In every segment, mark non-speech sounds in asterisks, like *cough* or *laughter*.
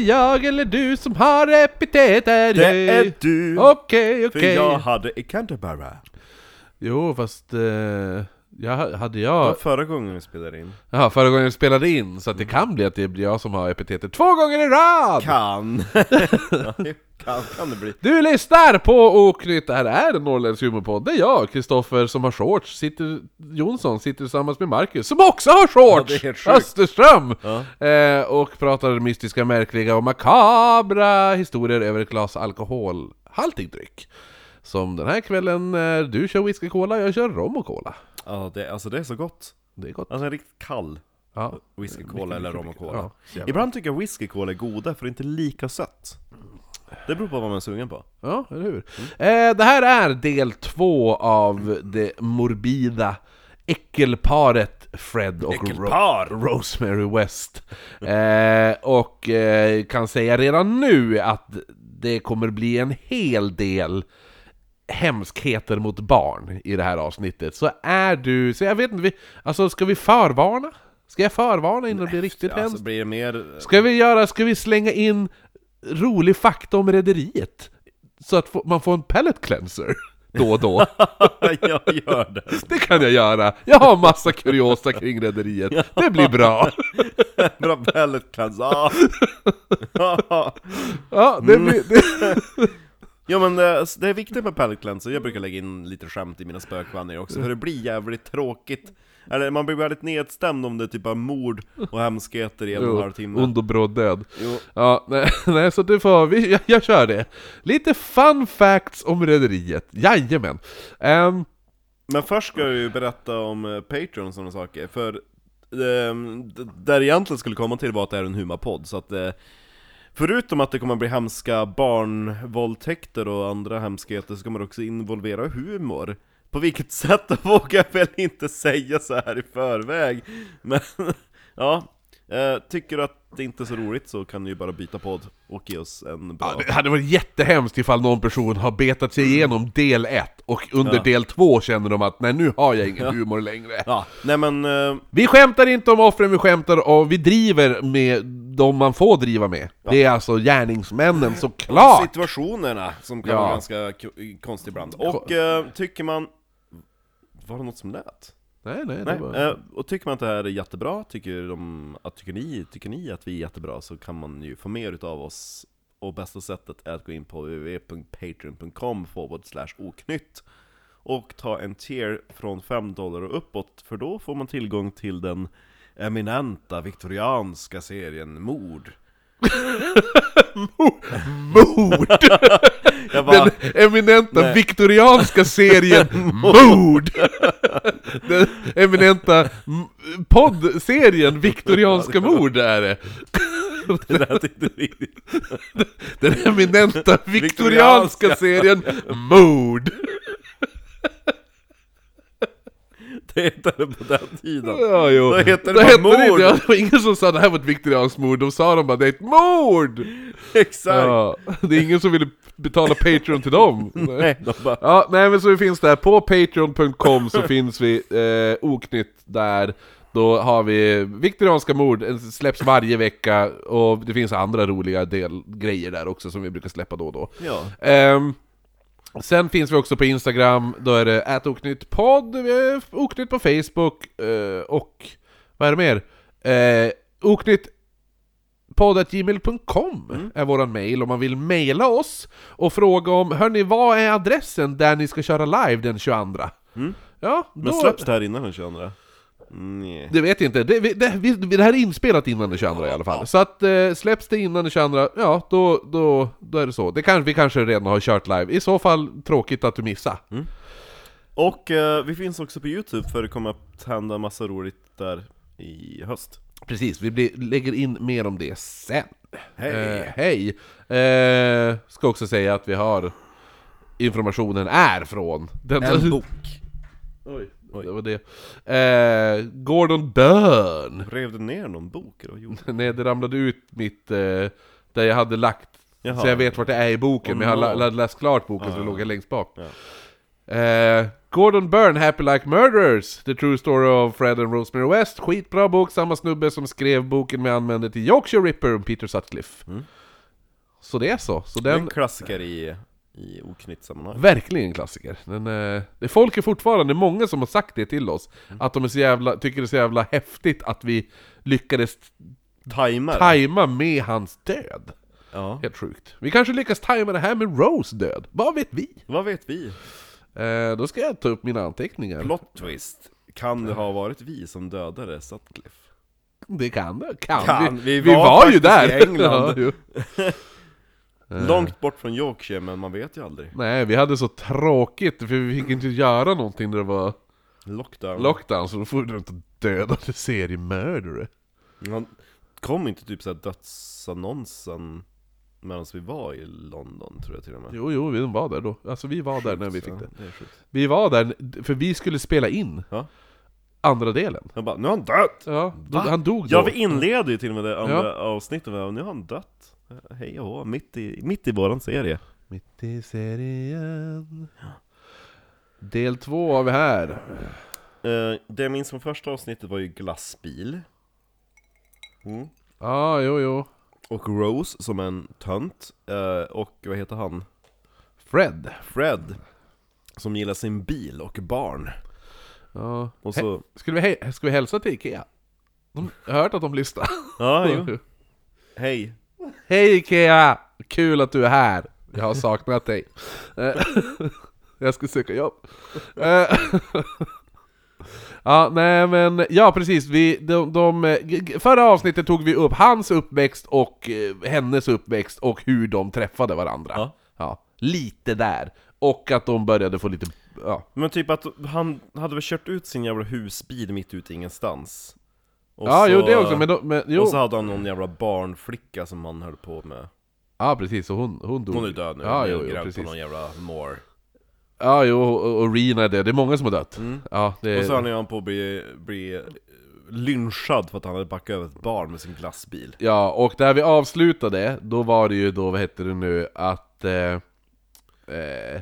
Det jag eller du som har epiteter? Det är du! Okej, För okej. jag hade i Canterbury. Jo, fast... Eh, jag, hade Det var jag... förra gången vi spelade in. Ja, förra gången jag spelade in, så att det kan bli att det blir jag som har epiteter två gånger i rad! Kan! Ja, *laughs* kan, kan det bli. Du lyssnar på Oknytt, det här är en norrländsk humorpodd. Det är jag, Kristoffer, som har shorts, sitter, Jonsson sitter tillsammans med Marcus, som också har Ja, shorts! sjukt. Österström! Ja. Eh, och pratar mystiska, märkliga och makabra historier över ett glas alkoholhaltig dryck. Som den här kvällen, när du kör whisky cola, jag kör rom och cola. Ja, det, alltså det är så gott. Det är gott. Alltså en riktigt kall Ja. whisky cola eller rom och cola. Ja, Ibland tycker jag whisky cola är goda för det är inte lika sött. Det beror på vad man är sugen på. Ja, eller hur? Eh, det här är del två av det morbida äckelparet Fred och Äckelpar! Ro- Rosemary West. Eh, och eh, kan säga redan nu att det kommer bli en hel del hemskheter mot barn i det här avsnittet. Så är du, så jag vet inte, vi, alltså ska vi förvarna? Ska jag förvarna innan det blir riktigt hemskt? Alltså blir det mer... Ska vi göra, ska vi slänga in rolig fakta om rederiet? Så att man får en pellet cleanser *laughs* då och då. *laughs* jag gör det. Det kan jag göra. Jag har massa kuriosa kring rederiet. Det blir bra. *laughs* Bra pellet cleanse. Ah. Ja, det blir... Det, Ja men det, det är viktigt med pellet cleanser, jag brukar lägga in lite skämt i mina spökvandringar också, för det blir jävligt tråkigt Eller man blir väldigt nedstämd om det är typ av mord och hemskheter i en och en halv timme ond och bråd död. Jo. Ja, nej, *laughs* nej, så det får vi, *laughs* jag, jag kör det. Lite fun facts om rederiet. Jajamän. Um, Men först ska jag ju berätta om eh, Patreon och sådana saker, för ehm, d- där egentligen skulle komma till var att det är en humorpodd, så att eh, Förutom att det kommer bli hemska barnvåldtäkter och andra hemskheter så kommer det också involvera humor. På vilket *laughs* sätt? Vågar jag väl inte säga så här i förväg. Men *laughs* ja, eh, tycker du att det inte är så roligt så kan du ju bara byta podd och ge oss en bra Ja, det hade varit jättehemskt ifall någon person har betat sig igenom del 1 och under Ja. del 2 känner de att nej nu har jag ingen humor längre. Ja, nej men eh, Vi skämtar inte om offren, vi skämtar och vi driver med de man får driva med. Det är alltså gärningsmännen såklart! situationerna som kan Ja. vara ganska k- konstiga ibland. Och eh, tycker man... Var det något som lät? Nej, nej, Nej, var... eh, och tycker man att det här är jättebra, tycker, de, att, tycker, ni, tycker ni att vi är jättebra så kan man ju få mer utav oss. Och bästa sättet är att gå in på www.patreon.com oknytt och ta en tier från 5 dollar och uppåt för då får man tillgång till den eminenta viktorianska serien Mord *laughs* Mord! *laughs* Bara, Den eminenta Nej. viktorianska serien *laughs* Mord! Den eminenta poddserien Viktorianska mord är det! det lät inte riktigt Den eminenta viktorianska serien Mord! *laughs* Det hette det på den tiden Ja, jo. Då heter det Då bara hette mord. inte, ja, det var ingen som sa det här var ett viktorianskt mord, de sa de bara det är ett mord! Exakt! Ja, det är ingen som ville betala Patreon till dem. *laughs* Nej, de bara, Ja, nej men så vi finns där, på patreon.com så finns vi eh, oknytt där Då har vi Viktorianska mord, eh, släpps varje vecka och det finns andra roliga del, grejer där också som vi brukar släppa då och då ja. Ehm, Sen finns vi också på Instagram, då är det ätoknyttpodd, oknytt på Facebook eh, och vad är det mer? Eh, oknytt podd.gmail.com är våran mail om man vill mejla oss och fråga om Hörni, vad är adressen där ni ska köra live den 22? Mm. Ja, Men då, släpps det här innan den 22? Nej. det vet jag inte, det, det, vi, det här är inspelat innan den 22 i alla fall. Så att eh, släpps det innan den 22, ja då, då, då är det så. Det kan, vi kanske redan har kört live, i så fall tråkigt att du missade. Och eh, vi finns också på Youtube för det kommer att hända massa roligt där i höst Precis, vi blir, lägger in mer om det sen. Hej! Eh, hej! Eh, ska också säga att vi har informationen är från den, En bok *laughs* Oj, Oj. det var det. Eh, Gordon Byrne! Rev du ner någon bok gjorde du? *laughs* Nej, det ramlade ut mitt... Eh, där jag hade lagt... Jaha. Så jag vet vart det är i boken, Oh men jag no. la- läst klart boken Ja, så det låg längst bak. Ja. Eh, Gordon Byrne, Happy Like Murderers, The True Story of Fred and Rosemary West, skitbra bok, samma snubbe som skrev boken med använde till Yorkshire Ripper, Peter Sutcliffe. Så det är så, så den... en klassiker i, i oknytt-sammanhang. Verkligen en klassiker. Den, eh, det folk är fortfarande många som har sagt det till oss, att de är så jävla, tycker det är så jävla häftigt att vi lyckades Timar. tajma med hans död. ja. Helt sjukt. Vi kanske lyckas tajma det här med Rose död, vad vet vi? Vad vet vi? Eh, då ska jag ta upp mina anteckningar. Plot twist. Kan det ha varit vi som dödade Sutcliffe? Det kan det, kan, Kan. vi. Vi Vi var var, ju där! i England. *laughs* Ja. *laughs* Långt bort från Yorkshire, men man vet ju aldrig. Nej, vi hade så tråkigt för vi fick inte göra någonting när det var Lockdown. lockdown, så då får du inte döda seriemördare. Han kom inte typ såhär dödsannonsen medan vi var i London, tror jag till och med. Jo, jo, vi var där då. Alltså vi var där när vi fick det. det är sjukt. Vi var där, för vi skulle spela in Ja. andra delen. Jag bara, nu har han dött! Ja, då, Va? han dog då. Ja, vi inleder ju till och med det andra avsnittet med nu har han dött. Hej och hå, mitt i, mitt i våran serie. Mitt i serien. Del två har vi här. Eh, det jag minns från första avsnittet var ju glassbil. Mm. Ja, jo, jo. Och Rose som en tönt. Eh, och vad heter han? Fred. Fred. Som gillar sin bil och barn. Ja. Och så... Skulle vi, he- ska vi hälsa till Ikea? De, jag har hört att de lyssnar. Ja, jo. *laughs* Hej. Hej Ikea! Kul att du är här. Jag har saknat dig. Eh, *laughs* jag ska söka jobb. Eh, *laughs* Ja, nej men, ja precis, vi, de, de, förra avsnittet tog vi upp hans uppväxt och eh, hennes uppväxt och hur de träffade varandra. Ja. Ja, lite där. Och att de började få lite, ja, Men typ att han hade väl kört ut sin jävla husbil mitt ute i ingenstans. Och ja så, jo det också, men, de, men jo. Och så hade han någon jävla barnflicka som han höll på med. Ja precis, och hon, hon dog. Hon är död nu, Ja, jo, jo, grävd på precis. någon jävla moor. Ja, jo, och, och Rena är det. Det är många som har dött. Ja, det, Mm. Och så höll han på att bli, bli lynchad för att han hade backat över ett barn med sin glassbil. Ja, och där vi avslutade, då var det ju då, vad heter det nu, att... Eh, eh,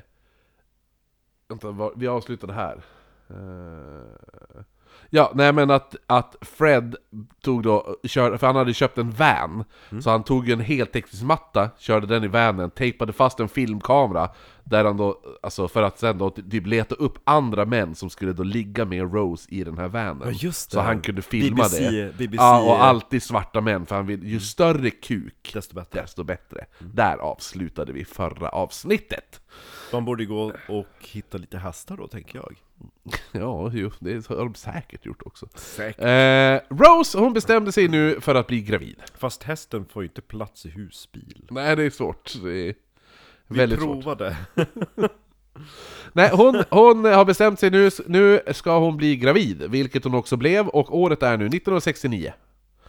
vänta, vi avslutade här. Eh, ja, nej men att, att Fred tog då, kör, för han hade köpt en van, så han tog en heltäckningsmatta, körde den i vanen, tejpade fast en filmkamera, där han då, alltså för att sen då typ leta upp andra män som skulle då ligga med Rose i den här vanen. Ja, just Så det. han kunde filma BBC, det. BBC, ja, och alltid svarta män, för han vill, ju större kuk, Desto bättre. desto bättre. Där avslutade vi förra avsnittet. Man borde gå och hitta lite hästar då, tänker jag. Ja, jo, det har de säkert gjort också. Säkert. Eh, Rose, hon bestämde sig nu för att bli gravid. Fast hästen får ju inte plats i husbil. Nej, det är svårt. Det är Vi väldigt svårt. provade. *laughs* Nej, hon, hon har bestämt sig nu, nu ska hon bli gravid, vilket hon också blev, och året är nu 1969.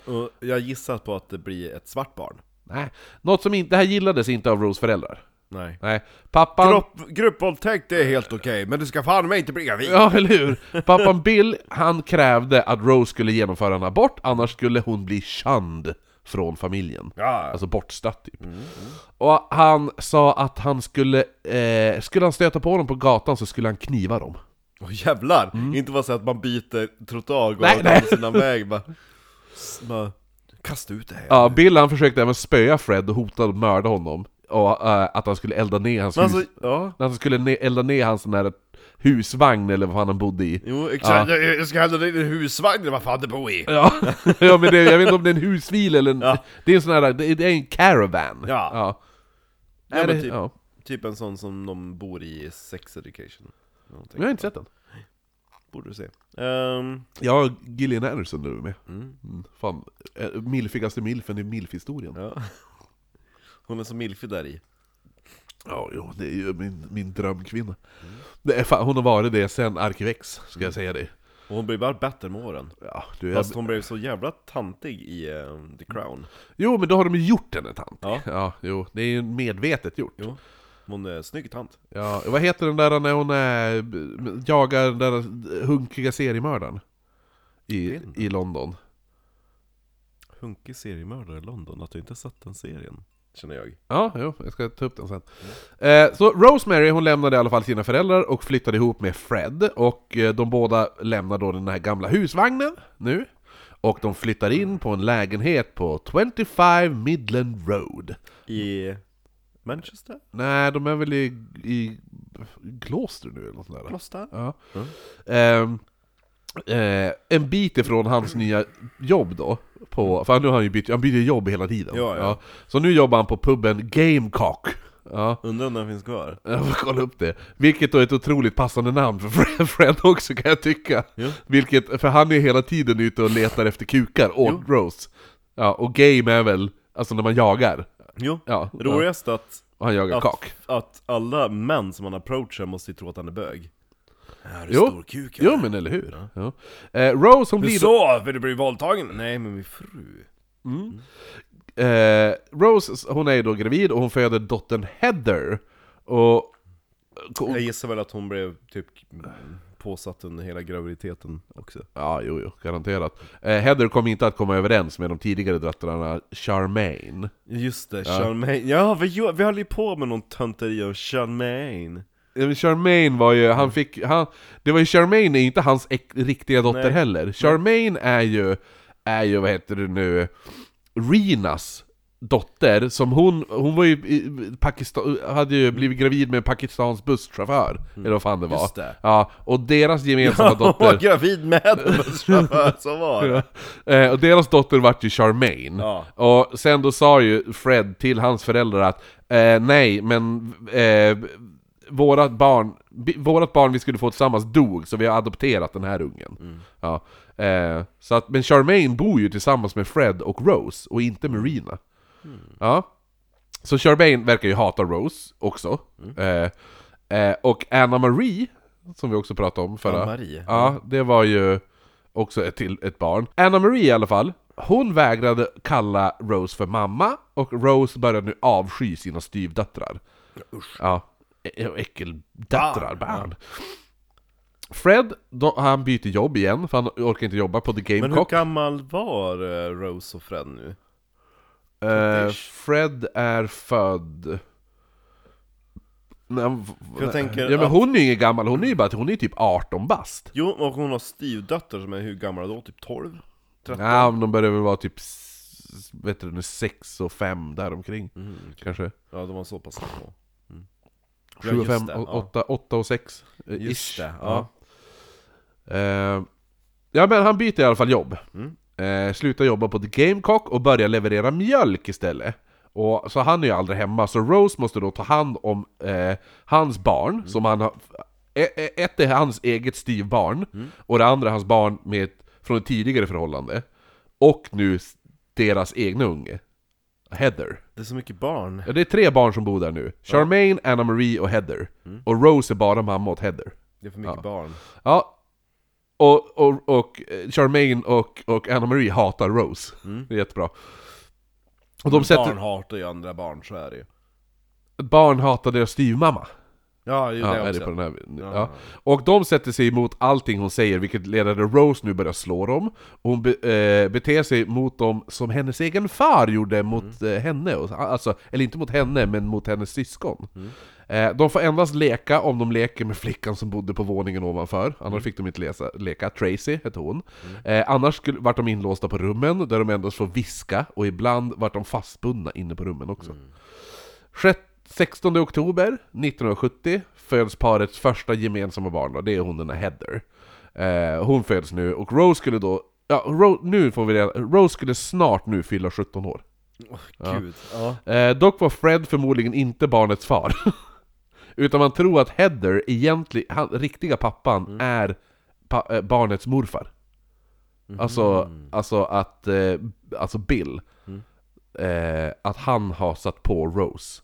Och jag gissar på att det blir ett svart barn. Nej, något som inte, det här gillades inte av Rose föräldrar. Nej. Nej, pappan... Grupp, gruppvåldtäkt det är helt okej, men du ska fan mig inte bli gravid! Ja, eller hur? Pappan Bill, han krävde att Rose skulle genomföra en abort, annars skulle hon bli shunned från familjen. Ja, Alltså bortstött typ. Och han sa att han skulle, eh, skulle han stöta på dem på gatan så skulle han kniva dem. Åh jävlar! Inte bara så att man byter trottoar och går sina väg bara Kasta ut det här Ja, Bill han försökte även spöa Fred och hotade att mörda honom. Och eh, att han skulle elda ner hans Men hus. alltså, ja han skulle ne- elda ner hans sån där husvagn eller vad fan han bodde i. Jo exakt, jag, jag ska dig i en husvagn eller vad fan du bor i Ja, *laughs* ja men det, jag vet inte om det är en husbil eller en, Ja. Det är en sån här, det är, det är en caravan. Ja. ja. Ja, men det, typ. ja. Typ en sån som de bor i i Sex Education. Jag har inte sett den. Borde du se Ehm, Jag har Gillian Anderson nu med. mm, Mm, fan, eh, milfigaste milfen i milfhistorien. ja. Hon är så milfig där i Ja, jo, det är ju min, min drömkvinna. Det är fan, hon har varit det sen Arkivex, ska jag säga det. Och hon blir bara bättre med åren Ja, du, jag, Fast hon blev så jävla tantig i ehm, The Crown jo, men då har de ju gjort henne tant. Ja. ja, jo, det är ju medvetet gjort. Jo, hon är snygg tant Ja, vad heter den där när hon är, jagar den där hunkiga seriemördaren? I, i London. Hunkig seriemördare i London, att du inte sett den serien känner jag. Ja, jo, jag ska ta upp den sen. Eh, så Rosemary, hon lämnade i alla fall sina föräldrar och flyttade ihop med Fred, och eh, de båda lämnar då den här gamla husvagnen nu. Och de flyttar in på en lägenhet på 25 Midland Road. I Manchester? Nej, de är väl i, i Gloucester nu eller något sånt där. Gloucester? Ja. Mm. Ehm, eh, en bit ifrån hans nya jobb då, på, för nu har han ju bytt, han byter jobb hela tiden. Ja, ja. Så nu jobbar han på puben Gamecock. Ja, Undrar om den finns kvar? *laughs* jag får kolla upp det. Vilket då är ett otroligt passande namn för Fred, *laughs* Fred också kan jag tycka. Ja. Vilket, för han är hela tiden ute och letar efter kukar åt Rose. Ja, och game är väl, alltså när man jagar. Jo, Ja, roligast att, Och han jagar att, kak. att alla män som han approachar måste ju tro att han är bög. Är du Jo. stor kuk Jo men eller hur? Ja. Eh, Rose hon blir... så, vill du bli våldtagen? Nej men min fru. Eh, Rose, hon är ju då gravid och hon föder dottern Heather. Och... Jag gissar väl att hon blev typ påsatt under hela graviditeten också. Ja, jo, jo, garanterat. Eh, Heather kommer inte att komma överens med de tidigare döttrarna Charmaine. Just det, Charmaine. Ja, vi, vi höll ju på med någon tönteri om Charmaine. Ja, Charmaine var ju, han fick, han, det var ju Charmaine är inte hans ek, riktiga dotter Nej. heller. Charmaine är ju, är ju, vad heter det nu, Rinas dotter, som hon, hon var ju i Pakistan, hade ju blivit gravid med Pakistans busschaufför, eller vad fan det var. Mm. Just det. Ja, och deras gemensamma *laughs* Hon var dotter, gravid med en busschaufför, så var det. *laughs* eh, och deras dotter vart ju Charmaine. Ja. Och sen då sa ju Fred till hans föräldrar att eh, nej, men eh, vårat barn, vårat barn vi skulle få tillsammans dog, så vi har adopterat den här ungen. Ja. Eh, så att, men Charmaine bor ju tillsammans med Fred och Rose, och inte med Rena. Ja. Så Charmaine verkar ju hata Rose också. Eh, eh, och Anna Marie, som vi också pratade om förra... Anna-Marie? Ja, det var ju också ett, till, ett barn. Anna Marie i alla fall, hon vägrade kalla Rose för mamma, och Rose började nu avsky sina styvdöttrar. Usch. Ja, ä- äckeldöttrar, Barn, barn. Fred, då, han byter jobb igen, för han orkar inte jobba på The Men hur Gamecock. gammal var eh, Rose och Fred nu? Eh, Fred är född... Nej, jag tänker ja men hon är ju ingen gammal, hon är ju bara hon är typ 18 bast. Jo, och hon har styvdöttrar som är hur gamla då? Typ 12? 13? Ja, men de börjar väl vara typ, vet du, 6 och 5 däromkring. Mm, Kanske. ja, de var så pass små. Mm. 7 och just 5, det, ja. 8, 8 och 6. eh, Just det, ja. Eh, ja men han byter i alla fall jobb. Mm. Eh, slutar jobba på The Gamecock och börjar leverera mjölk istället. Och, så han är ju aldrig hemma, så Rose måste då ta hand om eh, hans barn, Mm. som han har... e- e- Ett är hans eget styvbarn, Mm. och det andra är hans barn med, från ett tidigare förhållande. Och nu deras egna unge. Heather. Det är så mycket barn. Ja, det är tre barn som bor där nu. Charmaine, Anna Marie och Heather. Och Rose är bara mamma åt Heather. Det är för mycket Ja. barn. Ja. Och, och, och eh, Charmaine och, och Anna Marie hatar Rose. Det är jättebra. Och de sätter, Barn barn, hatar ju andra barn, så är det ju. hatar deras styvmamma. Ja, ju Ja, det är också. det på den här, Ja. ja. Och de sätter sig emot allting hon säger, vilket att Rose nu börjar slå dem. Och hon be, eh, beter sig mot dem som hennes egen far gjorde mot Mm. eh, henne. Och- Alltså, eller inte mot henne, men mot hennes syskon. Mm. Eh, de får endast leka om de leker med flickan som bodde på våningen ovanför. Annars Mm. fick de inte lesa, leka. Tracy hette hon. Eh, annars skulle, vart de inlåsta på rummen, där de endast får viska. Och ibland vart de fastbundna inne på rummen också. Mm. Sjätte- 16 oktober 1970 föds parets första gemensamma barn då, det är hon den här Heather. Eh, hon föds nu, och Rose skulle då, ja, Ro, nu får vi reda, Rose skulle snart nu fylla 17 år. Åh, Gud. Ja. Eh, dock var Fred förmodligen inte barnets far. *laughs* Utan man tror att Heather, egentligen, han, riktiga pappan, är pa, eh, barnets morfar. Alltså, alltså att, eh, alltså Bill, eh, att han har satt på Rose.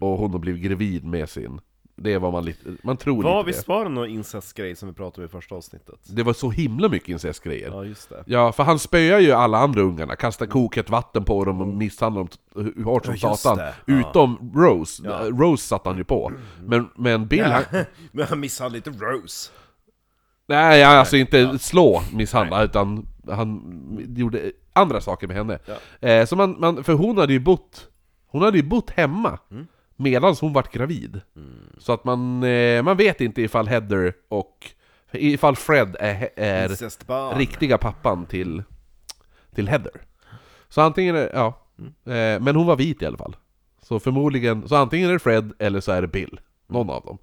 Och hon har blivit gravid med sin. Det är vad man lite, man tror Var, lite visst det. var det någon incestgrej som vi pratade om i första avsnittet? Det var så himla mycket incestgrejer. Ja, just det. Ja, för han spöar ju alla andra ungarna, kastar kokhett vatten på dem och misshandlar dem hur hårt som Ja, satan. Ja. Utom Rose, Ja. Rose satt han ju på. Men, men Bill, han, *laughs* Men han misshandlade inte Rose. nej alltså inte slå misshandla, utan han gjorde andra saker med henne. Eh, så man, man, för hon hade ju bott Hon hade ju bott hemma medan hon vart gravid. Så att man, eh, man vet inte ifall Heather och... Ifall Fred är, är riktiga pappan till, till Heather. Så antingen är ja. Eh, men hon var vit i alla fall. Så förmodligen, så antingen är det Fred eller så är det Bill. Någon av dem.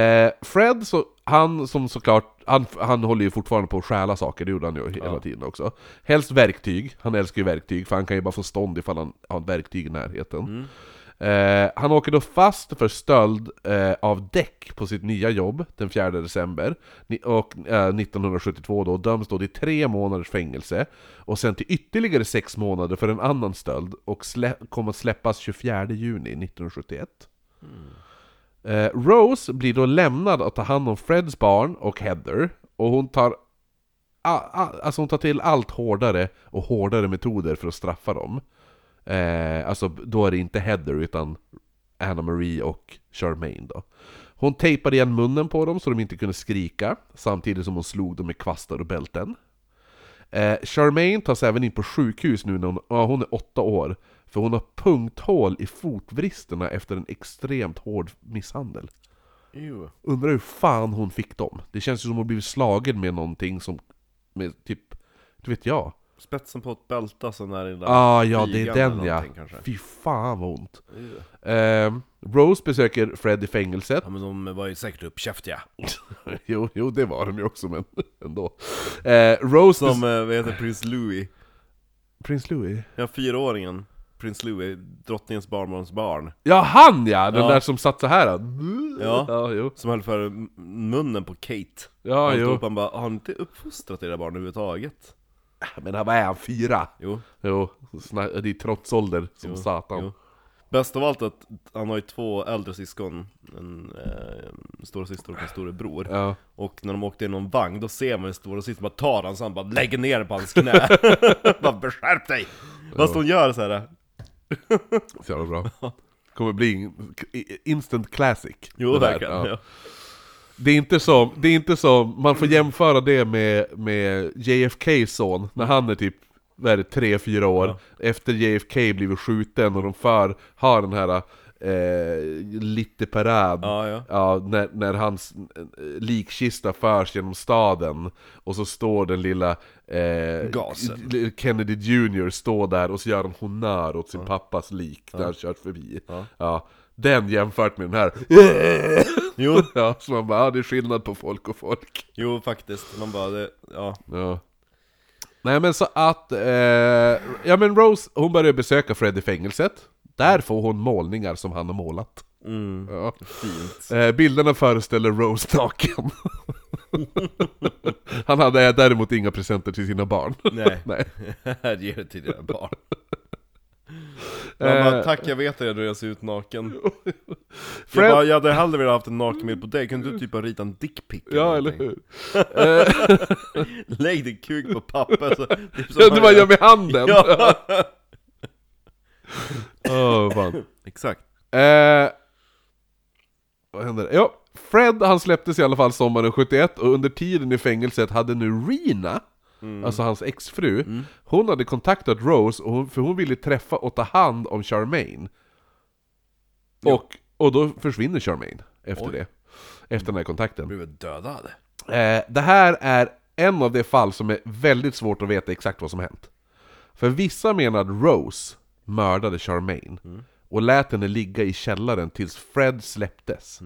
Eh, Fred, så, han som såklart, han, han håller ju fortfarande på att stjäla saker, det gjorde han ju hela Ja. tiden också. Helst verktyg, han älskar ju verktyg, för han kan ju bara få stånd ifall han har ett verktyg i närheten. Eh, han åker då fast för stöld eh, av däck på sitt nya jobb den 4 december ni- och, eh, 1972 då, och döms då till tre månaders fängelse och sen till ytterligare sex månader för en annan stöld och kommer att släppas 24 juni 1971. Eh, Eh, Rose blir då lämnad att ta hand om Freds barn och Heather och hon tar a- a- Alltså hon tar till allt hårdare och hårdare metoder för att straffa dem. Eh, alltså då är det inte Heather utan Anna Marie och Charmaine då. Hon tejpade igen munnen på dem så de inte kunde skrika, samtidigt som hon slog dem med kvastar och bälten. Eh, Charmaine tas även in på sjukhus nu när hon, ja, hon är åtta år, för hon har punkthål i fotvristerna efter en extremt hård misshandel. Ew. Undrar hur fan hon fick dem? Det känns ju som att hon blivit slagen med någonting som, med typ, det vet jag. Spetsen på ett bälte, alltså den där Ah, ja, det är den ja. kanske. Fy fan vad ont. Eh, Rose besöker Fred i fängelset. Ja men de var ju säkert uppkäftiga. *laughs* jo, jo, det var de ju också, men *laughs* ändå. Eh, Rose... Som, eh, vad heter Prins Louis? Prins Louis? Ja, fyraåringen. Prins Louis, drottningens barnbarns barn. Ja, han ja! Den Ja. där som satt så här. Ja. ja jo. Som höll för munnen på Kate. Ja, han stod jo. upp, han bara, har ni inte uppfostrat era barn överhuvudtaget? Men vad är han? Fyra? Jo. Jo, sna- det är trotsålder som satan. jo. Bäst av allt att han har ju två äldre syskon, en eh, stora syster och en storebror. Ja. Och när de åkte i någon vagn, då ser man en stora syster bara tar han så han bara lägger ner på hans knä. *laughs* bara beskärp dig! Fast hon gör så här. *laughs* Så jävla bra. Kommer bli instant classic. Jo, verkligen. Ja. Ja. Det är inte som, det är inte som, man får jämföra det med, med JFK's son, när han är typ, vad är det, 3-4 år, efter JFK blivit skjuten och de för, har den här eh, lite parad, Ja, ja. när, när hans eh, likkista förs genom staden, och så står den lilla eh, Gasen. Kennedy Jr står där och så gör han honör åt sin pappas lik när han kört förbi. Ja. Ja, den jämfört med den här *laughs* Jo, Ja, så man bara, ja, det är skillnad på folk och folk. jo faktiskt. Man bara, det, ja. Ja. Nej men så att, eh, ja men Rose, hon börjar besöka Fred i fängelset. Där får hon målningar som han har målat. Mm, Ja. fint. Eh, bilderna föreställer Rose naken. *laughs* han hade däremot inga presenter till sina barn. Nej, *laughs* Nej. *laughs* ger det till dina barn. Man bara, Eh. tack jag vet redan hur jag ser ut naken. Fred- Jag, bara, jag hade hellre velat haft en nakenbild på dig, kunde du typ ha ritat en dickpic Ja, eller någonting? hur? Eh, Lägg din kuk på papper så, typ ja, det var jag med handen! Ja, Åh, *laughs* fan. exakt. Eh, vad händer? Ja, Fred han släpptes i alla fall sommaren 71 och under tiden i fängelset hade nu Rena, alltså hans exfru, hon hade kontaktat Rose och hon, för hon ville träffa och ta hand om Charmaine. Och, och då försvinner Charmaine efter Oj. det. Efter den här kontakten. Blev dödad. Eh, det här är en av de fall som är väldigt svårt att veta exakt vad som hänt. För vissa menar att Rose mördade Charmaine och lät henne ligga i källaren tills Fred släpptes.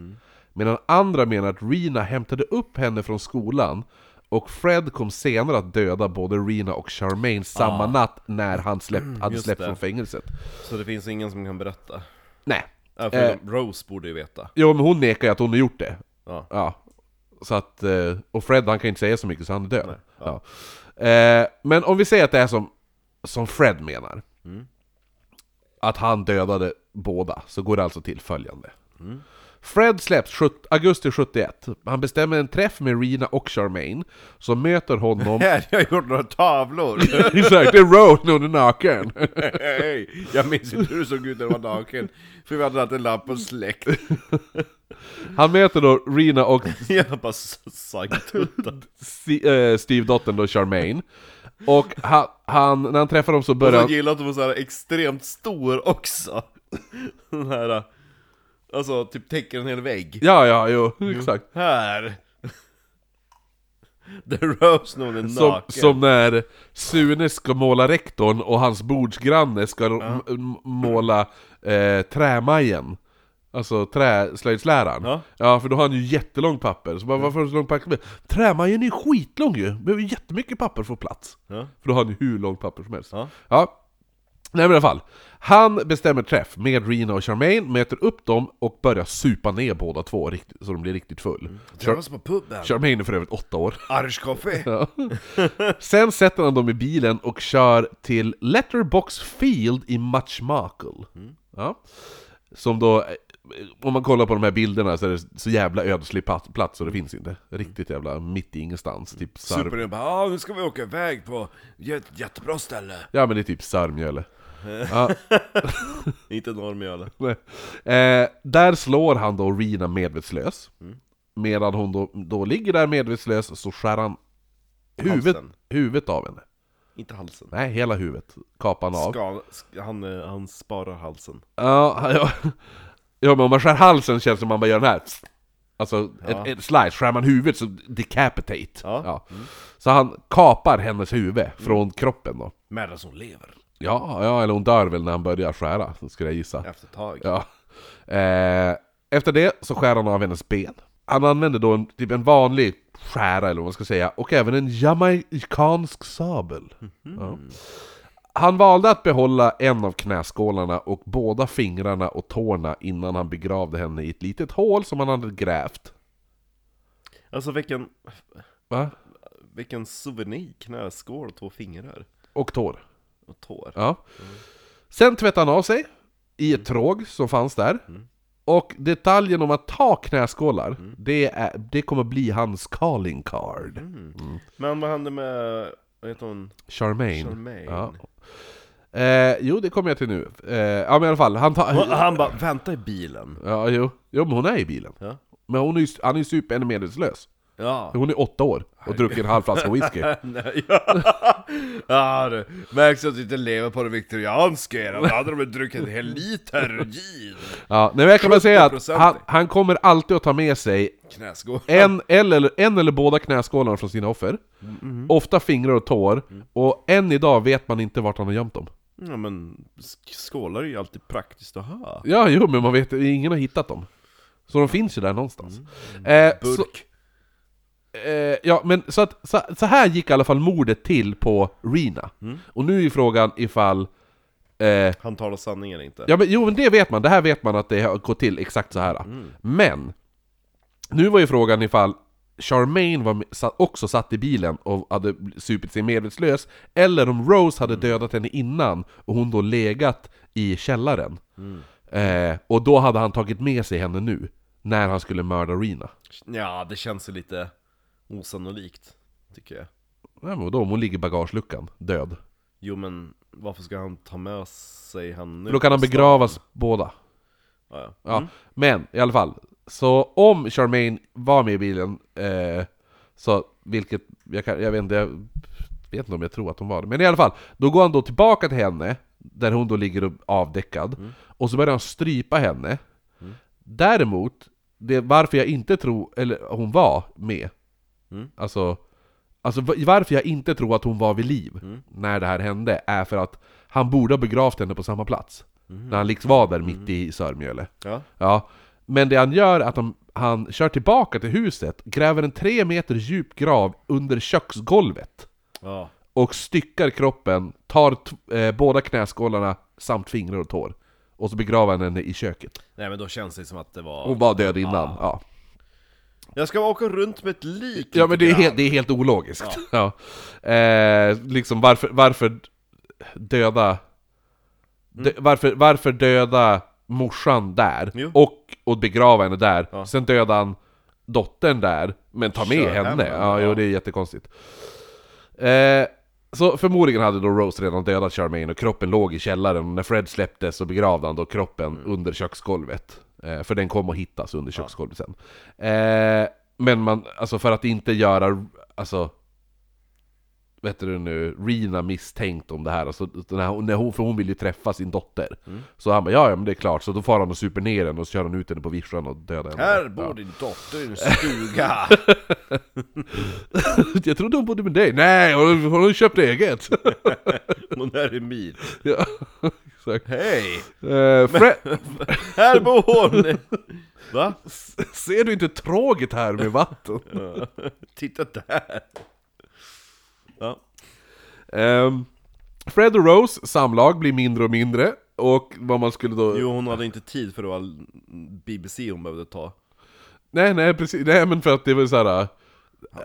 Medan andra menar att Rena hämtade upp henne från skolan och Fred kom senare att döda både Rena och Charmaine samma natt när han släppt, hade Mm, just släppts det. från fängelset. Så det finns ingen som kan berätta? Nej. Ja, för Eh. Rose borde ju veta. Jo men hon nekar ju att hon har gjort det. Ja. Ja. Så att, eh, och Fred han kan inte säga så mycket så han är död. Nej, ja. Eh, Men om vi säger att det är som, som Fred menar. Mm. Att han dödade båda, så går det alltså till följande. Mm. Fred släpps 70, augusti 71. Han bestämmer en träff med Rena och Charmaine, som möter honom... *laughs* Jag har gjort några tavlor! *laughs* Exakt, det är Rose när hon är naken. Hej! Jag minns inte hur du såg ut när du var naken, för vi hade haft en lampa släckt. *laughs* Han möter då Rena och Jag bara sagtuttat. eh, Steve-dottern då, Charmaine. Och han, han, när han träffar dem så börjar han... gillar att de var så här extremt stor också. *laughs* Den här, alltså typ täcker en hel vägg. Ja, ja, jo, exakt. Här! *laughs* Där Rose någon är Som, naken. som när Sune ska måla rektorn och hans bordsgranne ska m- måla eh, trämajen. Alltså träslöjdsläraren. Ja. Ja. för då har han ju jättelång papper. Så bara, varför har du så lång papper? Trämajen är skitlång ju! Behöver jättemycket papper för att få plats. Ja. För då har han ju hur långt papper som helst. Ja. ja. Nej men i alla fall. Han bestämmer träff med Rina och Charmaine, möter upp dem och börjar supa ner båda två riktigt, så de blir riktigt full. Träffas på puben. Charmaine är för övrigt åtta år. Coffee. *laughs* Ja. Sen sätter han dem i bilen och kör till Letterbox Field i Muchmacle. Ja. Som då, om man kollar på de här bilderna så är det så jävla ödslig plats och det finns inte. Riktigt jävla mitt i ingenstans. Typ Sar- Super bara ah, nu ska vi åka iväg på ett jättebra ställe. Ja men det är typ Sörmjöle. *laughs* Ja. *laughs* Inte Norrmjöle. *laughs* Eh, där slår han då Rina medvetslös. Medan hon då, då ligger där medvetslös så skär han huvudet, huvudet av henne. Inte halsen. Nej, hela huvudet kapar han av. Ska, sk- han, eh, han sparar halsen. Ja, ja. Ja, men om man skär halsen känns det som man bara gör den här. Alltså, Ja. ett, ett slice, skär man huvudet så decapitate. Ja. Så han kapar hennes huvud från kroppen då. Medan hon lever. Ja, ja, eller hon dör väl när han börjar skära, så skulle jag gissa. Efter ett tag. Ja. Eh, efter det så skär han av hennes ben. Han använder då en, typ en vanlig skära, eller vad man ska säga, och även en jamaicansk sabel. Ja. Han valde att behålla en av knäskålarna och båda fingrarna och tårna innan han begravde henne i ett litet hål som han hade grävt. Alltså vilken, Va? vilken souvenir, knäskål och två fingrar. Och tår. Och tår. Ja. Sen tvättade han av sig i ett tråg som fanns där. Och detaljen om att ta knäskålar, det, är, det kommer bli hans calling card. Men vad hände med, vad heter hon? Charmaine. Charmaine. Ja. Eh, jo, det kommer jag till nu. Eh, ja men i alla fall, han tar... Han, han bara, vänta i bilen. Ja, jo. jo, men hon är i bilen. Ja. Men hon är ju, han är ju super ännu medvetslös. Ja. Hon är åtta år och druckit en halv flaska whisky. Nej, *laughs* ja. ja det märks att du inte lever på det viktorianska era, då hade de väl druckit en hel liter gin. Ja, nej, men jag kan bara säga att 70%. han, han kommer alltid att ta med sig en eller, en eller båda knäskålarna från sina offer. Mm-hmm. Ofta fingrar och tår. Och än idag vet man inte vart han har gömt dem. Ja men, sk- skålar är ju alltid praktiskt att ha. Ja, jo, men man vet ingen har hittat dem. Så de finns ju där någonstans. Eh, så, Mm. Burk. Eh, ja, men så, att, så, så här gick i alla fall mordet till på Rina. Mm. Och nu är frågan ifall... Eh, Han talar sanning eller inte. ja, men, jo, men det vet man. Det här vet man att det har gått till exakt så här. Mm. Men, nu var ju frågan ifall Charmaine var också satt i bilen och hade supit sig medvetslös, eller om Rose hade dödat henne innan och hon då legat i källaren. Eh, och då hade han tagit med sig henne nu, när han skulle mörda Rina. Ja, det känns ju lite osannolikt, tycker jag. Nej men då om hon ligger i bagageluckan, död. Jo men, varför ska han ta med sig henne nu? För då kan han begravas båda. Ja, ja. Ja, men i alla fall. Så om Charmaine var med i bilen, eh, så vilket, jag, kan, jag vet inte, jag vet inte om jag tror att hon var det. Men i alla fall, då går han då tillbaka till henne, där hon då ligger avdäckad, och så börjar han strypa henne. Däremot, det, varför jag inte tror, eller hon var med, Mm. alltså, alltså va- varför jag inte tror att hon var vid liv när det här hände, är för att han borde ha begravt henne på samma plats. När han liksom var där mitt i Sörmjöle. ja. Ja, men det han gör är att han, han kör tillbaka till huset, gräver en tre meter djup grav under köksgolvet ja. och styckar kroppen, tar eh, båda knäskålarna samt fingrar och tår. Och så begraver han henne i köket. Nej men då känns det som att det var... Hon var död innan. Ja, Jag ska åka runt med ett lik ja men det är, helt, det är helt ologiskt. *laughs* Ja. Eh, liksom varför, varför döda... Dö, varför, varför döda morsan där, Jo. och, och begrava henne där, Ja. sen döda han dottern där, men ta med Kör henne. henne, Ja, jo, ja. det är jättekonstigt. Eh, så förmodligen hade då Rose redan dödat Charmaine och kroppen låg i källaren, när Fred släpptes så begravde han då kroppen Mm. under köksgolvet. Eh, för den kom att hittas under köksgolvet sen. Eh, men man, alltså för att inte göra, alltså vet du nu, Rina misstänkt om det här, alltså, här när hon, för hon vill ju träffa sin dotter. Så han bara ja, ja men det är klart, så då får han och super ner henne och så kör han ut henne på vischan och dödar henne. Här Ja. bor din dotter i en *laughs* stuga! *laughs* Jag trodde hon bodde med dig. Nej, hon, hon har köpt eget. *laughs* Hon är emit. ja, exakt. Hej! Eh, Fred, *laughs* Här bor hon! Va? *laughs* ser du inte tråget här med vatten? *laughs* Ja. Titta där! Ja. Ehm, Fred och Rose samlag blir mindre och mindre, och vad man skulle då... Jo, hon hade inte tid för det var BBC hon behövde ta. Nej, nej, precis. Nej, men för att det var så här.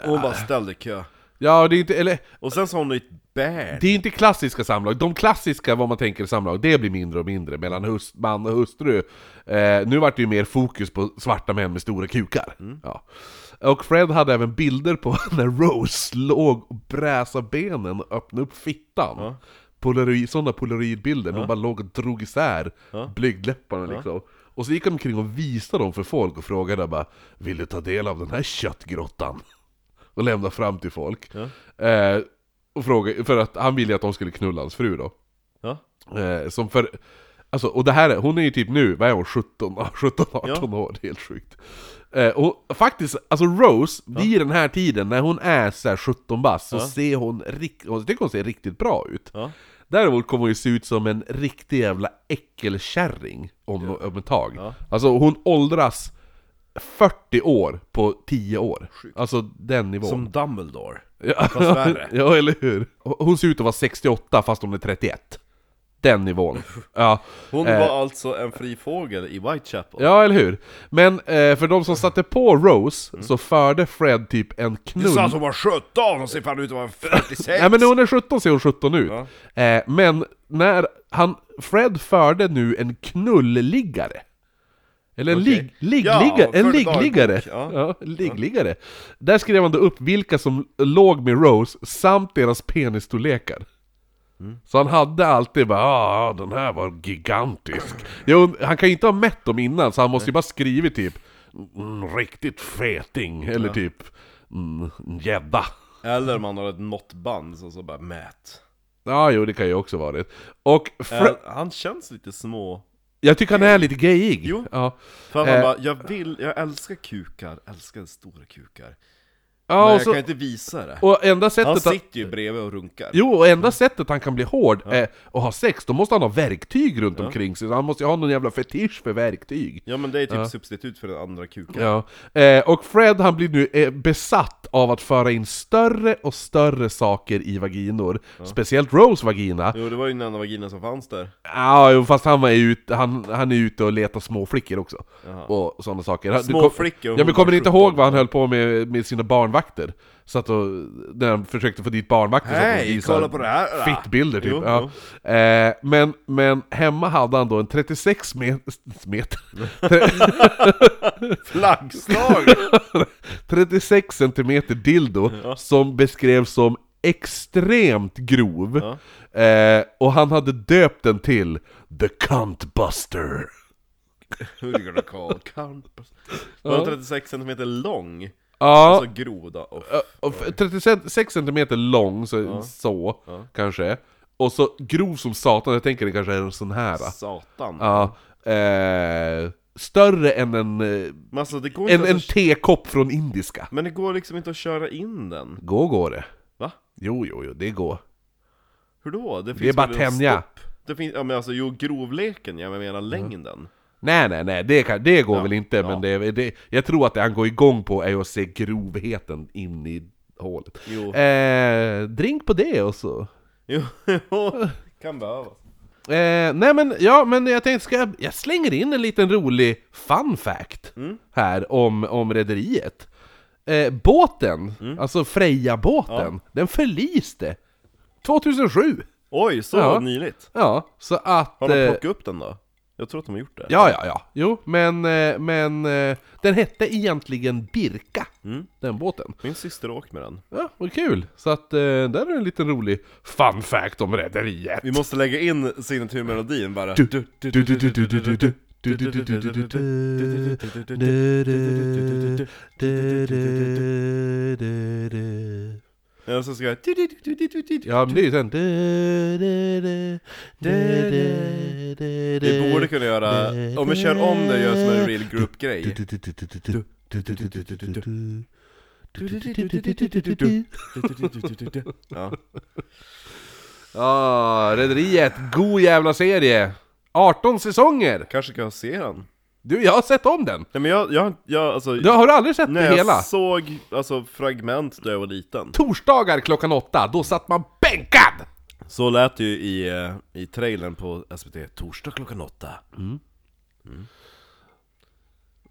Hon bara ställde kö. Ja, det är inte, eller Och sen sa hon ett bär. det är inte klassiska samlag. De klassiska, vad man tänker samlag, det blir mindre och mindre mellan hus, man och hustru. Eh, nu vart det ju mer fokus på svarta män med stora kukar. Ja. Och Fred hade även bilder på *laughs* när Rose låg och bräsade benen och öppnade upp fittan. Ja. Polaroid, sådana polaroidbilder, de bara låg och drog isär Ja. blygdläpparna liksom. Och så gick han omkring och visade dem för folk och frågade bara Vill du ta del av den här köttgrottan? Och lämna fram till folk. Ja. Eh, och fråga, för att han ville att de skulle knulla hans fru då. Ja. Eh, som för, alltså, och det här, är- hon är ju typ nu, vad är hon, 17, 17 18 år, det är helt sjukt. Eh, och faktiskt, alltså Rose, vid den här tiden, när hon är så här 17 bast, så Ja. ser hon, hon tycker hon ser riktigt bra ut. Ja. Däremot kommer hon ju se ut som en riktig jävla äckelkärring om, om ett tag. Ja. Alltså hon åldras 40 år på 10 år. Sjukt. Alltså den nivån. Som Dumbledore. Ja, Fast värre. *laughs* ja, eller hur? Hon ser ut att vara 68 fast hon är 31. Den nivån. *laughs* Ja, Hon Eh. var alltså en fri fågel i Whitechapel. ja eller hur? Men eh, för de som satte på Rose så förde Fred typ en Mm. Du knull... sa att hon var 17, och ser fan ut att vara 46! *laughs* Nej men när hon är 17 ser hon 17 ut. Ja. Eh, men när han, Fred förde nu en knulliggare. Eller en Okej. ligg, liggligga, Ja, en liggliggare. Ja. ja. liggliggare. Där skrev han då upp vilka som låg med Rose samt deras penisstorlekar. Mm. Så han hade alltid bara ah, den här var gigantisk. Jo, han kan ju inte ha mätt dem innan så han måste ju bara skrivit typ mm, riktigt feting, eller typ mm, gädda. Eller om han har ett måttband som så bara mät. Ja, jo det kan ju också vara det. Och Äh, han känns lite små... jag tycker han är lite gayig. Jo. Ja. För han Eh. bara, jag vill, jag älskar kukar, älskar stora kukar. Ja, men jag så, kan inte visa det. och enda sättet Han sitter ju bredvid och runkar. Jo, och enda sättet han kan bli hård är att ha sex, då måste han ha verktyg runt omkring sig, så han måste ju ha någon jävla fetisch för verktyg. Ja men det är typ substitut för den andra kuken. Ja. Eh, och Fred han blir nu eh, besatt av att föra in större och större saker i vaginor. Speciellt Rose vagina. Jo det var ju den enda vagina som fanns där. Ja, jo, fast han, var ute, han, han är ute och letar småflickor också. Jaha. Och sådana saker. Han- du Små kom- flickor, Ja men kommer ni inte 17. ihåg vad han höll på med med sina barnvakter? Satt och, när han försökte få dit barnvakter visade kolla på det här! då. Fittbilder typ. Jo, ja. Eh, men, men hemma hade han då en 36 met meter... *laughs* Flaggslag! *laughs* 36 centimeter dildo som beskrevs som extremt grov. Ja. Eh, och han hade döpt den till The Cunt Buster. Who you gonna call? Campus. Var den 36 cm lång? Ja, Alltså grov då? Och och f- 36 centimeter lång, så, så kanske. Och så grov som satan, jag tänker det kanske är en sån här. Satan. Ja, eh, större än en, alltså det går en, en att... tekopp från indiska. Men det går liksom inte att köra in den. Gå går det. Va? Jo, jo, jo, det går. Hur då? Det, är finns bara väl en tänja. Det finns, ja men alltså jo, grovleken, jag menar längden. Nej, nej, nej, det, kan, det går Ja, väl inte, ja. men det, det, jag tror att det han går igång på är att se grovheten in i hålet. Jo, Eh, drink på det och så. jo, kan behövas. Eh, nej men, ja men jag tänkte, ska jag, jag slänger in en liten rolig fun fact Mm. här om, om rederiet. Eh, båten, Mm. alltså Freja-båten, den förliste 2007. Oj, så Ja. nyligt. Ja, så att... Har de eh, plockat upp den då? Jag tror att de har gjort det. Ja, ja, ja. Jo, men, eh, men eh, den hette egentligen Birka, Mm. den båten. Min syster åkte med den. Ja, vad kul! Så att eh, där är en liten rolig fun fact om rederiet. Vi måste lägga in signaturmelodin bara. Du, du, du, Ja, så ska jag... Ja, men det är ju sen... Vi borde kunna göra... Om vi kör om det och gör som en real group-grej. Ja. Ja, Rederiet, god jävla serie! 18 säsonger! Kanske kan jag se den? Du, jag har sett om den! Nej men jag, jag, jag alltså... Du har du aldrig sett när det jag hela? såg alltså, fragment när jag var liten Torsdagar klockan åtta, då satt man bänkad! Så lät det ju i, eh, i trailern på SVT, torsdag klockan åtta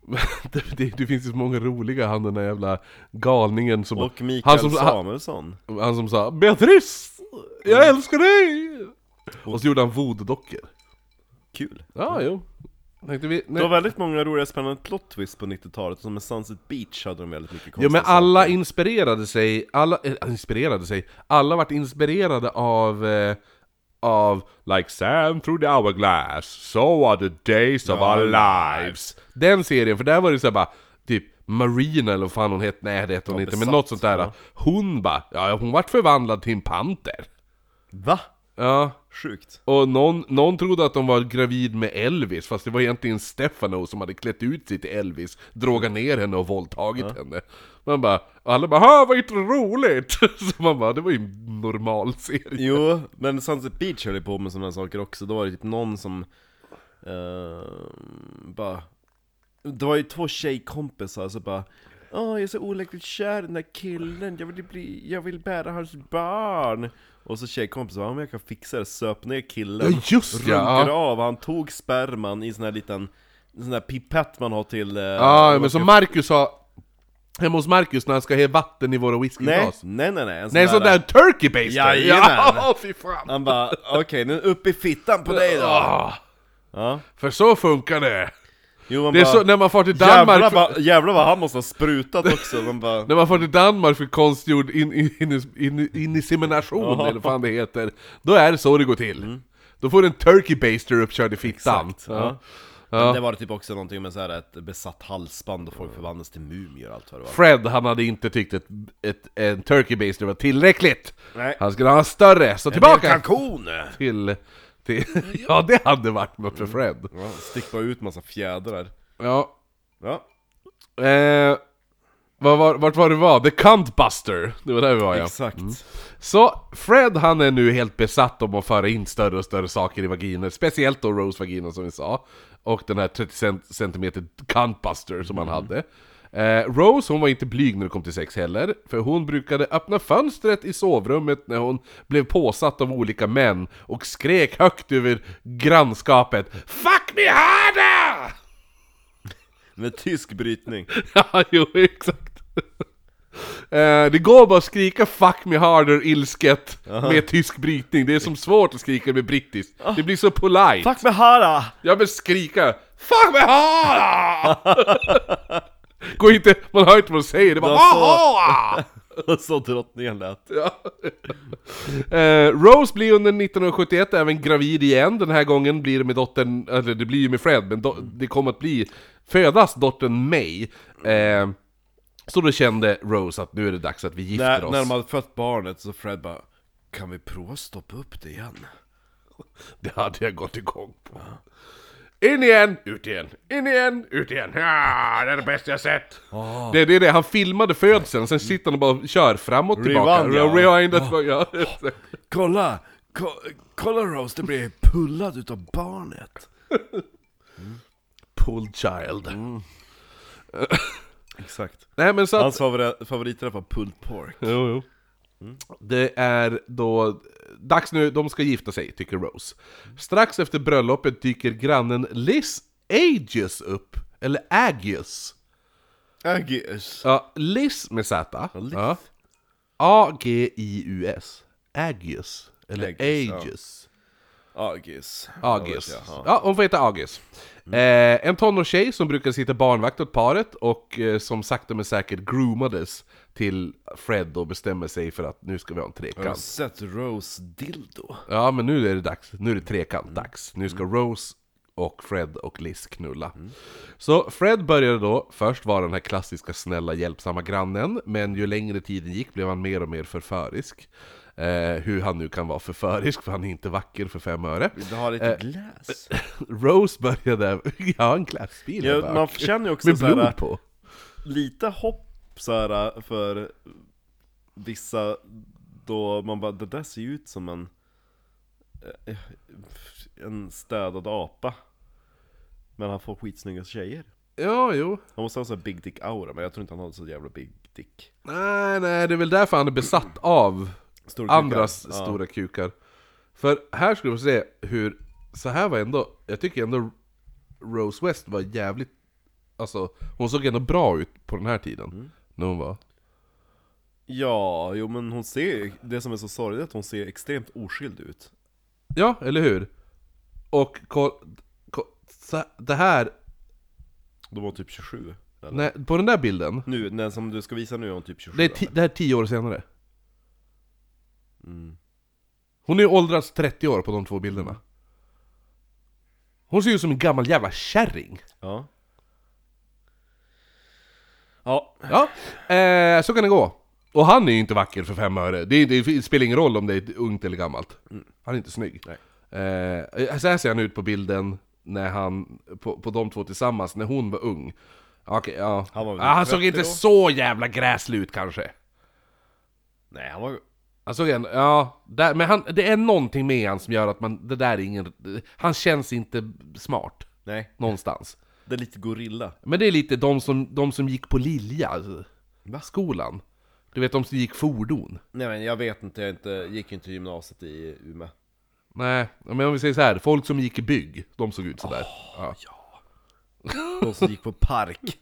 *laughs* det, det, det finns ju så många roliga, han den där jävla galningen som... Och han Mikael som, han, Samuelsson han som sa 'Beatrice! Jag älskar dig!' Och så gjorde han voodoo-dockor. Kul! Ja, jo. Tänkte vi, Det var väldigt många roliga spännande plot twists på 90-talet, som med Sunset Beach hade de väldigt mycket konstiga men alla saker. inspirerade sig, alla, äh, inspirerade sig, alla vart inspirerade av, eh, av Like sand through the hourglass, so are the days of Ja, our lives. Den serien, för där var det så här bara, typ Marina eller vad fan hon hette, nej det hette hon Ja, inte, men besatt, något sånt där. ja. Hon bara, ja hon vart förvandlad till en panter. Va? Ja, Sjukt och någon, någon trodde att de var gravid med Elvis, fast det var egentligen Stefano som hade klätt ut sig till Elvis, drogat ner henne och våldtagit henne. Man bara, och alla bara 'Ha, vad inte roligt!' *laughs* Så man bara, det var ju en normal serie. Jo, men Sunset Beach höll ju på med sådana saker också, då var det typ någon som eh, bara Det var ju två tjejkompisar så bara Åh, jag är så olyckligt kär i den där killen, jag vill bli, jag vill bära hans barn Och så tjejkompisen bara, om jag kan fixa det, söp ner killen Ja, just ja. Runkade av, han tog sperman i sån här liten en sån där pipett man har till... eh, Ja, men som Marcus sa, hemma hos Marcus när han ska ha vatten i våra Nej, whiskyglas. nej nej nej, en Nej, sån där turkey baster! Jajamän. *laughs* Ja, fy fan! Han bara, okej nu upp i fittan på dig då! Ah, Ja, för så funkar det! Jo man Det är bara, så, när man far till Danmark... Jävlar, vad- jävlar vad han måste ha sprutat också, man bara *laughs* När man får till Danmark för konstgjord in, in, in, in, insemination, eller vad fan det heter, då är det så det går till. Då får du en turkey baster uppkörd i fittan. Mm. Exakt, ja. Ja. Men det var typ också någonting med så här ett besatt halsband och folk förvandlas till mumier och allt vad det var Fred, han hade inte tyckt att en turkey baster var tillräckligt. Nej Han skulle ha en större, så tillbaka kalkon! till... till *laughs* ja, det hade varit något för Fred. Ja, stick bara ut massa fjädrar Ja. Ja, Eh, vad var, vart var det var? The Cunt Buster! Det var där vi var ja. exakt Så Fred han är nu helt besatt om att föra in större och större saker i vaginer, speciellt då Rose vagina som vi sa, och den här 30 cent- centimeter cuntbuster som han hade. Eh, Rose hon var inte blyg när det kom till sex heller, för hon brukade öppna fönstret i sovrummet när hon blev påsatt av olika män och skrek högt över grannskapet 'Fuck me harder!' *laughs* Med tysk brytning *laughs* Ja, jo, exakt. Eh, det går bara att skrika 'fuck me harder' ilsket med tysk brytning, det är som svårt att skrika med brittiskt. Det blir så polite. Fuck med hara! Jag vill skrika 'fuck me harder' *laughs* *laughs* Går inte, man hör inte vad de säger, det är bara Det var *laughs* så- "Aha!" Så drottningen lät Ja. *laughs* Eh, Rose blir under 1971 även gravid igen, den här gången blir det med dottern, eller det blir ju med Fred, men do, det kommer att bli, födas dottern May. Eh, så då kände Rose att nu är det dags att vi gifter när, oss. när de hade fött barnet så Fred bara Kan vi prova att stoppa upp det igen? Det hade jag gått igång på. In igen, ut igen, in igen, ut igen. Ja, det är det bästa jag sett. Det, det är det, han filmade födseln, sen sitter han och bara kör fram och tillbaka. Rewind, ja. Rewindet, ja. Kolla! Ko kolla Rose, det blir pullad utav barnet Pull child. *laughs* Exakt Nej men så att... Hans favorit, favoriträtt var pulled pork Jo, jo. Det är då dags nu, de ska gifta sig, tycker Rose. Strax efter bröllopet dyker grannen Liz Agius upp, eller Agius. Aggies Ja, Liz med Z. Liz. Ja. A-G-I-U-S. Agius. Eller Agius, ja. Agius. Aggies Agis. Ja, ja. Ja, hon får heta Agis. Eh, en tonårstjej som brukar sitta barnvakt åt paret och eh, som sakta men säkert groomades till Fred och bestämmer sig för att nu ska vi ha en Har du trekant. sett Rose dildo? Ja, men nu är det dags. Nu är det trekant-dags. Nu ska Rose och Fred och Liz knulla. Så Fred började då först vara den här klassiska snälla hjälpsamma grannen, men ju längre tiden gick blev han mer och mer förförisk. Eh, hur han nu kan vara förförisk, för han är inte vacker för fem öre. Vill du ha lite glass? *laughs* Rose började, *laughs* ja en glassbil Ja, man känner ju också Med blod på. lite hopp så här för vissa då man bara, det där ser ju ut som en eh, en städad apa Men han får skitsnygga tjejer Ja, jo. Han måste ha så här big dick aura, men jag tror inte han har så jävla big dick Nej, nej, det är väl därför han är besatt *clears throat* av Stora kukar. andras Ja. stora kukar. För här skulle vi se hur, så här var ändå, jag tycker ändå Rose West var jävligt, alltså hon såg ändå bra ut på den här tiden. Mm. När hon var, Ja, jo men hon ser det som är så sorgligt är att hon ser extremt oskild ut ja, eller hur? Och koll, koll, så, det här, De var typ 27 eller? nej, på den där bilden, Nu, den som du ska visa nu är hon typ 27 det är, ti, det här är tio år senare. Mm. Hon är åldrats 30 år på de två bilderna. Hon ser ut som en gammal jävla kärring. Ja Ja, Ja, eh, så kan det gå. Och han är ju inte vacker för fem öre. Det, det spelar ingen roll om det är ungt eller gammalt. Han är inte snygg. Nej. Eh, så här ser han ut på bilden när han, på, på de två tillsammans, när hon var ung. Okej, ja. Han var väl ah, han 30 såg inte då? så jävla gräslig ut kanske. nej han var Han såg en, ja, där, men han, det är någonting med han som gör att man, det där är ingen, han känns inte smart. Nej, Någonstans. Det är lite gorilla Men det är lite de som, de som gick på Lilja, alltså, Va? skolan. Du vet de som gick fordon. Nej men jag vet inte, jag inte, gick inte gymnasiet i Umeå Nej, men om vi säger så här, folk som gick i bygg, de såg ut sådär. ja. De som gick på park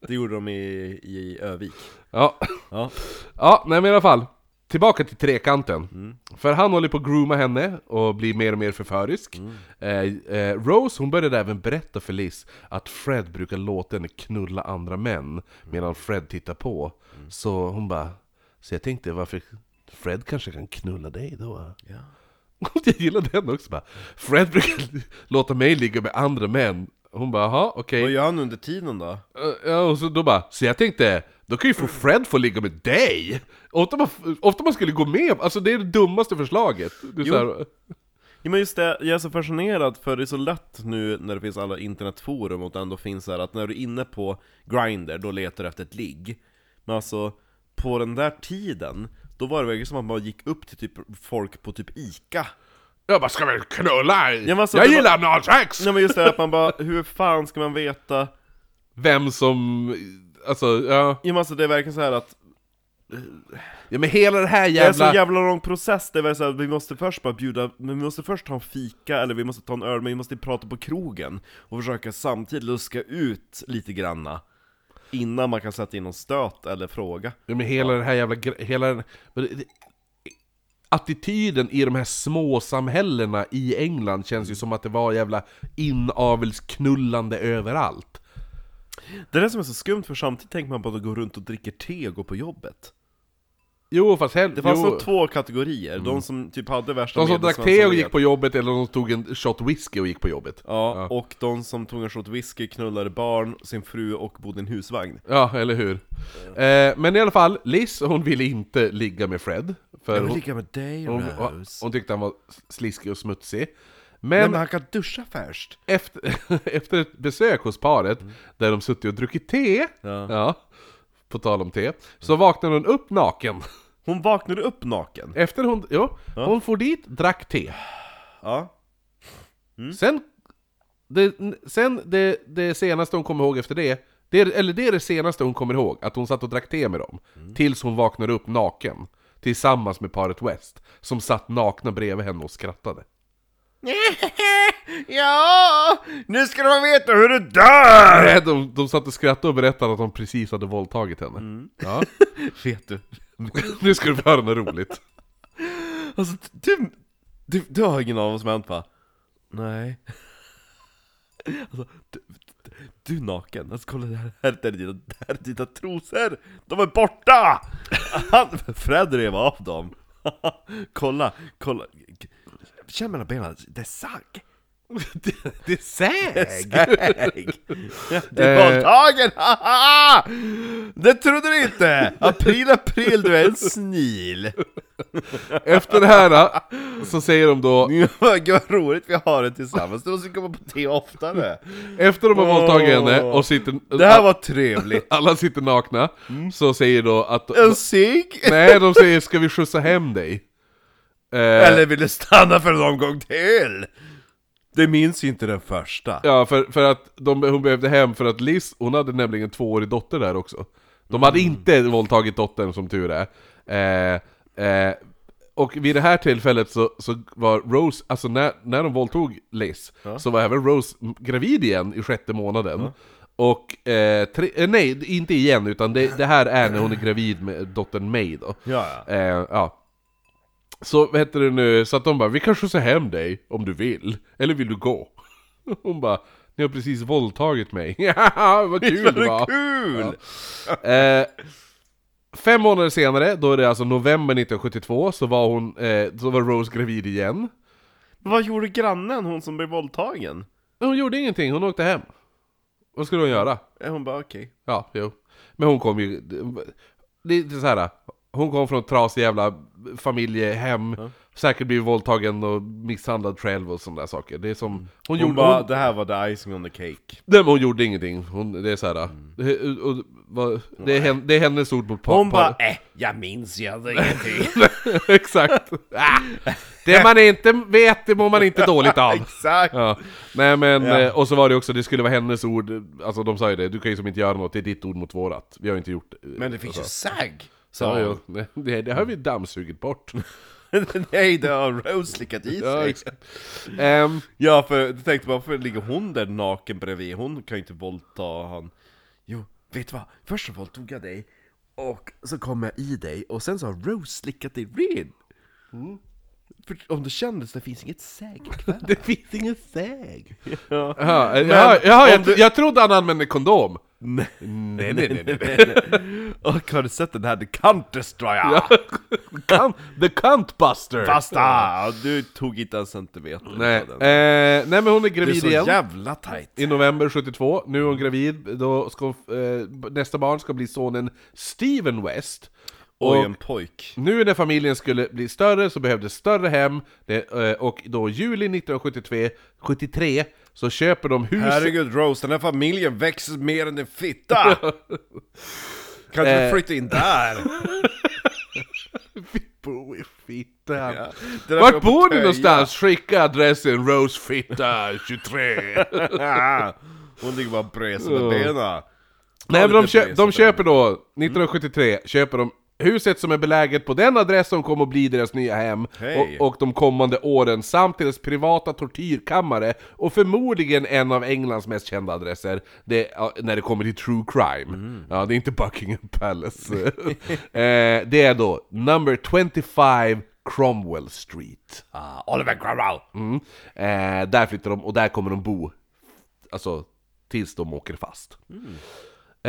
Det gjorde de i, i Övik Ja. Ja, ja, nej men i alla fall. Tillbaka till trekanten. För han håller på att grooma henne och blir mer och mer förförisk. Eh, eh, Rose, hon började även berätta för Liz att Fred brukar låta henne knulla andra män medan Fred tittar på. Så hon bara, så jag tänkte varför Fred kanske kan knulla dig då? ja. *laughs* Jag gillar den också bara. Fred brukar *laughs* låta mig ligga med andra män. Hon bara, jaha okej. Vad gör han under tiden då? Uh, Ja, och så då bara, så jag tänkte, då kan ju få Fred få ligga med dig! Ofta man, ofta man skulle gå med, alltså det är det dummaste förslaget. Det Jo. här, Ja men just det, jag är så fascinerad för det är så lätt nu när det finns alla internetforum och det ändå finns så här att när du är inne på Grindr, då letar du efter ett ligg Men alltså, på den där tiden, då var det verkligen som att man gick upp till typ folk på typ ICA jag bara, ska vi knulla? men alltså, jag gillar analsex! Ja men just det, att man bara, hur fan ska man veta? Vem som, alltså, ja. Ja men alltså det är verkligen så här att Ja men hela det här Det är en så jävla... jävla lång process, det är så här, vi måste först bara bjuda, men vi måste först ta en fika, eller vi måste ta en öl, men vi måste prata på krogen Och försöka samtidigt luska ut lite granna Innan man kan sätta in någon stöt eller fråga Ja, men hela den här jävla... Hela den, attityden i de här små samhällena i England känns ju som att det var jävla inavelsknullande överallt. Det är det som är så skumt, för samtidigt tänker man på att gå runt och dricker te och gå på jobbet Jo fast hell, Det fanns jo. så två kategorier, de som typ hade värsta De som drack te och gick på jobbet, eller de som tog en shot whisky och gick på jobbet. Ja, och de som tog en shot whisky, knullade barn, sin fru och bodde i en husvagn Ja, eller hur? Eh, men i alla fall, Liz, hon ville inte ligga med Fred. För Jag vill hon, ligga med dig hon, Rose hon tyckte han var sliskig och smutsig. Nej Men men han kan duscha först efter, *laughs* efter ett besök hos paret, där de suttit och druckit te, Ja. ja, på tal om te, så vaknade hon upp naken. Hon vaknade upp naken Efter hon, jo, hon for dit, drack te. Ja Sen, det, sen det, det senaste hon kommer ihåg efter det, det eller det är det senaste hon kommer ihåg, att hon satt och drack te med dem. Tills hon vaknade upp naken. Tillsammans med paret West, som satt nakna bredvid henne och skrattade. *laughs* Ja, nu ska de veta hur du dör! Nej, de, de satt och skrattade och berättade att de precis hade våldtagit henne. Ja. *laughs* Vet du? *laughs* nu ska du få höra något roligt. Alltså, du, du, du har ingen aning vad som hänt va? Nej. Alltså, du, du, du är naken, alltså kolla det här, här är dina, det här är dina trosor! De är borta! Han, Fred rev av dem. kolla, kolla. Känn mellan benen, det är sagg. *laughs* det, det säg! Ägg! Du är våldtagen! haha! Det trodde du inte! April, april, du är en snil! Efter det här så säger de då, Gud vad roligt vi har det tillsammans, du måste komma på te oftare! efter de har våldtagit henne och sitter, Det här var trevligt! alla sitter nakna, så säger då att... En cigg? Nej, de säger 'Ska vi skjutsa hem dig?' Eh, Eller vill du stanna för en omgång till? Det minns ju inte den första. Ja, för, för att de, hon behövde hem för att Liz, hon hade nämligen en tvåårig dotter där också. De hade inte våldtagit dottern som tur är. Eh, eh, och vid det här tillfället så, så var Rose, alltså när, när de våldtog Liz, så var även Rose gravid igen i sjätte månaden. Och, eh, tre, eh, nej, inte igen, utan det, det här är när hon är gravid med dottern May då. Ja, ja. Eh, ja. Så vad heter det nu, så att de bara 'Vi kan skjutsa hem dig om du vill, eller vill du gå?' *laughs* Hon bara 'Ni har precis våldtagit mig' *laughs* Ja, vad kul det var! kul! Eh, fem månader senare, då är det alltså november 1972, så var hon, eh, så var Rose gravid igen Men vad gjorde grannen, hon som blev våldtagen? Hon gjorde ingenting, hon åkte hem Vad skulle hon göra? Eh, Hon bara okej. Ja, jo Men hon kom ju, det är så här. Hon kom från ett trasigt jävla familjehem. Säkert blivit våldtagen och misshandlad själv och sådana där saker. Det är som, hon, Hon, gjorde, bara, hon, det här var the icing on the cake. nej, men hon gjorde ingenting, hon, det är såhär det, och, och, det, är hen, det är hennes ord mot pa- Hon bara, eh, jag minns ju *laughs* ingenting. *laughs* Exakt! Ah, det man inte vet, det mår man inte dåligt av. *laughs* Exakt! Ja, nej men, Ja. eh, och så var det också, det skulle vara hennes ord, alltså de sa ju det, du kan ju som inte göra något, det är ditt ord mot vårat. Vi har ju inte gjort eh, Men det finns ju alltså. SAG! Ja, jo, *laughs* det, det, har vi dammsugit bort *laughs* nej det har Rose slickat i Ja, sig. exakt. Ehm, Ja, för jag tänkte varför ligger hon där naken bredvid? Hon kan ju inte våldta han. Jo, vet du vad? Först så våldtog jag dig, och så kom jag i dig, och sen så har Rose slickat dig ren. För om du känner så det finns inget säg kvar. *laughs* det finns ingen säg Ja. Men jaha, jaha om jag, du- jag trodde han använde kondom *laughs* Nej, Nej, nej, nej, nej. Och har du sett den här The Cunt Destroyer? Ja. *laughs* The Cunt Buster! Basta! Du tog inte en centimeter Nej, eh, nej men hon är Det är gravid så igen jävla tight. I november 72, nu är hon gravid, då ska eh, nästa barn ska bli sonen Steven West Oj, Och en pojk. nu när familjen skulle bli större så behövdes större hem, eh, och då juli 1973 73, så köper de hus... Herregud Rose, den här familjen växer mer än en fitta! *laughs* Kan du Eh. flytta in där? *laughs* Vi bor i Fitta. Ja. Vart bor på någonstans? Skicka adressen Rosefitta 23. Töja. *laughs* Hon ligger bara och bräser med benen. Nej men de, lite kö bräs de köper då, 1973, köper de huset som är beläget på den adress som kommer att bli deras nya hem Hej. och, och de kommande åren samt deras privata tortyrkammare och förmodligen en av Englands mest kända adresser det, när det kommer till true crime. Mm. Ja, det är inte Buckingham Palace. *laughs* eh, det är då number 25 Cromwell Street. Ah, Oliver Cromwell! Mm. Eh, där flyttar de, och där kommer de bo, alltså tills de åker fast.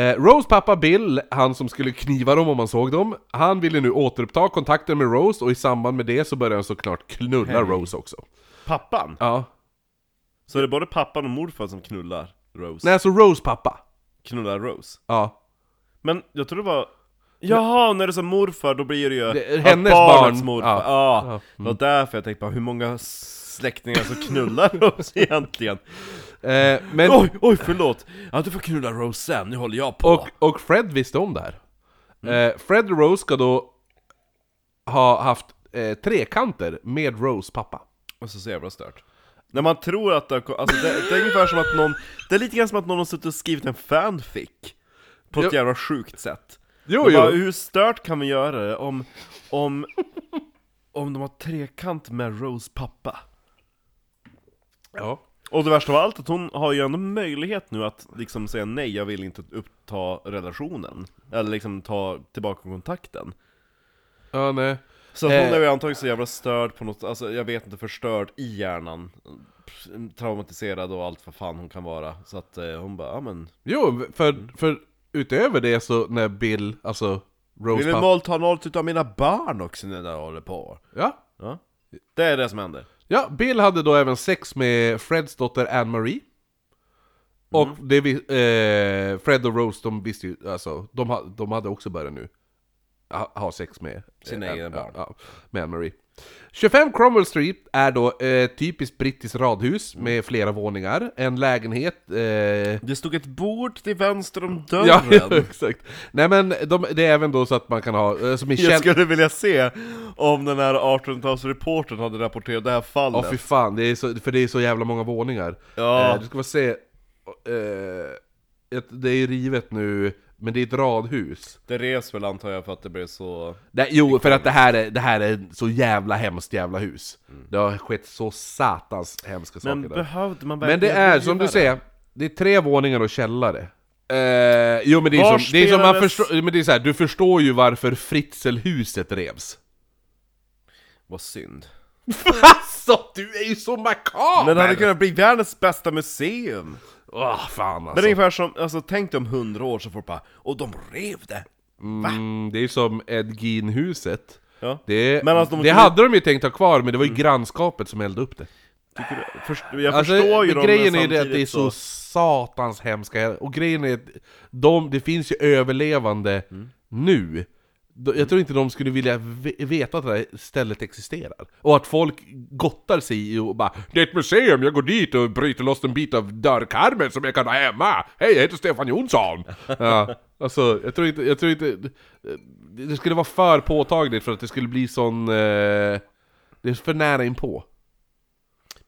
Eh, Rose pappa Bill, han som skulle kniva dem om man såg dem, han ville nu återuppta kontakten med Rose och i samband med det så började han såklart knulla Hej. Rose också. Pappan? Ja. Så är det både pappan och morfar som knullar Rose? Nej, alltså Rose pappa. Knullar Rose? Ja. Men jag tror det var... Jaha, när är som morfar då blir det ju Det att hennes barnets barn. morfar. Ja. Ja, Ja. det var därför jag tänkte på hur många släktingar som knullar Rose *laughs* egentligen. Eh, men, Oj, oj förlåt! Ja du får knulla Rose sen, nu håller jag på. och, och Fred visste om det här. Eh, Fred och Rose ska då ha haft eh, trekanter med Rose pappa. Och så så jävla stört. När man tror att det, har alltså det, det är ungefär som att någon, det är lite grann som att någon har suttit och skrivit en fanfic På ett Jo. jävla sjukt sätt Jo, bara, jo. Hur stört kan vi göra det om, om, om de har trekant med Rose pappa? Ja. Och det värsta av allt, att hon har ju ändå möjlighet nu att liksom säga nej, jag vill inte uppta relationen. Eller liksom ta tillbaka kontakten. Ja, nej. Så att Eh. hon är ju antagligen så jävla störd på något, alltså jag vet inte, förstörd i hjärnan. Traumatiserad och allt vad fan hon kan vara. Så att eh, hon bara, ja men Jo, för, för utöver det så när Bill, alltså Rose Vill du ta noll utav mina barn också när jag håller på? Ja, Ja. Det är det som händer Ja, Bill hade då även sex med Freds dotter Anne-Marie. Och Mm. det vi, eh, Fred och Rose, de visste ju, alltså, de, de hade också börjat nu ha, ha sex med Sina eh, egna ja, barn. Ja, med Anne-Marie. 25 Cromwell Street är då eh, typiskt brittiskt radhus med flera våningar, en lägenhet eh, Det stod ett bord till vänster om *laughs* Ja, dörren. *laughs* exakt. Nej men de, det är även då så att man kan ha, eh, som i Jag skulle vilja se om den här 1800-talsreportern hade rapporterat det här Ja fallet. fy fan, det är så, för det är så jävla många våningar. Ja. Eh, du ska få se, eh, ett, det är rivet nu, men det är ett radhus. Det res väl antar jag för att det blev så... Det, jo, för att det här är, det här är så jävla hemskt jävla hus. Det har skett så satans hemska Men saker där. behövde man Men det är, som du det? säger, det är tre våningar och källare. Eh, jo men det är Var som, det är som man spelades- förstår, men det är så här, du förstår ju varför Fritzelhuset revs. Vad synd. *laughs* Alltså, du är ju så makaber! Men det hade kunnat bli världens bästa museum! Åh, fan Men alltså. det är ungefär som, alltså tänk dig om hundra år så får bara Och de rev det! Mm, det är som Ed Gein-huset. Ja. Det, alltså, de det hade de ju tänkt ha kvar, men det var ju grannskapet som eldade upp det. Du? Först, jag Alltså, förstår ju dem, grejen är det att det är samtidigt så satans hemska, och grejen är att de, det finns ju överlevande Mm. nu. Jag tror inte de skulle vilja ve- veta att det här stället existerar. Och att folk gottar sig i och bara Det är ett museum, jag går dit och bryter loss en bit av dörrkarmen som jag kan ha hemma! Hej, jag heter Stefan Jonsson! *laughs* ja, alltså, jag tror inte, jag tror inte... Det skulle vara för påtagligt för att det skulle bli sån... Eh, det är för nära inpå.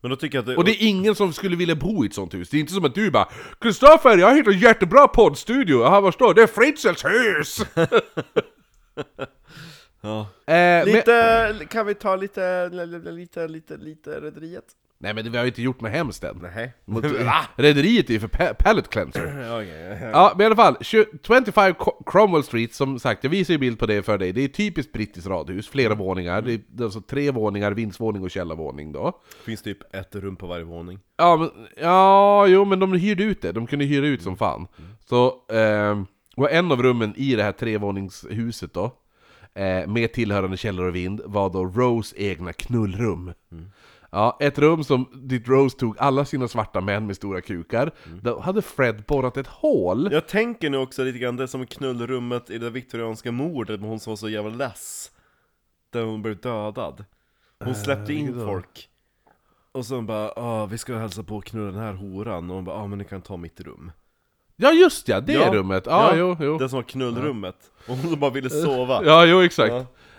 Men då tycker jag att det, Och det är ingen som skulle vilja bo i ett sånt hus. Det är inte som att du bara Kristoffer, jag har hittat en jättebra poddstudio! Jaha, vad står det? Det är Fritzels hus! *laughs* *laughs* ja. eh, men, Lite, kan vi ta lite, lite, lite, lite Rederiet? nej men vi har ju inte gjort något hemskt än. Nej Mot- *laughs* Rederiet är ju för pa- pallet cleanser. *clears throat* Okej, Ja, men i alla fall, 20 25 Co- Cromwell Street, som sagt, jag visar ju bild på det för dig. Det är typiskt brittiskt radhus, flera våningar. Det är det alltså tre våningar, vindsvåning och källarvåning då. Finns typ ett rum på varje våning Ja, men, ja, jo men de hyrde ut det, de kunde hyra ut som fan. Så, ehm, och en av rummen i det här trevåningshuset då, eh, med tillhörande källare och vind, var då Rose egna knullrum. Ja, ett rum som dit Rose tog alla sina svarta män med stora kukar. Då hade Fred borrat ett hål. Jag tänker nu också lite grann det som knullrummet i det viktorianska mordet med hon som var så jävla less Där hon blev dödad Hon släppte in då? folk Och så bara ah, vi ska hälsa på och knulla den här horan Och hon bara ah, men ni kan ta mitt rum Ja just ja, det Ja, rummet! Ja, jo, jo. Det som var knullrummet Och hon bara ville sova *laughs* Ja, jo exakt.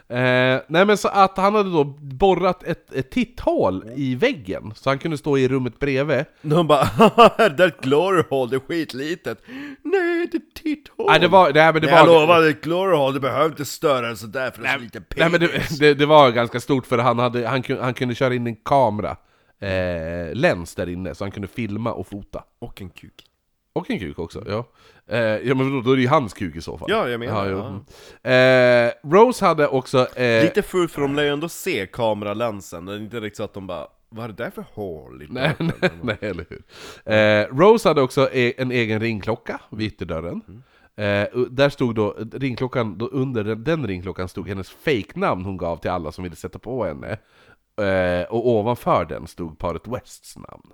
Eh, nej men så att han hade då borrat ett, ett titthål i väggen, så han kunde stå i rummet bredvid. De bara *laughs* det är ett glory hole, det är skitlitet Nej, det är ett titthål Nej det var, nej, men det Jag var... lovar, det är ett glory hole, det behöver inte större än sådär för det är så lite Nej men penis det, det, det var ganska stort för han, hade, han, kunde, han kunde köra in en kamera, eh, lens där inne, så han kunde filma och fota. Och en kuk Och en kuk också, ja. Eh, ja men då, då är det ju hans kuk i så fall. Ja, jag menar, ja. Mm. Eh, Rose hade också... Eh, Lite fult för de lär ju ändå se kameralensen, det är inte riktigt så att de bara Vad är det där för hål i Nej, dörren?" nej, nej, eller hur. Eh, Rose hade också e- en egen ringklocka vid ytterdörren. Eh, och där stod då, ringklockan, då under den, den ringklockan stod hennes fake-namn hon gav till alla som ville sätta på henne. Eh, och ovanför den stod paret Wests namn.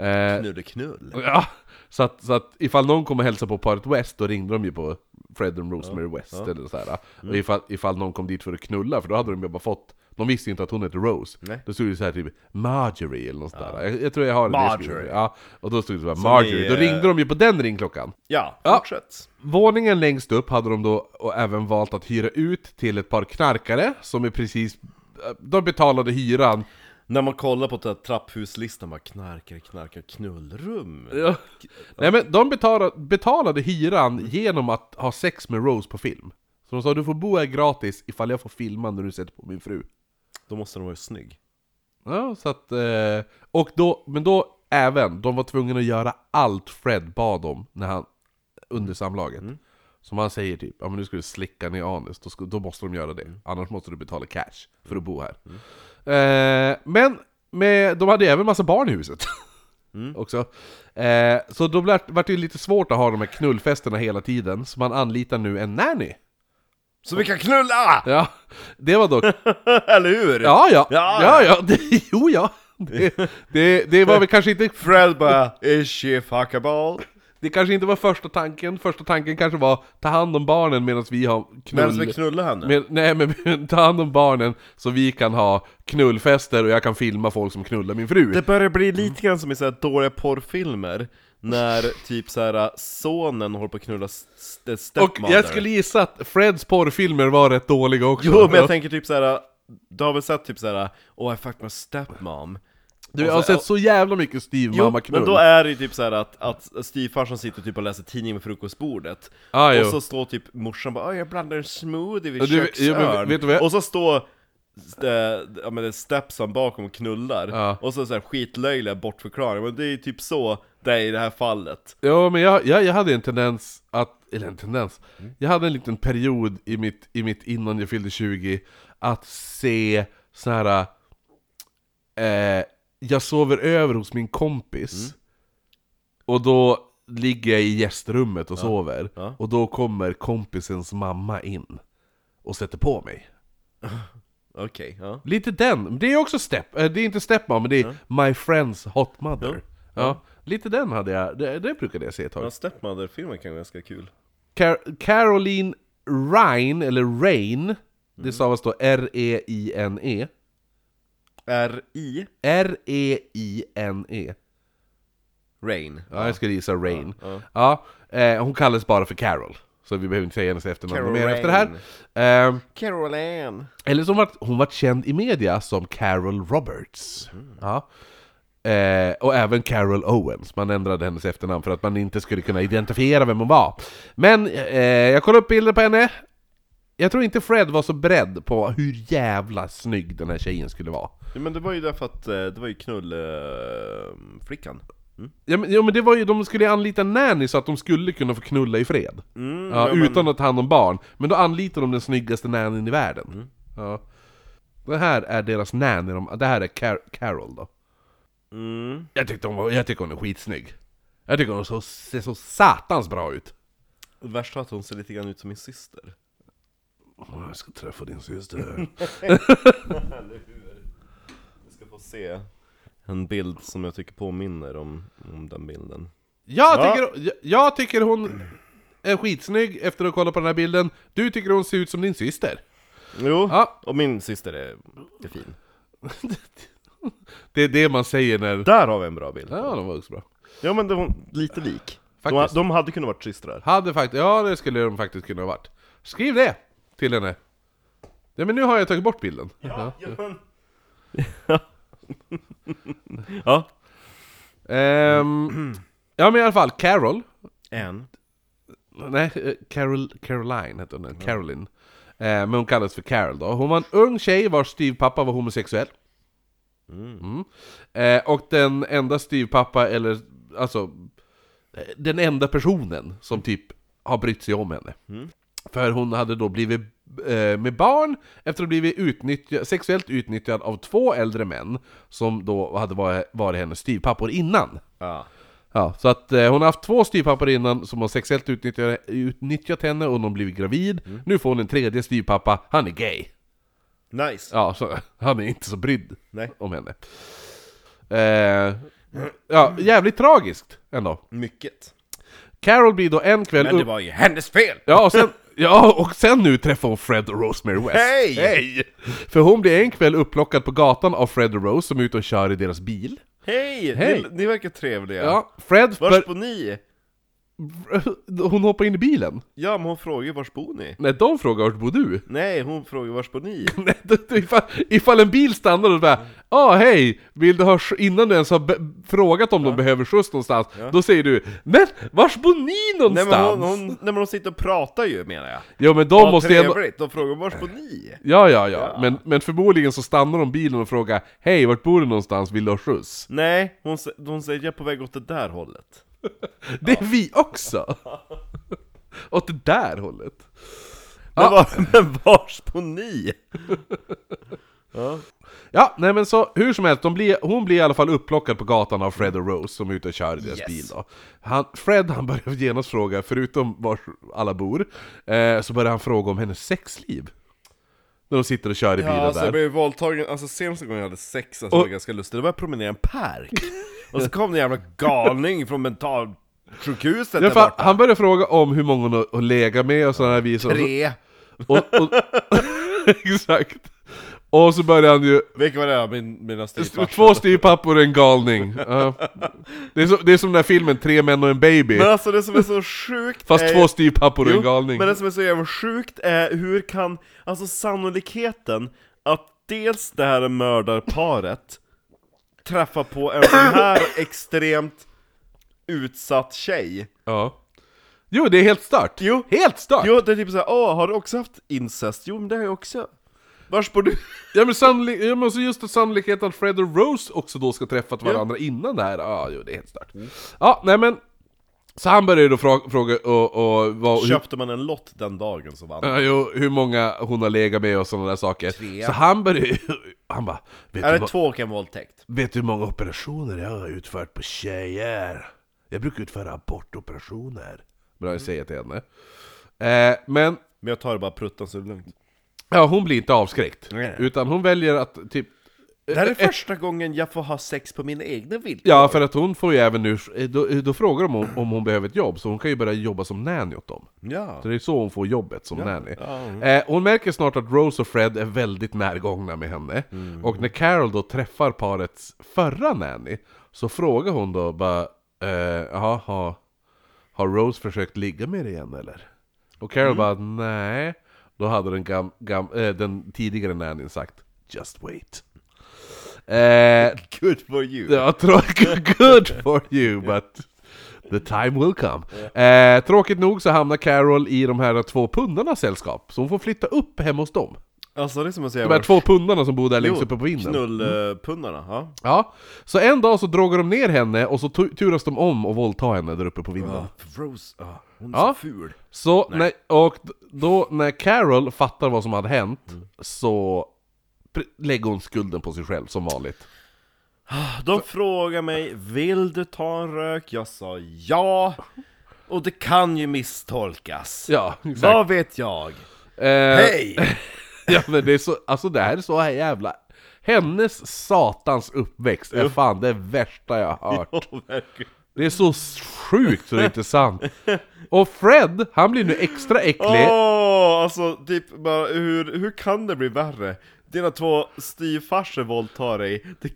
Eh, Knulle knull ja, så att, så att ifall någon kom och hälsade på paret West, då ringde de ju på Fred och Rosemary West eller sådär. Och ifall, ifall någon kom dit för att knulla, för då hade de ju bara fått de visste inte att hon hette Rose. Nej. Då stod det så här typ Marjorie eller något sådär. Jag, jag tror jag har det Marjorie. Ja, och då stod det så här Marjorie. Då eh, ringde de ju på den ringklockan. Ja, Ja. fortsätt Våningen längst upp hade de då och även valt att hyra ut till ett par knarkare som är precis... De betalade hyran När man kollar på den här trapphuslistan, bara knarkar, knarkar, knullrum Ja. Nej men de betalade, betalade hyran genom att ha sex med Rose på film. Så de sa du får bo här gratis ifall jag får filma när du sätter på min fru. Då måste de vara snygg Ja, så att... Eh, och då, men då även, de var tvungna att göra allt Fred bad om när han, under samlaget. Som han säger typ, ja men nu ska du slicka ner anus, då, ska, då måste de göra det. Annars måste du betala cash för att bo här. Eh, men med, de hade även massa barn i huset. *laughs* också. Eh, så då vart vart det lite svårt att ha de här knullfesterna hela tiden, så man anlitar nu en nanny. Så vi kan knulla! Ja, det var dock... *laughs* Eller hur? Ja, ja, ja, Ja. ja, det, jo, ja. Det, det, det var väl kanske inte... Fred bara 'Is she fuckable?' Det kanske inte var första tanken, första tanken kanske var ta hand om barnen medan vi har knull... Medan vi knullar henne? Med, nej men ta hand om barnen så vi kan ha knullfester och jag kan filma folk som knullar min fru. Det börjar bli lite grann som i såhär dåliga porrfilmer När typ såhär sonen håller på att knulla st- och stepmother jag skulle gissa att Freds porrfilmer var rätt dåliga också. Jo men jag tänker typ såhär Du har väl sett typ såhär Oh I fucked my stepmom Du och har sett så jävla mycket Steve Jo, mamma knull. men då är det ju typ såhär att, att styvfarsan sitter typ och läser tidningen vid frukostbordet Ah, jo. Och så står typ morsan bara "Åh, jag blandar en smoothie vid köksörn jag- Och så står ja, men det stepson bakom och knullar Ja. Och så, så här skitlöjliga bortförklaringar, men det är ju typ så det är i det här fallet Ja men jag, jag, jag hade en tendens att, eller en tendens, Mm. jag hade en liten period i mitt, i mitt innan jag fyllde 20 Att se så här. Eh, jag sover över hos min kompis Mm. Och då ligger jag i gästrummet och sover ja. Och då kommer kompisens mamma in Och sätter på mig *laughs* Okej, ja Lite den, det är också step, eh, det är inte stepmom men det är my friends hot mother ja. Lite den hade jag, det, det brukade jag se ett tag Ja, Stepmother-filmen kan vara ganska kul Car- Caroline Ryan, eller Rain, Mm. det stavas då R-E-I-N-E. R.I. R-E-I-N-E. Rain Ja, jag skulle gissa Rain. ja. Ja, eh, hon kallas bara för Carol. Så vi behöver inte säga hennes efternamn mer efter det här. Eh, Carol Ann eller hon var hon var känd i media som Carol Roberts. Ja. Eh, och även Carol Owens, man ändrade hennes efternamn för att man inte skulle kunna identifiera vem hon var. Men eh, jag kollade upp bilder på henne, jag tror inte Fred var så beredd på hur jävla snygg den här tjejen skulle vara. Ja, Men det var ju därför att eh, det var ju knullflickan mm. Ja men, ja, men det var ju, de skulle anlita nanny så att de skulle kunna få knulla i fred. Mm, Ja, men- utan att ta hand om barn. Men då anlitar de den snyggaste nannyn i världen. Mm. Ja. Det här är deras nanny, de, det här är Car- Carol då. mm. Jag tyckte hon, var, jag tycker hon är skitsnygg. Jag tycker hon så, ser så satans bra ut. Det värsta är att hon ser lite grann ut som min syster Jag ska träffa din syster. *laughs* Eller hur? Vi ska få se en bild som jag tycker påminner om, om den bilden Jag, Ja. tycker, jag, jag tycker hon är skitsnygg efter att ha kollat på den här bilden. Du tycker hon ser ut som din syster. Jo, Ja. och min syster är, är fin *laughs* Det är det man säger när... Där har vi en bra bild Ja, de var också bra. Ja men det var lite lik de, Faktiskt. de hade kunnat varit systrar Hade faktiskt, ja det skulle de faktiskt kunna ha varit. Skriv det till henne. Ja men nu har jag tagit bort bilden. Ja. men... *laughs* *laughs* ja, Ehm, ja men i alla fall, Carol. en Nej, eh, Carol, Caroline hette hon, Caroline. Eh, men hon kallades för Carol då. Hon var en ung tjej vars styvpappa var homosexuell. Mm. Eh, och den enda styvpappa, eller alltså eh, den enda personen som typ har brytt sig om henne. För hon hade då blivit med barn efter att ha blivit utnyttjad, sexuellt utnyttjad av två äldre män som då hade varit, varit hennes styvpappor innan. Ja, Ja, så att eh, hon har haft två styvpappor innan som har sexuellt utnyttjat, utnyttjat henne och hon har blivit gravid. Nu får hon en tredje styvpappa, han är gay. nice Ja, så *laughs* han är inte så brydd Nej, om henne. Eh, ja, jävligt tragiskt ändå. mycket Carol blir då en kväll Men det var ju hennes fel! Ja, och sen, *laughs* ja, och sen nu träffar hon Fred och Rosemary West. Hej! Hej! För hon blir en kväll upplockad på gatan av Fred och Rose som är ute och kör i deras bil. Hej! Hej. Ni, ni verkar trevliga Ja, Fred... Vars Bör, bor ni? *laughs* hon hoppar in i bilen. Ja, men hon frågar ju vars bor ni? Nej, de frågar vart bor du? Nej, hon frågar vars bor ni? *laughs* Nej, då- då- ifall, ifall en bil stannar och bara ah, hej, vill du ha sk-" innan du ens har be- frågat om de behöver skjuts någonstans, då säger du Men vars bor ni Nej någonstans? men, hon, hon, nej men hon sitter och pratar ju menar jag Jo men de Ja, måste ju ändå... trevligt, de frågar vars bor ni? Ja, ja, ja, Men, men förmodligen så stannar de bilen och frågar Hej, vart bor du någonstans? Vill du ha skjuts? Nej, hon, sä- hon säger jag är på väg åt det där hållet *laughs* Det är vi också! *laughs* Åt det där hållet Men, var, men vars bor ni? *laughs* Ja. Ja, nej men så hur som helst, blir, hon blir i alla fall upplockad på gatan av Fred och Rose som är ute och kör i deras Yes. bil då. Han, Fred han börjar genast fråga, förutom var alla bor, eh, så börjar han fråga om hennes sexliv. När de sitter och kör i bilen Ja, alltså jag där. blev våldtagen, alltså senaste gången jag hade sex, alltså Och- det var ganska lustigt, det var jag promenera i en park Och så kom en jävla galning från mentalsjukhuset Ja, där borta han börjar fråga om hur många hon har- har legat med och sådana här vis. och så- Tre! Och, och, *laughs* exakt. Och så börjar han ju, Vilka var det? Min, mina styvfarsor? två styvpappor och en galning. Ja. Det, är så, det är som den där filmen Tre män och en baby. Men alltså det som är så sjukt Fast är... två styvpappor och en galning. Men det som är så jävla sjukt är hur kan, alltså sannolikheten att dels det här mördarparet träffa på en sån här *coughs* extremt utsatt tjej Ja. Jo, det är helt stört. Jo. Helt stört! Jo, det är typ såhär, åh, har du också haft incest? Jo, men det har jag också Vars bor du? *laughs* Ja men, sannolik, ja, men så just att sannolikheten att Fred och Rose också då ska träffat varandra innan det här, ja jo det är helt stört. Ja, nej men, så han började då fråga, fråga och, och vad, Köpte man en lott den dagen så vann jo, hur många hon har legat med och sådana där saker. Tre. Så han började *laughs* han bara, vet Är du, det vad- två och en våldtäkt? vet du hur många operationer jag har utfört på tjejer? Jag brukar utföra abortoperationer. Började jag säga till henne. Eh, men Men jag tar det bara pruttan så är det lugnt Ja, hon blir inte avskräckt. Nej. Utan hon väljer att typ... Det här är första gången jag får ha sex på mina egna villkor Ja, för att hon får ju även nu... Då, då frågar de om, om hon behöver ett jobb, så hon kan ju börja jobba som nanny åt dem. Ja, Så det är så hon får jobbet som nanny. ja, mm. Eh, hon märker snart att Rose och Fred är väldigt närgångna med henne. Mm. Och när Carol då träffar parets förra nanny, så frågar hon då bara... Eh, jaha, har, har Rose försökt ligga med dig igen eller? Och Mm. Carol bara nej. Då hade den, gam, gam, eh, den tidigare nannyn sagt Just wait. Eh, *laughs* good for you Ja. *laughs* Good for you, but the time will come. Eh, tråkigt nog så hamnar Carol i de här två pundarnas sällskap, så hon får flytta upp hemma hos dem. Alltså det är som att säga De här två pundarna som bor där längst uppe på vinden. Knullpundarna, ja Ja, så en dag så drogar de ner henne och så tu- turas de om och våldta henne där uppe på vinden. Ja, Rose, ja, hon är Ja. så ful Så, när, och då när Carol fattar vad som hade hänt, så pr- lägger hon skulden på sig själv som vanligt. De frågar mig, vill du ta en rök? Jag sa ja Och det kan ju misstolkas Ja, exakt. Vad vet jag? Eh, Hej! *laughs* Ja men det är så, alltså det här är så här jävla... Hennes satans uppväxt är fan det värsta jag har hört. *laughs* Verkligen. Det är så sjukt så det är inte sant. Och Fred, han blir nu extra äcklig. Åh, alltså typ bara hur, hur kan det bli värre? Dina två styvfarsor våldtar dig, det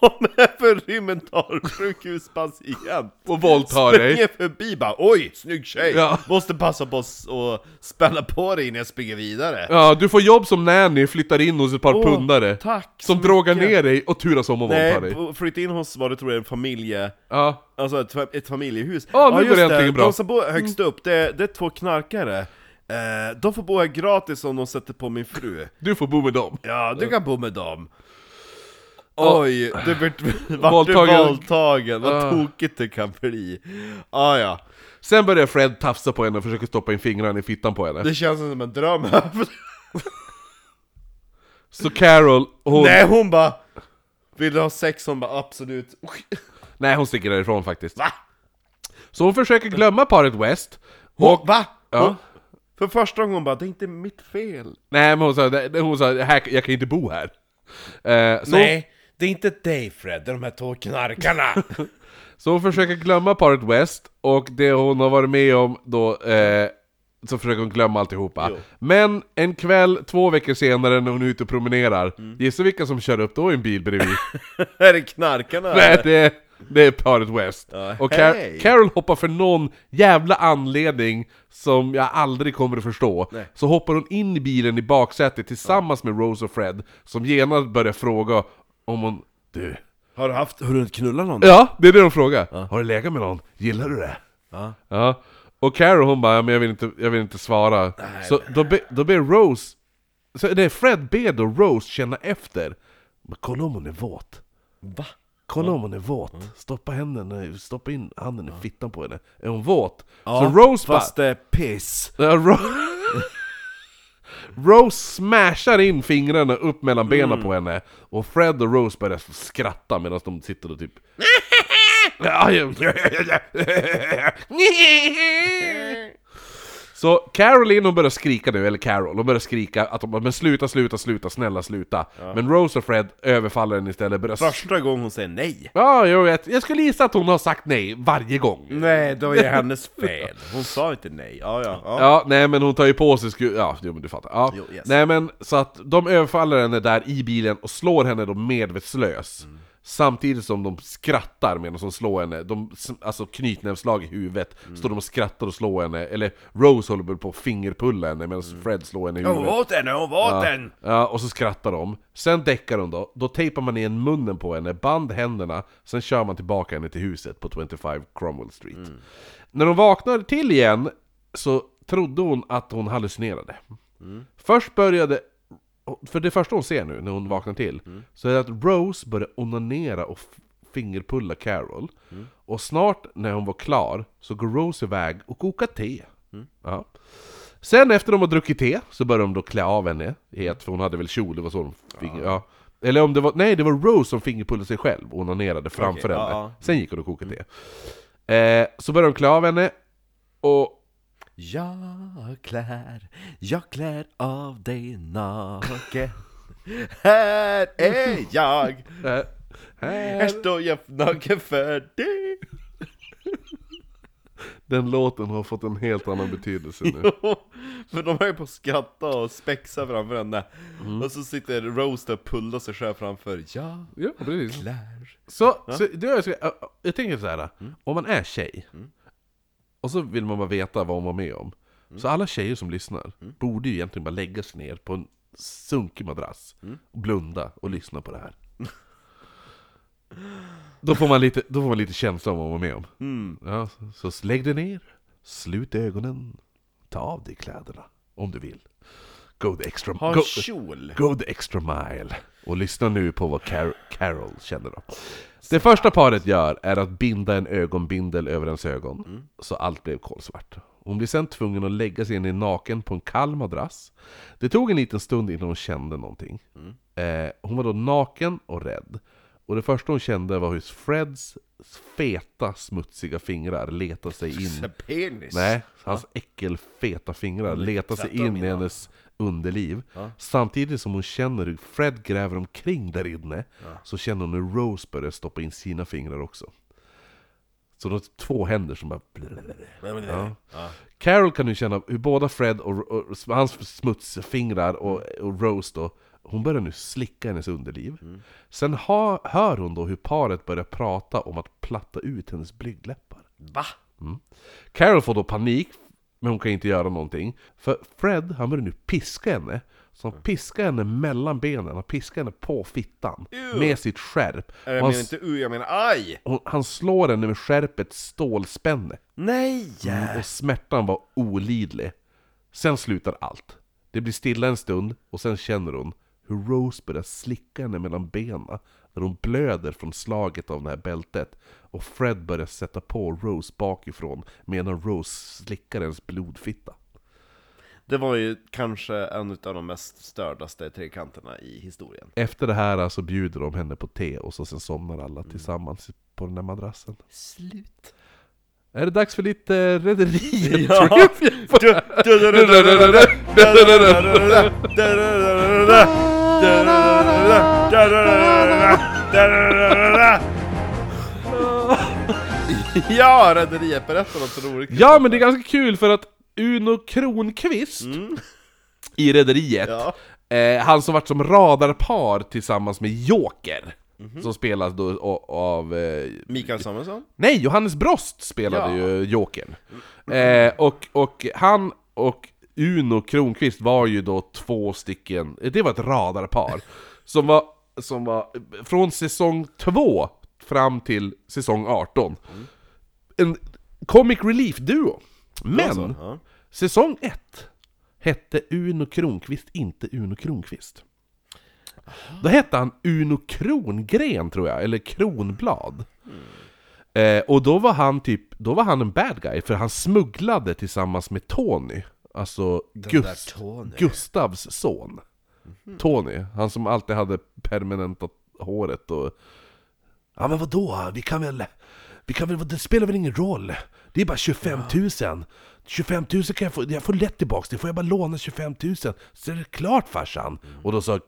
kommer förbi mentalsjukhuspatient Och våldtar dig. Springer förbi bara oj, snygg tjej! Ja. Måste passa på och spänna på dig innan jag springer vidare Ja, du får jobb som nanny, flyttar in hos ett par Åh, pundare. Tack Som drogar ner dig och turas om och Nej, våldtar dig. b- flytta in hos vad du tror är en familje Ja. Alltså ett, ett familjehus Ja, nu går det äntligen det, bra. De som bor högst upp, det, det är två knarkare eh, De får bo här gratis om de sätter på min fru Du får bo med dem. Ja, du kan bo med dem Oj, du vart *laughs* Våldtagen. våldtagen, vad Ah. tokigt det kan bli ah, ja, Sen börjar Fred tafsa på henne och försöker stoppa in fingrarna i fittan på henne. det känns som en dröm *laughs* Så Carol, hon... Nej hon bara Vill du ha sex? Hon bara absolut Nej, hon sticker därifrån faktiskt. Va? Så hon försöker glömma paret West. Hon, Och, va? Ja. Hon, för första gången hon bara, det är inte mitt fel nej men hon sa, det- hon sa här, jag kan inte bo här. Eh, så, Nej, det är inte dig Fred, det är de här två knarkarna *laughs* så hon försöker glömma paret West, och det hon har varit med om då, eh, så försöker hon glömma alltihopa. Men en kväll, två veckor senare när hon är ute och promenerar, Mm. gissa vilka som kör upp då i en bil bredvid? *laughs* är det knarkarna? Nej, det är, det är paret West. Ja, och Car-. Carol hoppar för någon jävla anledning som jag aldrig kommer att förstå. Nej. Så hoppar hon in i bilen i baksätet tillsammans med Rose och Fred, som genast börjar fråga om hon... Du... Har du haft, har du knullat någon? Ja, det är det de frågar. Har du legat med någon? Gillar du det? Ja. Ja. Och Carol hon bara, "Ja, men jag vill inte, jag vill inte svara. så då, be, då ber Rose... Så det är Fred ber då Rose känna efter. Men kolla om hon är våt. Va? Kolla om hon är våt. Stoppa, händerna, stoppa in handen i fittan på henne. Är hon våt? Så Rose fast det är piss bara... Ja, Ro- *laughs* Rose smashar in fingrarna upp mellan benen på henne Och Fred och Rose börjar skratta medan de sitter och typ. *laughs* *laughs* Så Caroline hon börjar skrika nu, eller Carol, hon börjar skrika att de men sluta, sluta, sluta, snälla sluta Men Rose och Fred överfaller henne istället, börjar Första gången hon säger nej. Ja, jag vet. Jag skulle gissa att hon har sagt nej varje gång. Nej, då är det *laughs* hennes fel. Hon sa inte nej. Ja, ja. ja. Ja, nej men hon tar ju på sig sku... Ja, jo, men du fattar. Ja. Jo, yes. Nej men, så att de överfaller henne där i bilen och slår henne då medvetslös. Mm. Samtidigt som de skrattar medan de slår henne, de, alltså knytnävsslag i huvudet, Mm. står de och skrattar och slår henne, eller Rose håller på att fingerpulla henne medan Fred slår henne i Hon huvudet. åt den, hon åt Ja. den! Ja, och så skrattar de. Sen däckar hon då, då tejpar man igen munnen på henne, band händerna, sen kör man tillbaka henne till huset på 25 Cromwell Street. När hon vaknar till igen så trodde hon att hon hallucinerade. Först började, för det första hon ser nu när hon vaknar till, så är det att Rose börjar onanera och fingerpulla Carol. Och snart när hon var klar så går Rose iväg och kokar te. Ja. Sen efter de har druckit te så börjar de då klä av henne helt, för hon hade väl kjol, det var så de finger, ja. Eller om det var, nej det var Rose som fingerpullade sig själv och onanerade framför Okej, henne. ja, ja. Sen gick hon och kokade te. Eh, så börjar de klä av henne, och Jag klär, jag klär av dig naken Här är jag, här här, står jag naken för dig den låten har fått en helt annan betydelse nu. *laughs* För de är ju på att skratta och spexa framför henne Mm. Och så sitter Rose där och pullar sig själv framför Jag Ja, precis. Så, så det jag, jag- tänker så här. Mm. om man är tjej, och så vill man bara veta vad hon var med om. Mm. Så alla tjejer som lyssnar borde ju egentligen bara lägga sig ner på en sunkig madrass, Mm. och blunda och lyssna på det här. Då får man lite, då får man lite känsla om vad man var med om. Mm. Ja, så, så lägg dig ner, slut ögonen, ta av dig kläderna, om du vill. Go the extra, Ha en go, kjol Go the extra mile. Och lyssna nu på vad Car- Carol känner då. Det första paret gör är att binda en ögonbindel över ens ögon, så allt blev kolsvart. Hon blir sen tvungen att lägga sig ner naken på en kall madrass. Det tog en liten stund innan hon kände någonting. Eh, hon var då naken och rädd. Och det första hon kände var hur Freds feta, smutsiga fingrar letade sig in Penis Nej, hans äckelfeta fingrar letar sig in i hennes underliv. Ja. Samtidigt som hon känner hur Fred gräver omkring där inne Ja. Så känner hon hur Rose börjar stoppa in sina fingrar också. Så är två händer som bara... Ja. Carol kan nu känna hur båda Fred och, och, hans smutsfingrar och, och Rose då Hon börjar nu slicka hennes underliv. Sen ha, hör hon då hur paret börjar prata om att platta ut hennes blygdläppar. Va? Carol får då panik, men hon kan inte göra någonting. För Fred, han börjar nu piska henne. Så han piskar henne mellan benen, han piskar henne på fittan. Ew. Med sitt skärp. Jag menar inte u, jag menar aj! hon, han slår henne med skärpet stålspänne. Nej! Och smärtan var olidlig. Sen slutar allt. Det blir stilla en stund, och sen känner hon hur Rose börjar slicka henne mellan benen. När hon blöder från slaget av det här bältet. Och Fred börjar sätta på Rose bakifrån medan Rose slickar hennes blodfitta. Det var ju kanske en av de mest stördaste trekanterna i historien Efter det här så bjuder de henne på te och så sen somnar alla tillsammans på den där madrassen. Slut Är det dags för lite äh, rederiet? Ja. *laughs* Ja, Rederiet, berätta något roligt Ja men det är ganska kul för att Uno Kronqvist Mm. i Rederiet Ja. eh, Han som varit som radarpar tillsammans med Joker Mhm. Som spelas då av... Eh, Mikael Samuelsson? nej, Johannes Brost spelade Ja. ju Jokern eh, och, och han och Uno Kronqvist var ju då två stycken, det var ett radarpar *laughs* Som var, som var från säsong 2 fram till säsong 18 En comic relief duo Men Alltså, ja. Säsong 1 hette Uno Kronqvist inte Uno Kronqvist. Då hette han Uno Krongren tror jag, eller Kronblad. Eh, och då var han typ, då var han en bad guy, för han smugglade tillsammans med Tony. Alltså Gust, Tony. Gustavs son. Tony, han som alltid hade permanentat håret och... Ja men vadå, vi kan väl... Vi kan väl, det spelar väl ingen roll? Det är bara 25 000 25 000 kan jag få, jag får lätt tillbaks det, får jag bara låna 25 000 så är det klart farsan! Och då sa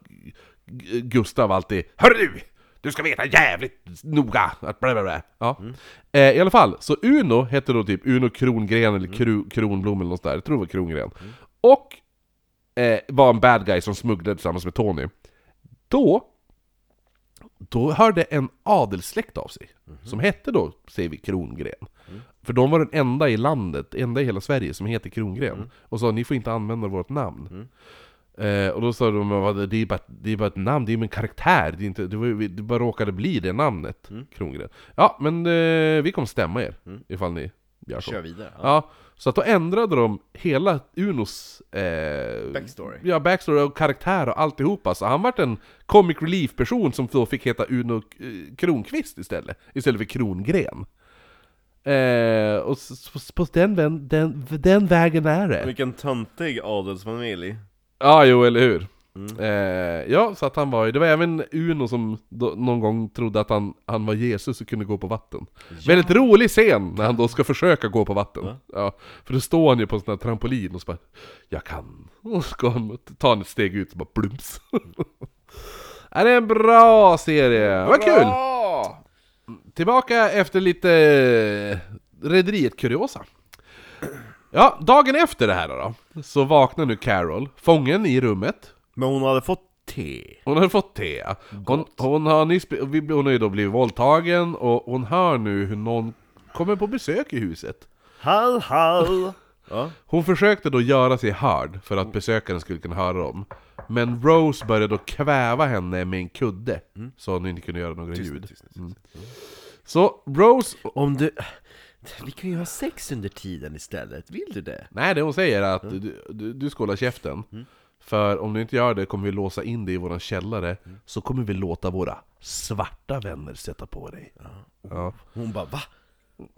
Gustav alltid Hörru du! Du ska veta jävligt noga! Att bla bla bla. Ja. Eh, I alla fall, så Uno hette då typ Uno Krongren eller Kro, Kronblom eller något där, jag tror det var Krongren. Och eh, var en bad guy som smugglade tillsammans med Tony. Då, då hörde en adelssläkt av sig, som hette då, säger vi, Krongren. För de var den enda i landet, enda i hela Sverige som heter Krongren. Och sa ni får inte använda vårt namn. Eh, och då sa de att det är bara, det är bara ett namn, det är ju en karaktär, det, är inte, det, var, det bara råkade bli det namnet, Krongren. Ja, men eh, vi kommer stämma er, ifall ni gör så. Kör vidare. Ja. Ja, så att då ändrade de hela Unos eh, Backstory. Ja, backstory och karaktär och alltihopa. Så han vart en comic relief-person som då fick heta Uno eh, Kronqvist istället, istället för Krongren. Eh, och på den, den, den, den vägen är det. Vilken töntig adelsfamilj. Ja, jo, eller hur? Mm. Eh, ja, så att han var det var även Uno som då, någon gång trodde att han, han var Jesus och kunde gå på vatten. Väldigt rolig scen när han då ska försöka gå på vatten. Va? Ja, för då står han ju på en sån här trampolin och så bara Jag kan. Och så ska han ta ett steg ut och bara plumps. *laughs* ja, det är en bra serie, vad kul! Tillbaka efter lite eh, Rederiet Kuriosa. Ja, dagen efter det här då, så vaknar nu Carol, fången i rummet. Men hon hade fått te. Hon har fått te. Hon, hon, har nyss, hon har ju då blivit våldtagen och hon hör nu hur någon kommer på besök i huset. Hall, hall! *laughs* Ja. Hon försökte då göra sig hörd för att besökaren skulle kunna höra dem. Men Rose började då kväva henne med en kudde, så hon inte kunde göra några ljud. Mm. Så Rose... Om du... Vi kan ju ha sex under tiden istället, vill du det? Nej, det hon säger är att du, du, du ska hålla käften. För om du inte gör det kommer vi låsa in dig i våran källare, så kommer vi låta våra svarta vänner sätta på dig. Ja. Hon bara va?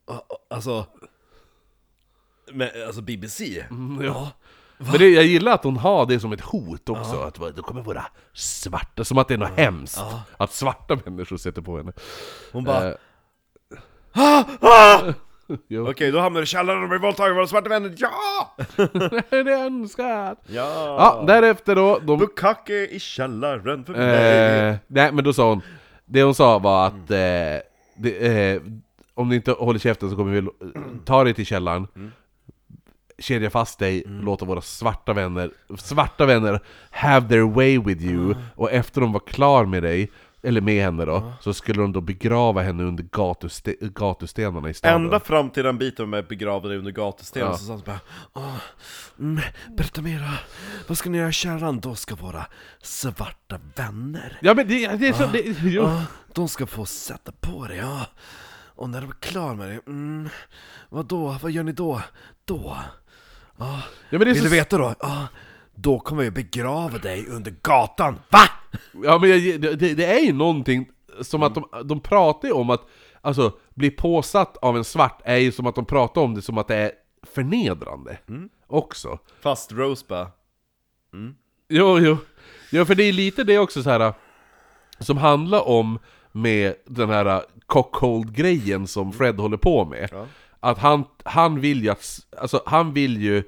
Ja, Alltså... Men alltså BBC? Ja. Men det, jag gillar att hon har det som ett hot också, att vad- då kommer våra svarta, som att det är något hemskt. Att svarta människor sätter på henne. Hon bara... Eh, jo. *laughs* Okej, då hamnar du i källaren och blir våldtagen av våra svarta vänner, ja! *laughs* det är önskat! Ja! Ja, därefter då, de, Bukake i källaren för mig! eh, nej men då sa hon, det hon sa var att eh, det, eh, om du inte håller käften så kommer vi ta dig till källaren, kedja fast dig, låta våra svarta vänner, svarta vänner have their way with you, och efter de var klar med dig, eller med henne då, så skulle de då begrava henne under gatuste, gatustenarna i staden. Ända fram till den biten med begravda under gatustenen Ja. så sa han bara Åh, mm, Berätta mera, vad ska ni göra källaren? Då ska våra svarta vänner Ja men det, det är så, det, jo. Ja, de ska få sätta på det, ja Och när de är klara med det, mm, vad då? Vad gör ni då? Då? Ja, Ja, men det är vill så, du veta då? Ja, då kommer vi begrava dig under gatan, VA? Ja men jag, det, det är ju någonting som att de, de pratar ju om att Alltså, bli påsatt av en svart är ju som att de pratar om det som att det är förnedrande Också. Fast Rose bara Jo, jo. Jo för det är lite det också så här Som handlar om med den här cockhold-grejen som Fred håller på med. Ja. Att han, han vill ju att, alltså han vill ju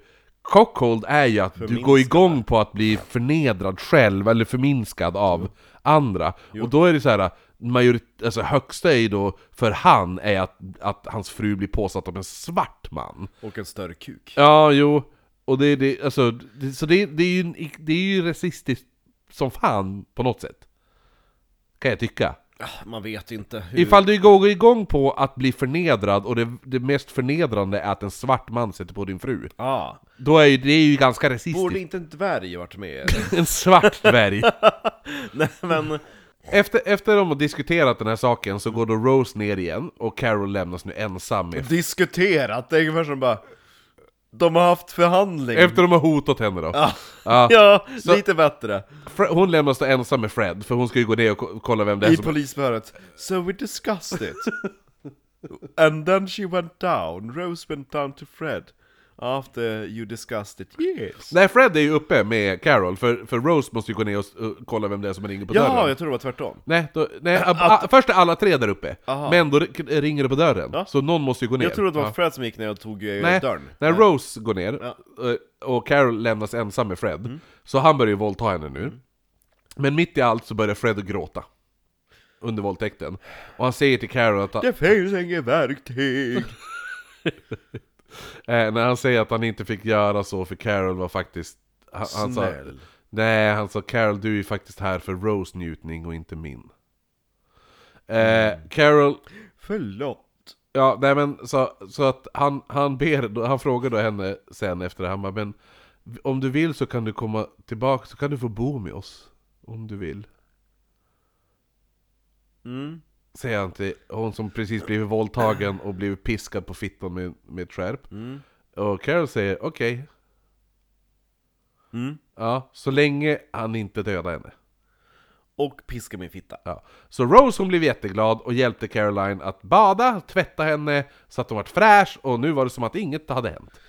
Cockhold är ju att du går igång på att bli förnedrad själv, eller förminskad av andra Och då är det så här majorit, alltså högsta är ju då för han är att, att hans fru blir påsatt av en svart man Och en större kuk Ja, jo. Och det, det, alltså, det, så det, det, är ju, det är ju rasistiskt som fan på något sätt. Kan jag tycka. Man vet inte hur... Ifall du går igång på att bli förnedrad och det, det mest förnedrande är att en svart man sätter på din fru. Ah, Då är ju, det är ju ganska rasistiskt. borde inte en dvärg varit med? *laughs* En svart dvärg. *laughs* Nej men... Efter, efter de har diskuterat den här saken så går då Rose ner igen och Carol lämnas nu ensam med Diskuterat, det är ungefär som bara... De har haft förhandling. Efter de har hotat henne då. Ja, Ja. *laughs* ja Så- lite bättre. Fre- Hon lämnas då ensam med Fred, för hon ska ju gå ner och ko- kolla vem det är I som... polisförhöret So we discussed it. *laughs* And then she went down, Rose went down to Fred After you discussed it, yes. Nej, Fred är ju uppe med Carol, för, för Rose måste ju gå ner och, och kolla vem det är som ringer på dörren. Jaha, jag tror det var tvärtom. Nej, då, nej a, a, först är alla tre där uppe, Aha. men då ri- ringer det på dörren. Ja. Så någon måste ju gå ner. Jag trodde det var Ja. Fred som gick ner och tog eh, Nej, dörren. när Rose går ner, Ja. eh, och Carol lämnas ensam med Fred, Mm. så han börjar ju våldta henne nu. Men mitt i allt så börjar Fred gråta. Under våldtäkten. Och han säger till Carol att Det finns inget verktyg! *laughs* eh, när han säger att han inte fick göra så för Carol var faktiskt... Han, han sa, Snäll. nej, han sa Carol du är faktiskt här för Rose njutning och inte min. Eh, Carol Förlåt. Ja, nej men så, så att han, han ber, han frågar då henne sen efter det, han bara, men om du vill så kan du komma tillbaka, så kan du få bo med oss. Om du vill. Mm. Säger han till hon som precis blivit våldtagen och blivit piskad på fittan med, med ett skärp. Mm. Och Carol säger okej. Mm. Ja, så länge han inte dödar henne. Och piska min fitta. Ja. Så Rose hon blev jätteglad och hjälpte Caroline att bada, tvätta henne så att hon vart fräsch och nu var det som att inget hade hänt.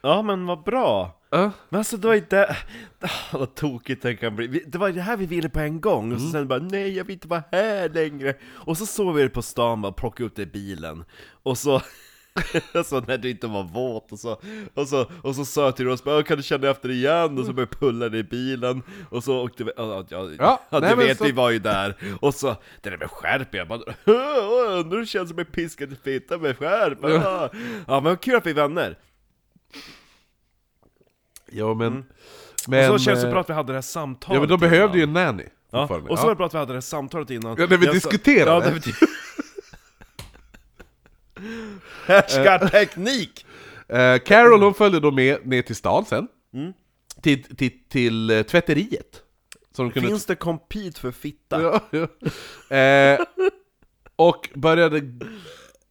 Ja men vad bra! Ja. Men alltså det var inte... Ah, vad tokigt det kan bli. Det var det här vi ville på en gång, och så sen bara nej jag vill inte vara här längre. Och så såg vi det på stan bara, plocka upp det i bilen. Och så... *laughs* så när du inte var våt och så, och så, och så sa jag till oss bara, kan du känna efter igen? Och så började jag pulla det i bilen, och så åkte vi, ja, ja, Ja, ja, du vet så- vi var ju där, och så, det där med skärp, jag bara, "Åh, undrar hur det känns som en piskad fitta med skärp? Ja. ja men kul att vi är vänner! Ja men... och men så känns det eh, bra att vi hade det här samtalet Ja men de innan. behövde ju en nanny Ja, och så ja. var det bra att vi hade det här samtalet innan Ja, när vi Jag sa- diskuterade. Ja, när vi *laughs* Härskarteknik! Eh, Carol hon följde då med ner till stan sen. Mm. Till, till, till tvätteriet. Så de. Finns det compete för fitta? Ja, ja. Eh, och började...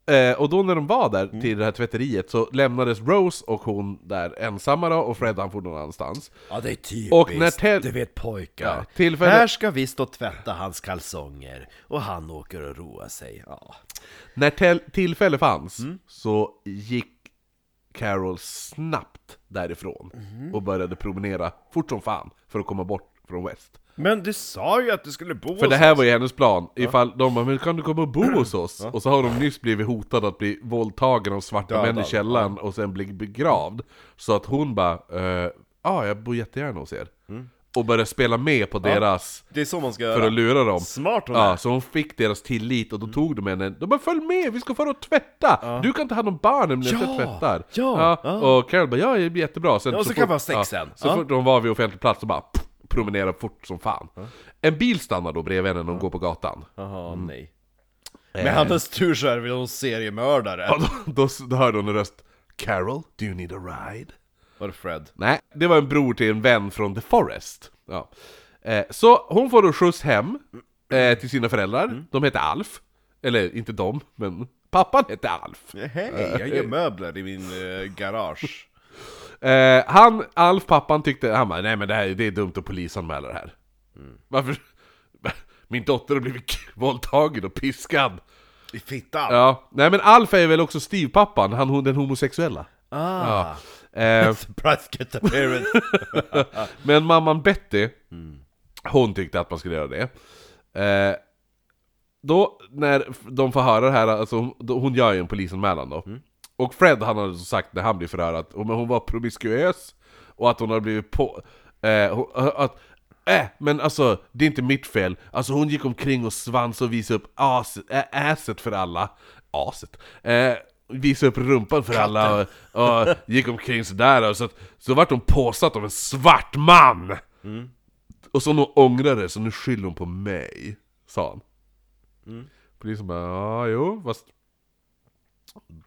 Eh, och då när de var där till det här tvätteriet så lämnades Rose och hon där ensamma då, och Fred han for någon annanstans. Ja det är typiskt, Och när du vet pojkar Ja, tillfälle- Här ska vi stå och tvätta hans kalsonger Och han åker och roar sig ja. När tillfälle fanns Mm. så gick Carol snabbt därifrån Mhm. och började promenera fort som fan för att komma bort från West. Men du sa ju att du skulle bo För hos det här oss. var ju hennes plan, ifall de bara 'Men kan du komma och bo hos *clears throat* oss?' Och så har de nyss blivit hotade att bli våldtagen av svarta Dödad, män i källaren och sen bli begravd. Så att hon bara eh, 'Ja, jag bor jättegärna hos er' Och började spela med på deras, Det är så man ska för göra. att lura dem. Smart hon Ja, är. så hon fick deras tillit och då tog de henne, de bara 'Följ med, vi ska fara och tvätta! Du kan ta hand om barnen när Ja, jag tvättar' ja, ja. Och Carol bara 'Ja, det blir jättebra' sen Ja, och så kan vi ha sex sen. Så Ja. fort de var vid offentlig plats så bara pff, promenerade fort som fan. En bil stannar då bredvid henne när de går på gatan. Jaha, nej. Eh, Med hennes tur så är det någon seriemördare. Ja, då, då, då hörde hon en röst. Carol, do you need a ride? Var det Fred? Nej, det var en bror till en vän från The Forest. Ja. eh, Så hon får då skjuts hem eh, till sina föräldrar, de heter Alf. Eller inte de, men pappan hette Alf. Hej, jag gör möbler i min eh, garage eh, Han, Alf, pappan tyckte, han bara, nej men det, här, det är dumt att polisanmäla det här. Varför? *laughs* Min dotter har blivit våldtagen och piskad. I fittan? Ja, nej men Alf är väl också styvpappan, han den homosexuella. Ah, eh, *laughs* surprise get appearance. *laughs* Men mamman Betty, hon tyckte att man skulle göra det. Eh, då, när de får höra det här, alltså, hon- då, hon gör ju en polisanmälan då. Och Fred, han hade sagt när han blev förhörd att hon var promiskuös, och att hon hade blivit på... Eh, hon, att, äh, men alltså, det är inte mitt fel. Alltså hon gick omkring och svans och visade upp as, äh, asset för alla. Aset? Eh, visade upp rumpan för alla och, och gick omkring sådär och så, att- så vart hon påsatt av en svart man! Och så hon ångrade så nu skyller hon på mig, sa han. Polisen bara, ja jo, fast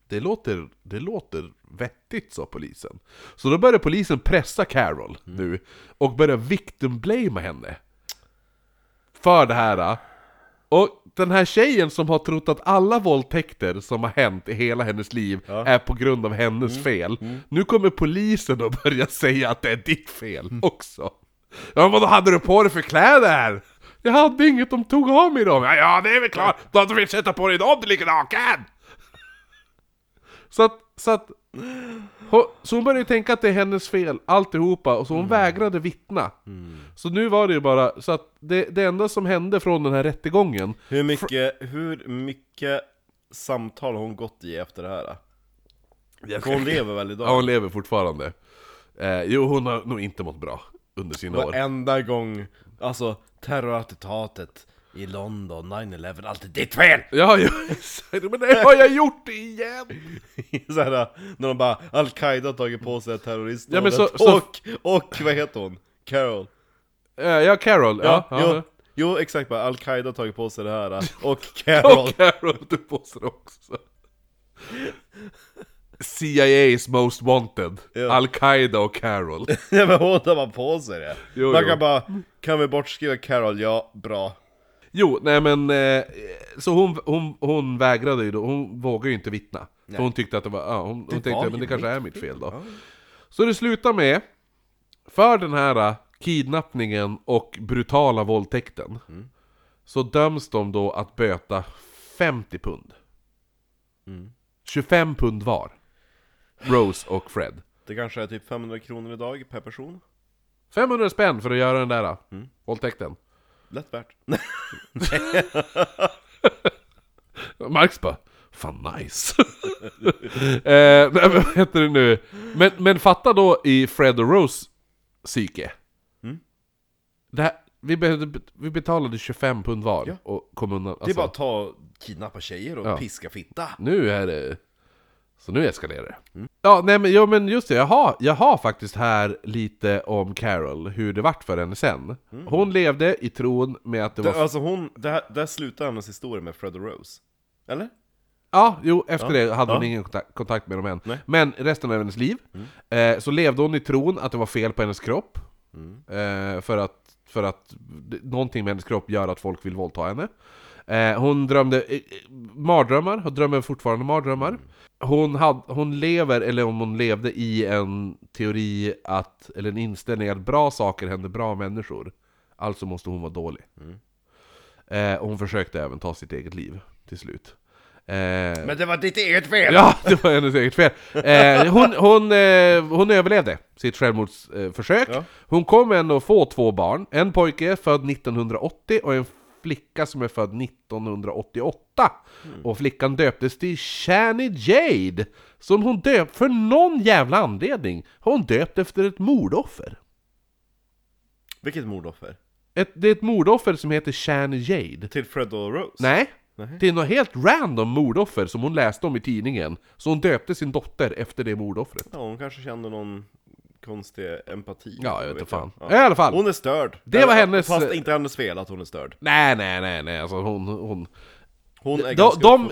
det låter, det låter vettigt, sa polisen. Så då började polisen pressa Carol nu, och började victim-blamea henne. För det här. Och den här tjejen som har trott att alla våldtäkter som har hänt i hela hennes liv är på grund av hennes fel. Nu kommer polisen att börja *laughs* säga att det är ditt fel också. Ja, vad hade du på dig för kläder? Jag hade inget, de tog av mig dem. Ja, ja det är väl klart. Då hade du velat sätta på dig dem, du ligger naken! Så att, så att så hon började ju tänka att det är hennes fel, alltihopa, och så hon vägrade vittna. Så nu var det ju bara, så att det, det enda som hände från den här rättegången Hur mycket, hur mycket samtal har hon gått i efter det här? För hon lever väl idag? Ja, hon lever fortfarande. Eh, jo, hon har nog inte mått bra under sina år. Varenda gång, alltså terrorattentatet i London, 9-11, allt är ditt fel! Ja, ja, men det har jag gjort igen! *laughs* Såhär, när de bara, Al-Qaida har tagit på sig terroristdådet, Ja, så- så- och, och vad heter hon? Carol Eh, ja, Carol, ja. Ja, ja, jo, jo exakt bara, Al-Qaida har tagit på sig det här, *laughs* och Carol Och Carol du på sig också. CIA's Most Wanted, Ja. Al-Qaida och Carol. *laughs* Ja men hon har bara på sig det Jo, Man jo. kan bara, kan vi bortskriva Carol? Ja, bra Jo, nej men, eh, så hon, hon, hon vägrade ju då, hon vågade ju inte vittna. För hon tyckte att det var, ja, hon, hon tänkte var men det ju kanske är mitt fel då. Så det slutar med, för den här eh, kidnappningen och brutala våldtäkten, så döms de då att böta 50 pund. 25 pund var. Rose och Fred. Det kanske är typ 500 kronor idag per person 500 spänn för att göra den där eh, våldtäkten. Lätt värt *laughs* Marx bara, fan nice. *laughs* eh, nej, men vad heter det nu? Men, men fatta då i Fred och Rose psyke. Mm. Det här, vi, behövde, vi betalade 25 pund var Ja. och kom undan. Det är Alltså, bara att ta, kidnappa tjejer och Ja. piska fitta Nu är det... Så nu eskalerar det. Mm. Ja, nej men, ja, men just det, jag har, jag har faktiskt här lite om Carol, hur det vart för henne sen. Hon levde i tron med att det var... Mm. det, Alltså hon, det här, där slutar hennes historia med Fred och Rose Eller? Ja, jo, efter Ja. det hade hon Ja. ingen kontakt, kontakt med dem än. Nej. Men resten av hennes liv, eh, så levde hon i tron att det var fel på hennes kropp. Eh, för att, för att någonting med hennes kropp gör att folk vill våldta henne. Eh, hon drömde eh, eh, mardrömmar, och drömmer fortfarande mardrömmar. Hon, had, hon lever, eller om hon levde i en teori att, eller en inställning att bra saker händer bra människor. Alltså måste hon vara dålig. Eh, och hon försökte även ta sitt eget liv till slut. Eh, Men det var ditt eget fel! Ja, det var hennes eget fel. Eh, hon, hon, eh, hon överlevde sitt självmordsförsök. Ja. Hon kommer ändå få två barn. En pojke född 1980 och en flicka som är född 1988. Och flickan döptes till Shani Jade. Som hon döpt, för någon jävla anledning, hon döpt efter ett mordoffer. Vilket mordoffer? Ett, det är ett mordoffer som heter Shani Jade. Till Fred och Rose? Nej, Nej. det är något helt random mordoffer som hon läste om i tidningen. Så hon döpte sin dotter efter det mordoffret. Ja, hon kanske kände någon konstig empati Ja, jag vet inte fan. Ja. I alla fall. Hon är störd Det var hennes- Fast inte hennes fel att hon är störd Nej, nej, nej, nej, alltså hon... hon Hon är de, ganska de,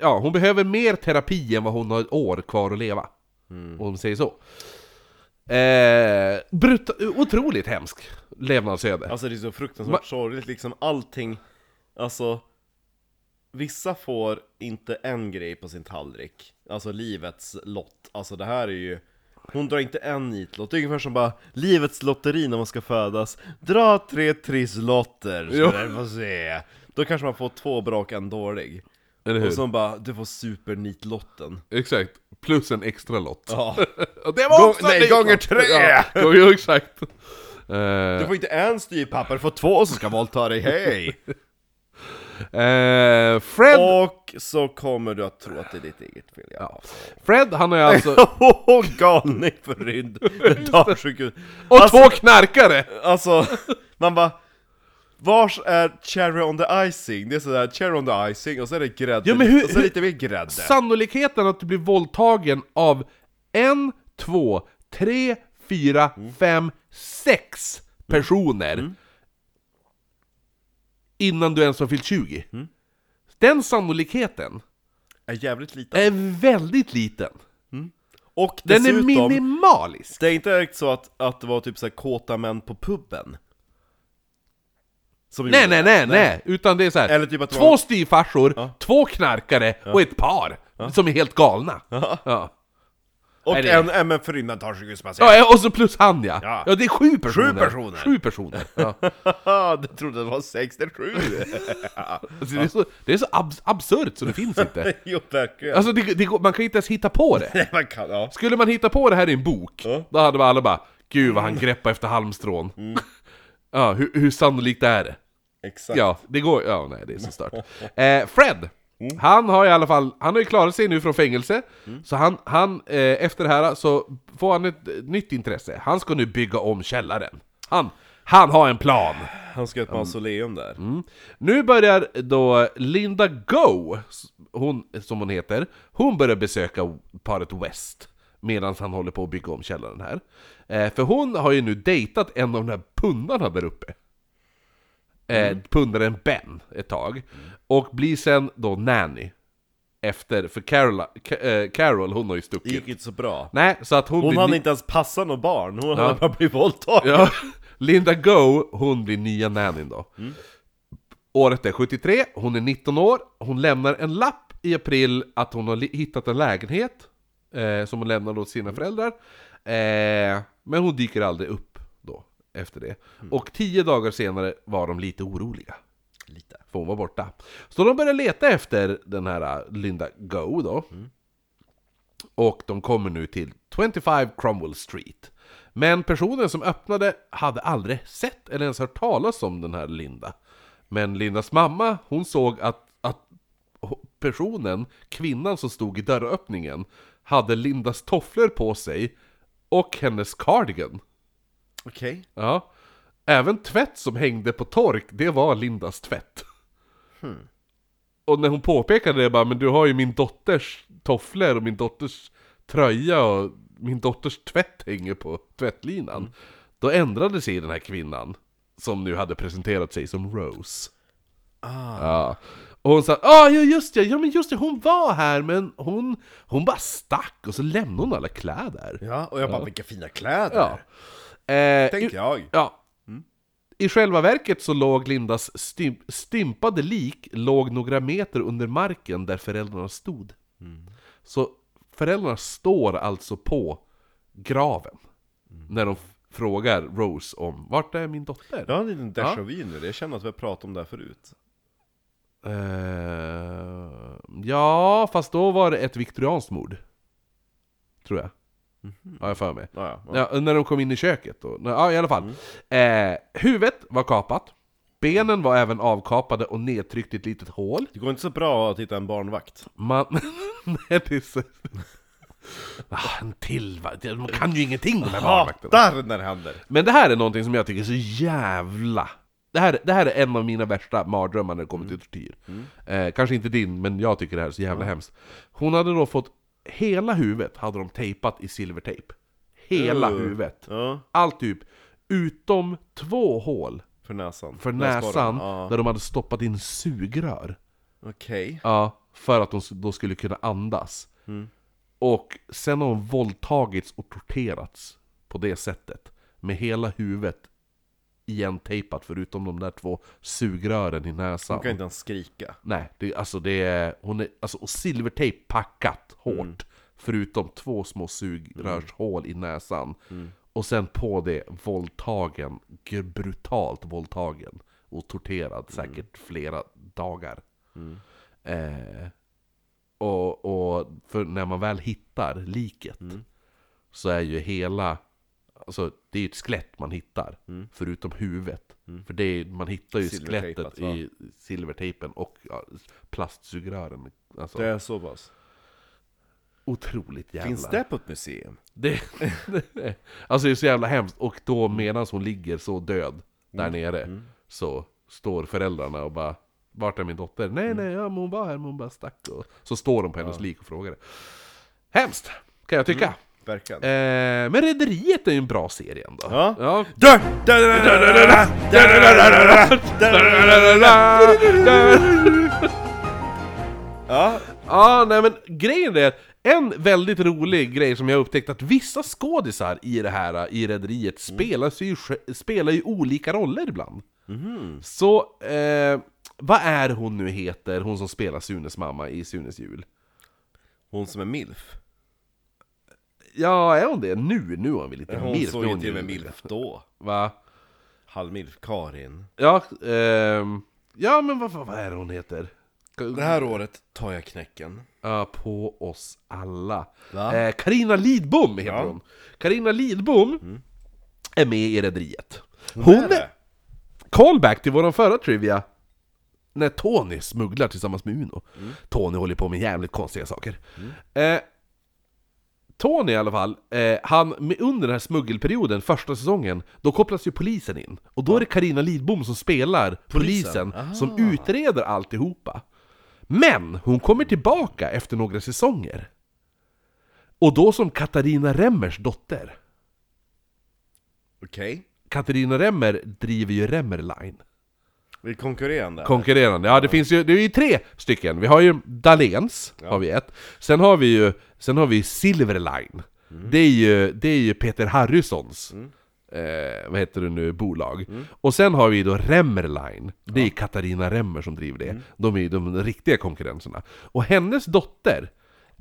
ja, hon behöver mer terapi än vad hon har ett år kvar att leva. Om man säger så. Eh, brut, otroligt hemsk levnadsöde. Alltså det är så fruktansvärt Ma- sorgligt liksom, allting Alltså Vissa får inte en grej på sin tallrik Alltså livets lott Alltså det här är ju Hon drar inte en nitlott, det är ungefär som bara Livets lotteri när man ska födas Dra tre trisslotter, så vi får se Då kanske man får två bra och en dålig Eller hur? Och så bara, du får supernitlotten Exakt. Plus en extra lott. Ja *laughs* Och det var Gång- också nej, ny gånger tre! Ja, gånger, exakt. Du får inte en styrpapper, du får två som ska våldta dig, hej! Eh, Fred, Och så kommer du att tro att det är ditt eget fel ja. Fred, han är alltså... *laughs* Åh, galning förrymd! Mentalsjukhus. *laughs* Och Alltså- två knarkare! Alltså, man bara... Vars är cherry on the icing? Det är sådär, cherry on the icing, och så är det grädde, Ja, men hur- och så hur- lite mer grädde. Sannolikheten att du blir våldtagen av en, två, tre, fyra, fem, sex personer innan du ens har fyllt 20. Den sannolikheten Är jävligt liten. är väldigt liten. Och Den är dessutom, minimalisk. det är inte direkt så att, att det var typ såhär kåta män på puben. Som Nej, nej, det. nej, nej, utan det är så här. Eller typ att det två var- styvfarsor, Ja. två knarkare och ett par som är helt galna. Ja. Och Är det- en MF-förynnan tar sig speciellt. Ja, och så plus han ja. Ja. ja! det är sju personer! personer. Sju personer! Ja. *laughs* Du trodde det var 67! *laughs* Alltså, det är så, det är så abs absurt så det finns inte. *laughs* jo, verkligen. Alltså det, det, man kan inte ens hitta på det. Nej, man kan, ja. Skulle man hitta på det här i en bok, Ja. Mm. då hade man alla bara Gud vad han greppar efter halmstrån. ja, hur, hur sannolikt är det? Exakt. Ja, det går, ja nej det är så stört. Eh, Fred, Mm. han har i alla fall, han har ju klarat sig nu från fängelse, så han, han eh, efter det här så får han ett eh, nytt intresse. Han ska nu bygga om källaren. Han, han har en plan. Han ska ha ett mausoleum där. Mm. Nu börjar då Linda Go, hon, som hon heter, hon börjar besöka paret West medan han håller på att bygga om källaren här. Eh, för hon har ju nu dejtat en av de här pundarna där uppe. Eh, Pundaren Ben ett tag. Och blir sen då nanny. Efter, för Carol, Ka- eh, Carol hon har ju Det stuckit. gick inte så bra. Nej, så att hon, Hon blir hann ny- inte ens passa något barn, hon hade bara blivit våldtagen. Ja, *laughs* Linda Go, hon blir nya nannyn då. Året är 73, hon är 19 år, hon lämnar en lapp i april att hon har li- hittat en lägenhet eh, som hon lämnar åt sina föräldrar. Eh, men hon dyker aldrig upp då, efter det. Och tio dagar senare var de lite oroliga. Lite. För hon var borta. Så de börjar leta efter den här äh, Linda Go då. Och de kommer nu till 25 Cromwell Street. Men personen som öppnade hade aldrig sett eller ens hört talas om den här Linda. Men Lindas mamma, hon såg att, att personen, kvinnan som stod i dörröppningen, hade Lindas tofflor på sig och hennes cardigan. Okej. Ja. Även tvätt som hängde på tork, det var Lindas tvätt. Och när hon påpekade det bara, men du har ju min dotters tofflor och min dotters tröja och min dotters tvätt hänger på tvättlinan. Då ändrade sig den här kvinnan, som nu hade presenterat sig som Rose. Ah. Ja. Och hon sa, ah, ja just det, ja men just det, hon var här men hon, hon bara stack och så lämnade hon alla kläder. Ja, och jag bara, vilka fina kläder! Ja. Eh, Tänker jag. Ja. I själva verket så låg Lindas stim- stympade lik låg några meter under marken där föräldrarna stod. Så föräldrarna står alltså på graven. När de frågar Rose om vart är min dotter? Jag har en liten déjà vu nu, jag känner att vi har pratat om det här förut. Eh, ja, fast då var det ett viktorianskt mord. Tror jag. Har jag för mig. Ja, ja. Ja, när de kom in i köket då. Ja, i alla fall. Eh, huvudet var kapat. Benen var även avkapade och nedtryckt i ett litet hål. Det går inte så bra att hitta en barnvakt. Man... *laughs* Nej, det är så... Ah, en till va? De kan ju ingenting de här barnvakterna. Hatar när det händer! Men det här är någonting som jag tycker är så jävla... Det här, det här är en av mina värsta mardrömmar när det kommer till tortyr. Eh, kanske inte din, men jag tycker det här är så jävla hemskt. Hon hade då fått... Hela huvudet hade de tejpat i silvertejp. Hela Uh. huvudet. Ja, Allt typ. Utom två hål för näsan. för näsan, Ja, där de hade stoppat in sugrör. okej. Ja, för att de då skulle kunna andas. Mm. Och sen har hon våldtagits och torterats på det sättet. Med hela huvudet igentejpat förutom de där två sugrören i näsan. Hon kan inte ens skrika. Nej, det, alltså det är... Hon är alltså, och silvertejp packat hårt. Mm. Förutom två små sugrörshål i näsan. Mm. Och sen på det våldtagen, brutalt våldtagen. Och torterad säkert flera dagar. Mm. Eh, och, och när man väl hittar liket Mm. så är ju hela, alltså det är ju ett skelett man hittar, Mm. förutom huvudet. För det är, man hittar ju skelettet i silvertejpen och ja, plastsugrören. Alltså, Det är så pass. otroligt jävla... Finns det på ett museum? Det, *laughs* det, alltså det är så jävla hemskt, och då medan hon ligger så död där nere Så står föräldrarna och bara Vart är min dotter? Nej nej, ja, men hon var här men hon bara stack och Så står de på hennes lik och frågar det. Hemskt, kan jag tycka Verkligen. Eh, men Rederiet är ju en bra serie ändå. Ja. ja. Ja. nej men grejen är att en väldigt rolig grej som jag upptäckt att vissa skådisar i det här, i Rederiet, spelar, ju, spelar ju olika roller ibland. Mm. Så, eh, vad är hon nu heter, hon som spelar Sunes mamma i Sunes jul? Hon som är milf? Ja, är hon det? Nu? Nu är hon väl lite Hon milf? såg ju till och med milf då. Va? Halvmilf, Karin. Ja, ehm... Ja, men vad, vad, vad är det hon heter? Det här året tar jag knäcken. Ja, på oss alla. Va? Eh, Carina Lidbom heter Ja. hon. Carina Lidbom är med i Rederiet. Hon är callback till våran förra trivia. När Tony smugglar tillsammans med Uno. Tony håller på med jävligt konstiga saker. Eh, Tony i alla fall, eh, han, under den här smuggelperioden, första säsongen, då kopplas ju polisen in. Och då är det Carina Lidbom som spelar polisen, Aha. som utreder alltihopa. Men hon kommer tillbaka efter några säsonger. Och då som Katarina Remmers dotter. Okej. Katarina Remmer driver ju Remmer Vi är konkurrerande. Konkurrerande. Ja, det finns ju, det är ju tre stycken. Vi har ju Dahléns, har vi ett. Sen har vi ju, sen har vi Silver Line. Det, är ju, det är ju Peter Harrysons, eh, vad heter det nu, bolag. Och sen har vi då Remmer Line. Det är Katarina Remmer som driver det. De är ju de riktiga konkurrenterna. Och hennes dotter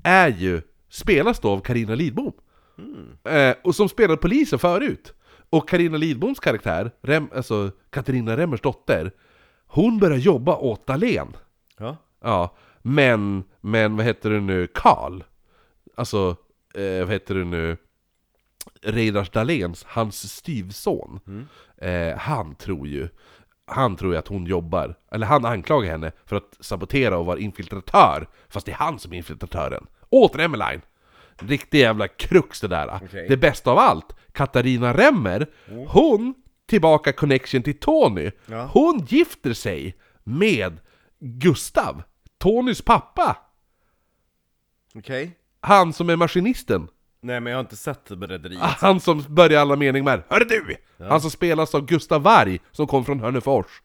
är ju, spelas då av Karina Lidbom. Eh, och som spelade polisen förut. Och Karina Lidboms karaktär, Rem, alltså Katarina Remmers dotter, hon börjar jobba åt Dahlén. Ja. Ja, men, men vad heter det nu, Karl, alltså, eh, vad heter det nu, Reidars Dahléns, hans styvson, eh, han tror ju, han tror ju att hon jobbar, eller han anklagar henne för att sabotera och vara infiltratör, fast det är han som är infiltratören, åt Remmeline! Riktig jävla krux det där. Okej. Det bästa av allt, Katarina Remmer, hon, tillbaka connection till Tony, Ja. hon gifter sig med Gustav, Tonys pappa! Okej. Han som är maskinisten. Nej men jag har inte sett Rederiet. Han som börjar alla meningar med Hörru du! Han som spelas av Gustav Varg, som kom från Hörnefors.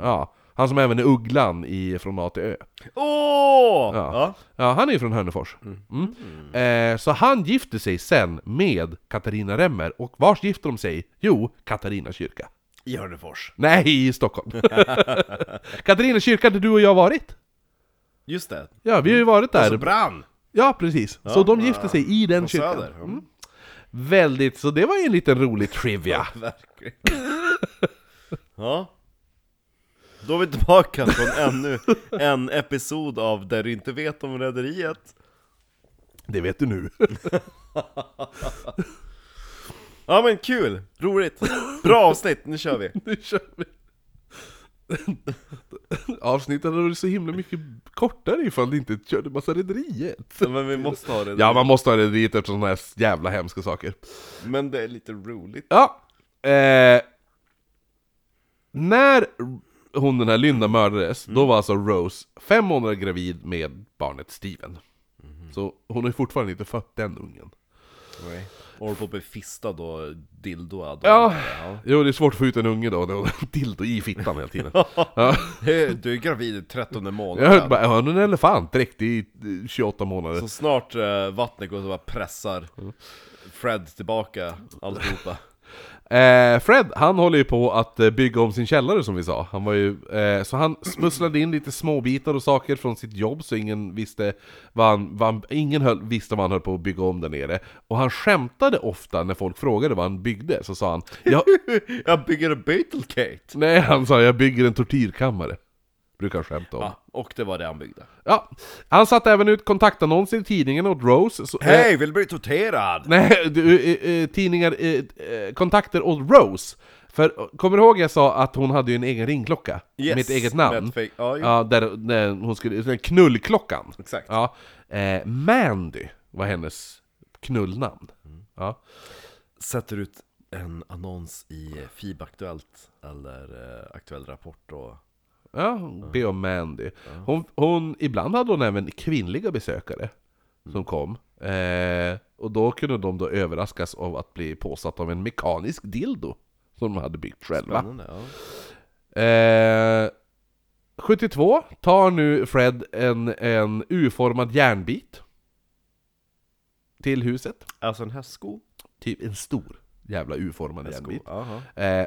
Ja, han som även är Ugglan i Från A till Ö. Åh! Ja. Ja. Ja, han är ju från Hörnefors. Mm. Eh, så han gifter sig sen med Katarina Remmer, och vars gifter de sig? Jo, Katarina kyrka. I Hörnefors. Nej, i Stockholm. *laughs* Katarina kyrka där du och jag varit. Just det. Ja, vi har ju varit där. Alltså brann! Ja, precis. så de gifte sig i den På kyrkan. Söder. Mm. Väldigt, så det var ju en liten rolig trivia. *laughs* Verkligen. ja. Då är vi tillbaka från ännu en episod av Där du inte vet om Rederiet. Det vet du nu. *laughs* Ja men kul, roligt, bra avsnitt, nu kör vi! *laughs* nu kör vi. Avsnittet hade varit så himla mycket kortare ifall det inte körde massa Rederiet. Men vi måste ha Rederiet. Ja, man måste ha Rederiet efter sådana här jävla hemska saker. Men det är lite roligt. Ja, eh, när hon den här Lynda mördades, då var alltså Rose fem månader gravid med barnet Steven. Så hon har fortfarande inte fött den ungen. Nej. Håller på att bli fistad och dildoad. Ja, ja. jo det är svårt att få ut en unge då, det *laughs* dildo i fittan hela tiden. *laughs* Ja. Du är gravid i 13 Jag månaden. hörde bara, jag hörde en elefant direkt i eh, 28 månader. Så snart eh, vattnet går så bara pressar Fred tillbaka alltihopa. Eh, Fred, han håller ju på att eh, bygga om sin källare som vi sa. Han var ju, eh, så han smusslade in lite småbitar och saker från sitt jobb så ingen visste vad han, vad han, ingen höll, visste vad han höll på att bygga om där nere. Och han skämtade ofta när folk frågade vad han byggde, så sa han jag, *laughs* Jag bygger en Beetlecate! Nej, han sa jag bygger en tortyrkammare. Brukar han skämta om. Ja, och det var det han byggde. Ja, han satte även ut kontaktannonser i tidningen åt Rose. Så, eh, Hej, vill bli torterad? Nej, du, eh, eh, tidningar, eh, eh, kontakter åt Rose. För eh, kommer du ihåg jag sa att hon hade ju en egen ringklocka? Yes, med ett eget med namn? fake- ja, jo. ja, där, där hon skulle, knullklockan. Exakt. Ja, eh, Mandy var hennes knullnamn. Mm. Ja. Sätter ut en annons i FIB Aktuellt eller eh, Aktuell Rapport och... Ja, be om Mandy. Hon, hon, ibland hade hon även kvinnliga besökare Mm. som kom. Eh, och då kunde de då överraskas av att bli påsatt av en mekanisk dildo. Som de hade byggt själva. Ja. Eh, 72 tar nu Fred en, en U-formad järnbit till huset. Alltså en hästsko? Typ en stor jävla U-formad järnbit. Eh,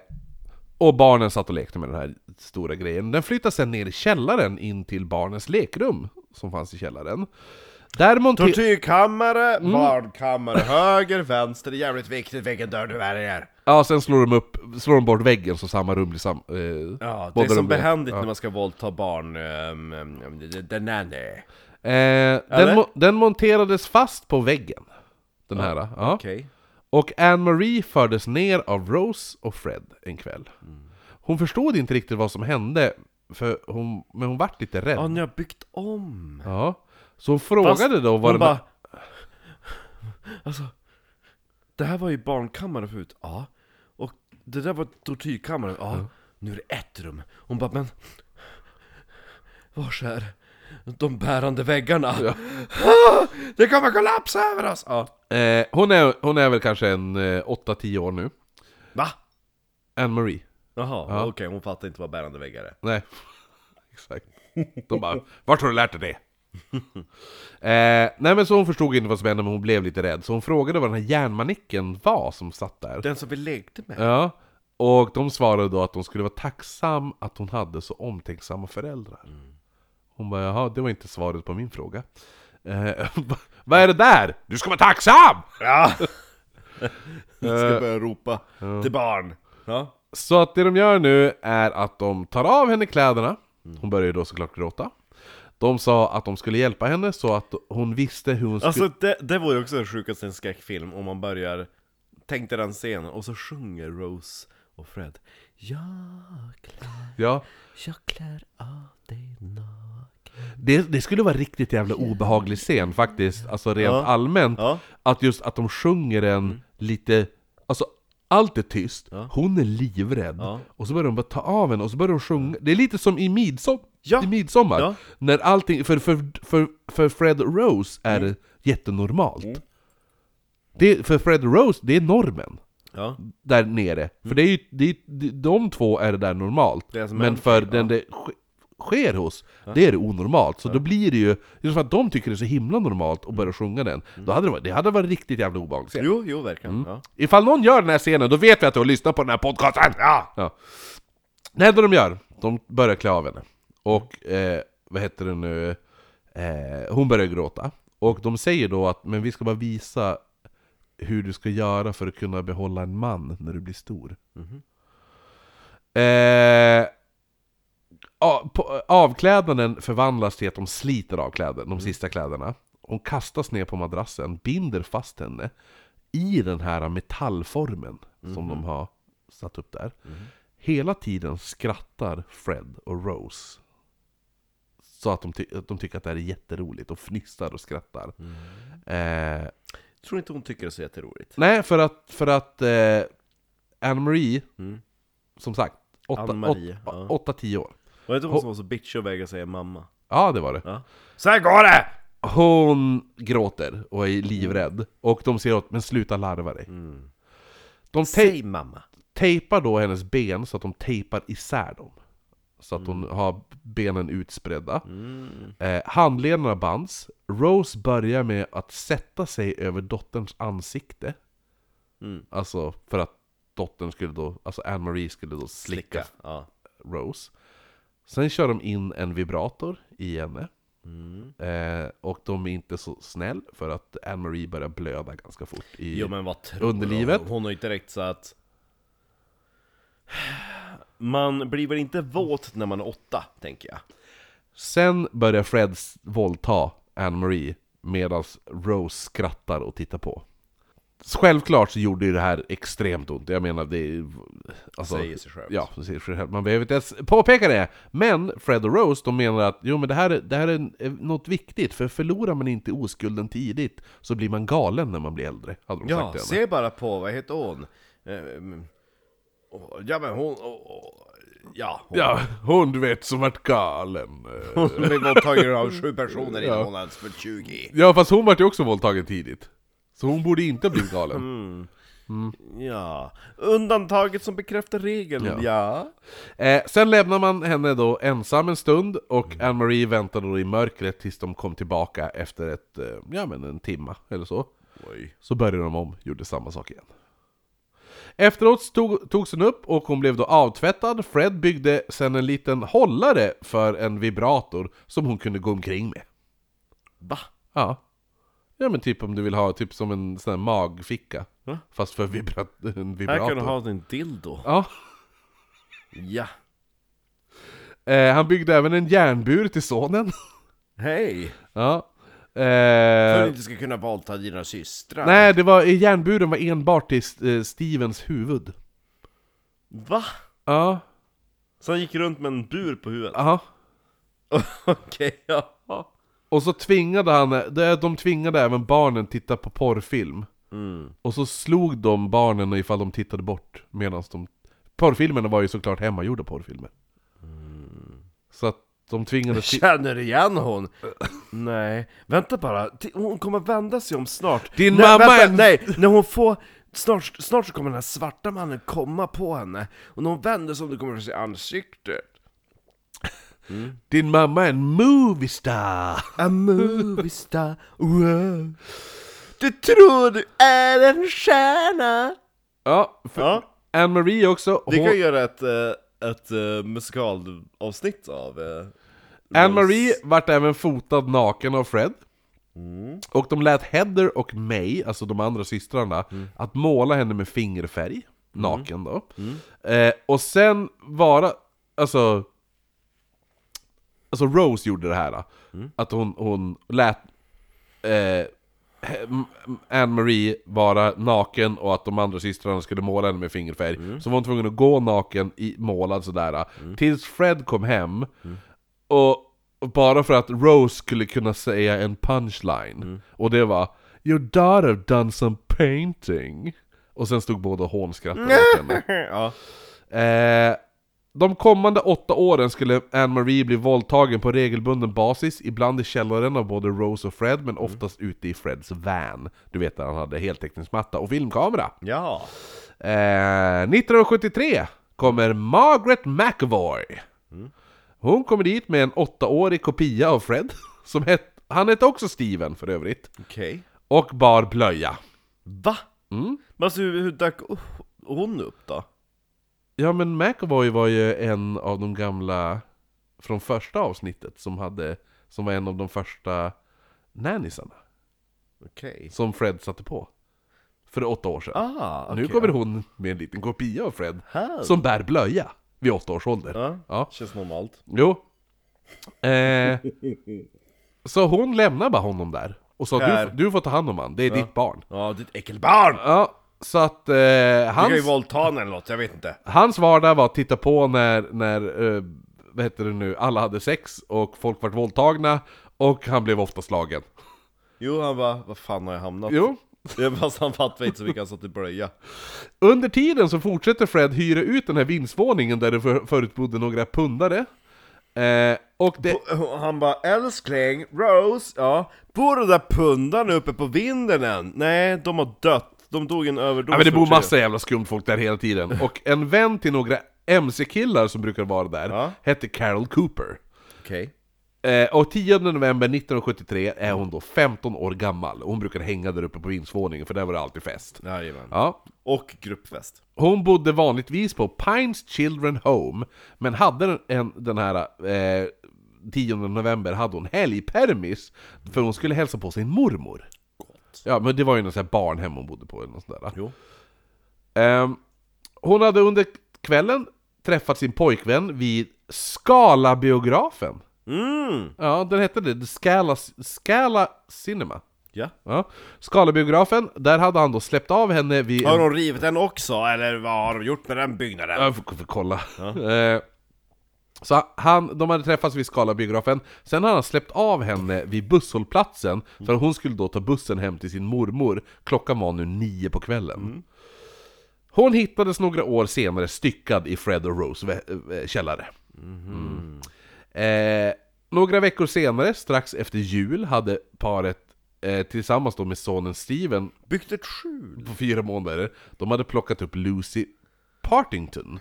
och barnen satt och lekte med den här stora grejen. Den flyttas sen ner i källaren in till barnens lekrum som fanns i källaren. Där monter... Tortyrkammare, barnkammare, höger, vänster, det är jävligt viktigt vilken dörr du väljer. Ja, sen slår de, upp, slår de bort väggen så samma rum blir sam... Eh, Ja, det är som behändigt ja. när man ska våldta barn. Um, um, den är det. Eh, den, mo- den monterades fast på väggen. Den här. Ja. Okej. Och Anne-Marie fördes ner av Rose och Fred en kväll. Hon förstod inte riktigt vad som hände, för hon, men hon vart lite rädd. Ja, ni har byggt om. Ja. Så hon frågade då vad hon det bara... Alltså, det här var ju barnkammaren förut. Ja. Och det där var tortyrkammaren. Ja. Nu är det ett rum. Hon bara, men... Vars är de bärande väggarna? Ja. *laughs* Det kommer kollapsa över oss! Ja. Eh, hon, är, hon är väl kanske en eh, 8-10 år nu. Va? Anne-Marie. Jaha, Ja. okej, hon fattar inte vad bärande väggar är. Nej, *laughs* exakt. De bara, vart har du lärt dig det? *laughs* eh, nej men så hon förstod inte vad som hände, men hon blev lite rädd. Så hon frågade vad den här järnmanicken var som satt där. Den som vi lekte med? Ja, och de svarade då att de skulle vara tacksam att hon hade så omtänksamma föräldrar. Hon bara, jaha, det var inte svaret på min fråga. Eh, *laughs* vad är det där? Du ska vara tacksam! Ja! *laughs* ska börja ropa till barn. Ja. Så att det de gör nu är att de tar av henne kläderna. Hon börjar ju då såklart gråta. De sa att de skulle hjälpa henne så att hon visste hur hon skulle... Alltså det, det ju också det sjukaste i en skräckfilm om man börjar Tänk dig den scenen och så sjunger Rose och Fred Jag klär, ja, jag klär av dig naken det, det skulle vara riktigt jävla obehaglig scen faktiskt, alltså rent Ja. allmänt. Ja, Att just att de sjunger den lite, alltså allt är tyst, hon är livrädd. Ja. Och så börjar de bara ta av henne och så börjar de sjunga. Det är lite som i, midsom Ja. i midsommar. Ja. När allting, för, för, för, för Fred Rose är Mm. det jättenormalt. Det, för Fred Rose, det är normen. ja, Där nere. För det är ju, det är, de två är det där normalt. Det är som Men en- för den det sk- sker hos, det är det onormalt. Så då blir det ju, just för att de tycker det är så himla normalt och börjar sjunga den, då hade det varit, det hade varit riktigt jävla obehagligt. jo, jo verkligen ja. Ifall någon gör den här scenen, då vet vi att du har lyssnat på den här podcasten! Ja! ja. Det enda de gör, de börjar klä av henne. Och, eh, vad heter det nu, eh, hon börjar gråta. Och de säger då att, men vi ska bara visa hur du ska göra för att kunna behålla en man när du blir stor. Eh, a- på- avklädnaden förvandlas till att de sliter av kläder, de sista kläderna. Hon kastas ner på madrassen, binder fast henne i den här metallformen som de har satt upp där. Hela tiden skrattar Fred och Rose. Så att de, ty- att de tycker att det här är jätteroligt och fnissar och skrattar. Eh, Tror inte hon tycker det är så jätteroligt nej, för att, för att eh, Anne-Marie, Mm. som sagt, Anne-Marie, ja. 8-10 år. Var det inte hon som var så bitchig och vägrade säga mamma? Ja, det var det. Ja. Så här går det! Hon gråter och är livrädd. Och de säger åt men sluta larva dig. Mm. De te- Säg mamma! tejpar då hennes ben så att de tejpar isär dem. Så att hon har benen utspridda. Mm. Eh, handlederna bands. Rose börjar med att sätta sig över dotterns ansikte. Mm. Alltså för att dottern skulle då, alltså Anne-Marie skulle då slicka, Slicka Ja Rose. Sen kör de in en vibrator i henne. mm. Eh, och de är inte så snäll för att Anne-Marie börjar blöda ganska fort i... Jo men vad tror Underlivet. Hon? hon har ju direkt så att Man blir väl inte våt när man är åtta, tänker jag Sen börjar Fred våldta Anne-Marie medan Rose skrattar och tittar på. Självklart så gjorde ju det här extremt ont, jag menar det. Alltså, Säger sig självt. Ja, säger sig själv. Man behöver inte ens påpeka det! Men Fred och Rose, de menar att jo men det här, är- det här är något viktigt, för förlorar man inte oskulden tidigt så blir man galen när man blir äldre, hade de Ja, sagt henne. se bara på, vad heter hon? Ehm, Ja men hon, ja hon, Ja, hon du vet som vart galen. hon blev våldtagen av sju personer innan Ja. hon hade fyllt 20 Ja fast hon vart ju också våldtagen tidigt. Så hon borde inte ha blivit galen. Mm. Ja, undantaget som bekräftar regeln, Ja. ja, Eh, sen lämnar man henne då ensam en stund och Anne-Marie väntar då i mörkret tills de kom tillbaka efter ett, eh, ja men en timma eller så. Oj. Så började de om, gjorde samma sak igen. Efteråt tog, togs hon upp och hon blev då avtvättad. Fred byggde sen en liten hållare för en vibrator som hon kunde gå omkring med. Va? Ja. Ja men typ om du vill ha typ som en sån här magficka. Va? Fast för vibra en Här vibrator. kan du ha din dildo. Ja. Ja. Eh, han byggde även en järnbur till sonen. Hej! ja. För att Eh, du inte ska kunna våldta dina systrar. nej, det var, järnburen var enbart till eh, Stevens huvud. Va? Ja, Så han gick runt med en bur på huvudet? aha. *laughs* Okej, ja. Och så tvingade han, de de tvingade även barnen titta på porrfilm. Mm. Och så slog de barnen ifall de tittade bort medan de... Porrfilmerna var ju såklart hemmagjorda porrfilmer. Så att de tvingades... ti- Känner igen hon? Nej, vänta bara, hon kommer vända sig om snart Din nej, mamma vänta, är- Nej, när hon får... Snart, snart så kommer den här svarta mannen komma på henne Och när hon vänder sig om du kommer att se ansiktet Din mamma är en movie star! A movie star, wow. Du tror du är en stjärna Ja, Ja, Anne-Marie också. vi Hon, kan göra ett, eh, ett uh, musikalavsnitt av uh, Anne-Marie vart även fotad naken av Fred. Mm. Och de lät Heather och May, alltså de andra systrarna, Mm. att måla henne med fingerfärg, naken då. Eh, och sen vara, alltså... Alltså Rose gjorde det här, Mm. att hon, hon lät eh, Anne-Marie vara naken och att de andra systrarna skulle måla henne med fingerfärg. Mm. Så var hon tvungen att gå naken, i, målad sådär, tills Fred kom hem. Och och bara för att Rose skulle kunna säga en punchline. Och det var Your daughter done some painting. Och sen stod båda och hånskrattade åt henne. *laughs* Ja, Eh, de kommande åtta åren skulle Anne-Marie bli våldtagen på regelbunden basis, ibland i källaren av både Rose och Fred, men oftast ute i Freds van. Du vet där han hade heltäckningsmatta och filmkamera. ja Eh, 1973 kommer Margaret McAvoy. Hon kommer dit med en åttaårig kopia av Fred, *laughs* som het, han hette också Steven för övrigt, okej och bar blöja. Va? Mm. Men alltså hur, hur dök hon upp då? Ja men McAvoy var ju en av de gamla från första avsnittet som hade Som var en av de första nannisarna Okej. Som Fred satte på. För åtta år sedan. Ah, Nu okej, kommer ja. hon med en liten kopia av Fred Här. Som bär blöja Vid åtta års ålder. Ja, Ja. känns normalt. Jo. Eh, *laughs* Så hon lämnar bara honom där Och sa du, du får ta hand om han, det är ditt barn. Ja, ditt äckelbarn! Ja, så att eh, Du kan ju hans, våldta henne eller något, jag vet inte hans vardag var att titta på när, när eh, vad heter det nu, alla hade sex och folk vart våldtagna och han blev ofta slagen. Jo, han bara, vad fan har jag hamnat? Jo. *laughs* Fast han fattade inte så mycket, han satt i blöja Under tiden så fortsätter Fred hyra ut den här vindsvåningen där det för, förut bodde några pundare. Eh, och det... Han bara, älskling, Rose, ja Bor de där pundarna uppe på vinden än? Nej, de har dött, de dog en överdos Ja men det bor massa jävla skumt folk där hela tiden. *laughs* Och en vän till några MC-killar som brukar vara där, Ja. hette Carol Cooper. Okej Eh, och 10 november 1973 är hon då 15 år gammal. Hon brukar hänga där uppe på vindsvåningen för där var det alltid fest. Jajamän Ja. Och gruppfest Hon bodde vanligtvis på Pines Children Home, men hade en, den här eh, 10 november hade hon helgpermis, för hon skulle hälsa på sin mormor. Ja, men det var ju något sånt här barnhem hon bodde på eller något sånt där. Jo Ehm, hon hade under kvällen träffat sin pojkvän vid Scala-biografen. Mm, Ja, den hette det, The Scala, Scala Cinema. ja Ja. Scala-biografen, där hade han då släppt av henne vid... Har de rivit den också, eller vad har de gjort med den byggnaden? Jag får, får kolla. *laughs* Eh, så han, de hade träffats vid Scala-biografen, sen hade han släppt av henne vid busshållplatsen, för hon skulle då ta bussen hem till sin mormor. Klockan var nu nio på kvällen. Hon hittades några år senare styckad i Fred och Rose källare. Mm. Eh, några veckor senare, strax efter jul, hade paret eh, tillsammans då med sonen Steven Byggt ett skjul? på fyra månader, de hade plockat upp Lucy Partington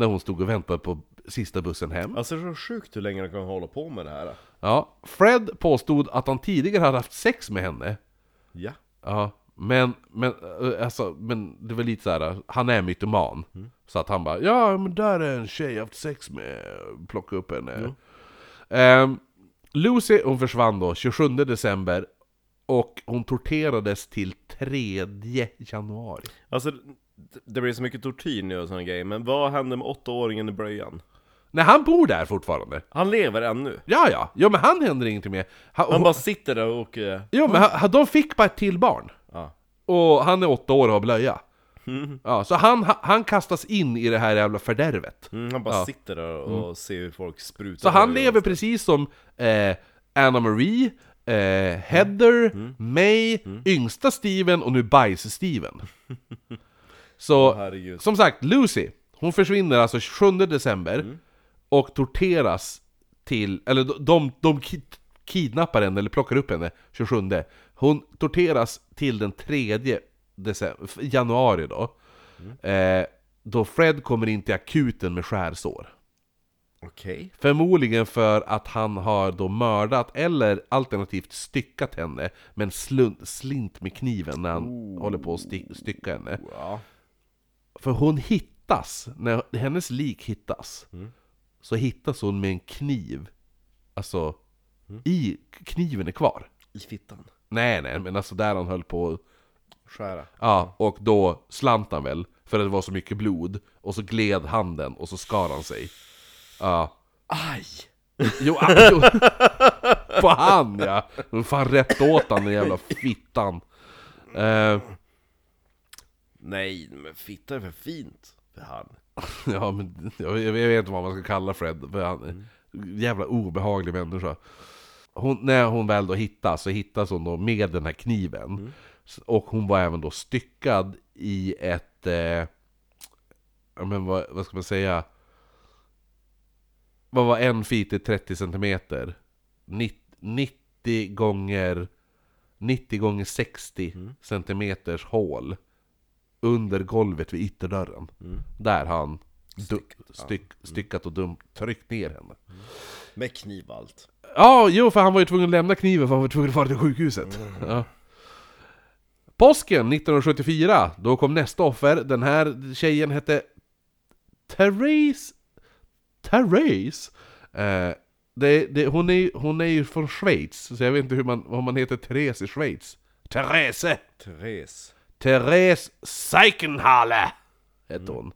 när hon stod och väntade på sista bussen hem. Alltså det är så sjukt hur länge de kan hålla på med det här Ja, Fred påstod att han tidigare hade haft sex med henne. Ja Ja, men, men, eh, alltså, men det var lite så här. han är mytoman. Så att han bara, ja men där är en tjej jag haft sex med, plocka upp henne. Ehm, Lucy, hon försvann då 27 december Och hon torterades till 3 januari. Alltså, det- blir så mycket tortyr nu och såna grejer, men vad hände med åttaåringen i blöjan? Nej, han bor där fortfarande. Han lever ännu. Ja, ja. Jo, men han händer ingenting med. Han, Han bara sitter där och... eh, Jo, men han, de fick bara ett till barn. Ja. Och han är åtta år och har blöja. Mm. Ja, så han, han kastas in i det här jävla fördärvet. Mm, han bara sitter där och ser hur folk sprutar. Så han lever precis som eh, Anna Marie, eh, Heather, Mm. May, yngsta Steven och nu bajs-Steven. *laughs* Så, herregud. som sagt, Lucy, hon försvinner alltså 27 december Mm. Och torteras till, eller de, de, de kid, kidnappar henne, eller plockar upp henne 27 Hon torteras till den 3 december, januari då. Mm. Eh, då Fred kommer in till akuten med skärsår. Okej. Förmodligen för att han har då mördat eller alternativt styckat henne med en slun- slint med kniven när han håller på att sti- stycka henne. Ja. För hon hittas, när hennes lik hittas, så hittas hon med en kniv. Alltså, i kniven är kvar. I fittan. Nej, nej, men alltså där han höll på Skära. Ja, och då slant han väl, för att det var så mycket blod. Och så gled handen, och så skar han sig. Ja. Aj! Jo, ah, jo. *laughs* På han ja! Men fan rätt åt han den jävla fittan. Eh, Nej, men fitta är för fint för han. *laughs* ja men jag, jag vet inte vad man ska kalla Fred, för han en jävla obehaglig människa. Hon, när hon väl då hittas, så hittas hon då med den här kniven. Och hon var även då styckad i ett... Eh, men vad, vad ska man säga? Vad var en feet i 30 centimeter? Nitt- 90 gånger 90 gånger 60 centimeters hål under golvet vid ytterdörren. Där har han du- styck, styckat och dum, tryckt ner henne. Med kniv och allt. Ja, jo för han var ju tvungen att lämna kniven för han var tvungen att fara till sjukhuset. Ja. Påsken 1974, då kom nästa offer. Den här tjejen hette Therese... Therese? Eh, det, det, hon, är, hon är ju från Schweiz, så jag vet inte hur man, vad man heter Therese i Schweiz. Therese! Therese. Therese Seichenhalle hette hon.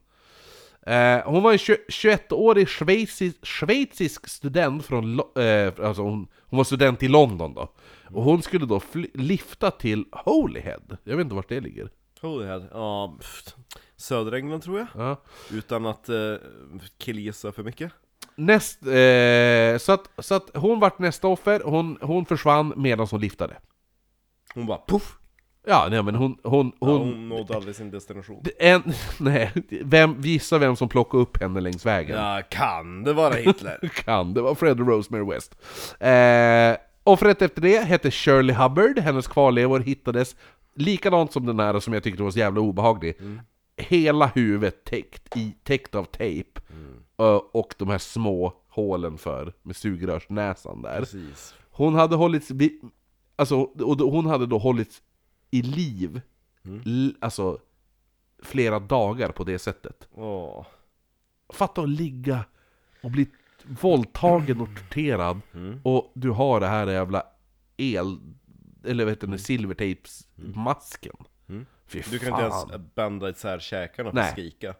Eh, hon var en tju- 21-årig schweizisk, schweizisk student från... Eh, alltså hon, hon var student i London då. Och hon skulle då lifta till Holyhead. Jag vet inte vart det ligger. Holyhead. Ja, pff, södra England tror jag. Ja. Utan att uh, killgissa för mycket. Näst, eh, så, att, så att hon vart nästa offer, hon, hon försvann medan hon liftade. Hon bara puff! Ja, nej men hon... hon, Ja, hon, hon nådde aldrig sin destination. en, *laughs* nej, vem, gissa vem som plockade upp henne längs vägen. Ja, kan det vara Hitler? *laughs* kan, det var Fred Rosemary West. Eh, offret efter det hette Shirley Hubbard, hennes kvarlevor hittades likadant som den här som jag tyckte var så jävla obehaglig. Hela huvudet täckt, i, täckt av tejp. Ö, och de här små hålen för, med sugrörsnäsan där. Precis. Hon hade hållits, alltså, och hon hade då hållits i liv, l, alltså flera dagar på det sättet. Åh. Fatta att ligga och bli våldtagen och torterad och du har det här jävla el... Eller vad heter det, silvertejpsmasken. Fy Du kan inte ens bända isär käkarna för att skrika.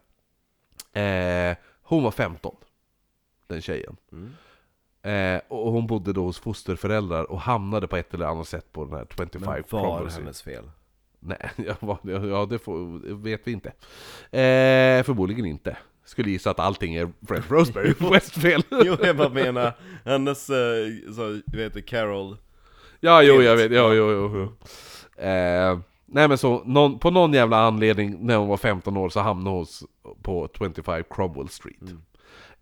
Eh, hon var 15, den tjejen. Eh, och hon bodde då hos fosterföräldrar och hamnade på ett eller annat sätt på den här 25 Men var Street. hennes fel? Nej, *laughs* ja, ja det får, vet vi inte. Eh, förmodligen inte. Skulle gissa att allting är Fred Roseberry Westfel. *laughs* Jo, jag bara menar, hennes, eh, så, du vet Carol Ja, jo, jag vet. Ja, jo, jo, jo. Eh, nej men så, någon, på någon jävla anledning när hon var 15 år så hamnade hon på 25 Cromwell Street.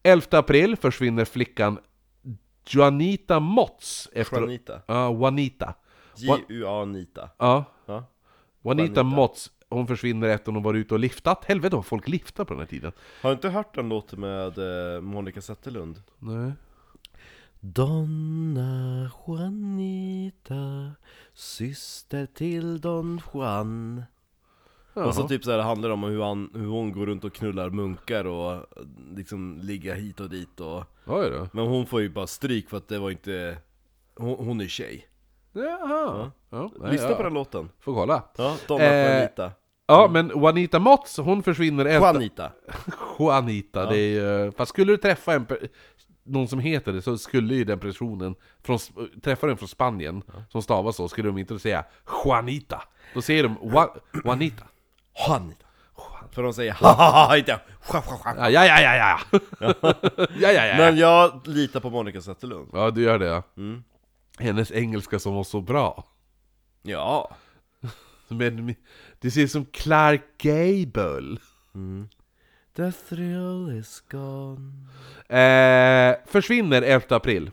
11 april försvinner flickan Juanita Motts efter... Juanita Ja, Juanita. J-U-A-Nita Ja, Ja, Juanita. Motts. Hon försvinner efter hon varit ute och liftat. Helvete vad folk liftar på den här tiden. Har du inte hört den låten med eh, Monica Zetterlund? Nej. Donna Juanita, syster till Don Juan Och så typ så här, det handlar om hur, han, hur hon går runt och knullar munkar och liksom ligga hit och dit och Oj då. Men hon får ju bara stryk för att det var inte Hon, hon är tjej Jaha. Ja. nej, Lyssna ja. på den låten. Får kolla. Ja, Donna Eh, Juanita. Ja, men Juanita Motz, hon försvinner efter... Juanita. *laughs* Juanita, det är ju... Fast skulle du träffa en... Någon som heter det, så skulle ju den personen från, träffa den från Spanien, som stavas så, skulle de inte säga Juanita. Då säger de Juanita. Juanita. För de säger ha ha ha inte ha, ha, ha. Ja, ja, ja, ja, *laughs* ja. ja, ja, ja. Men jag litar på Monica Zetterlund. Ja, du gör det ja. Mm. Hennes engelska som var så bra. Ja. *laughs* Men det ser ut som Clark Gable. The thrill is gone. Eh, försvinner 11 april.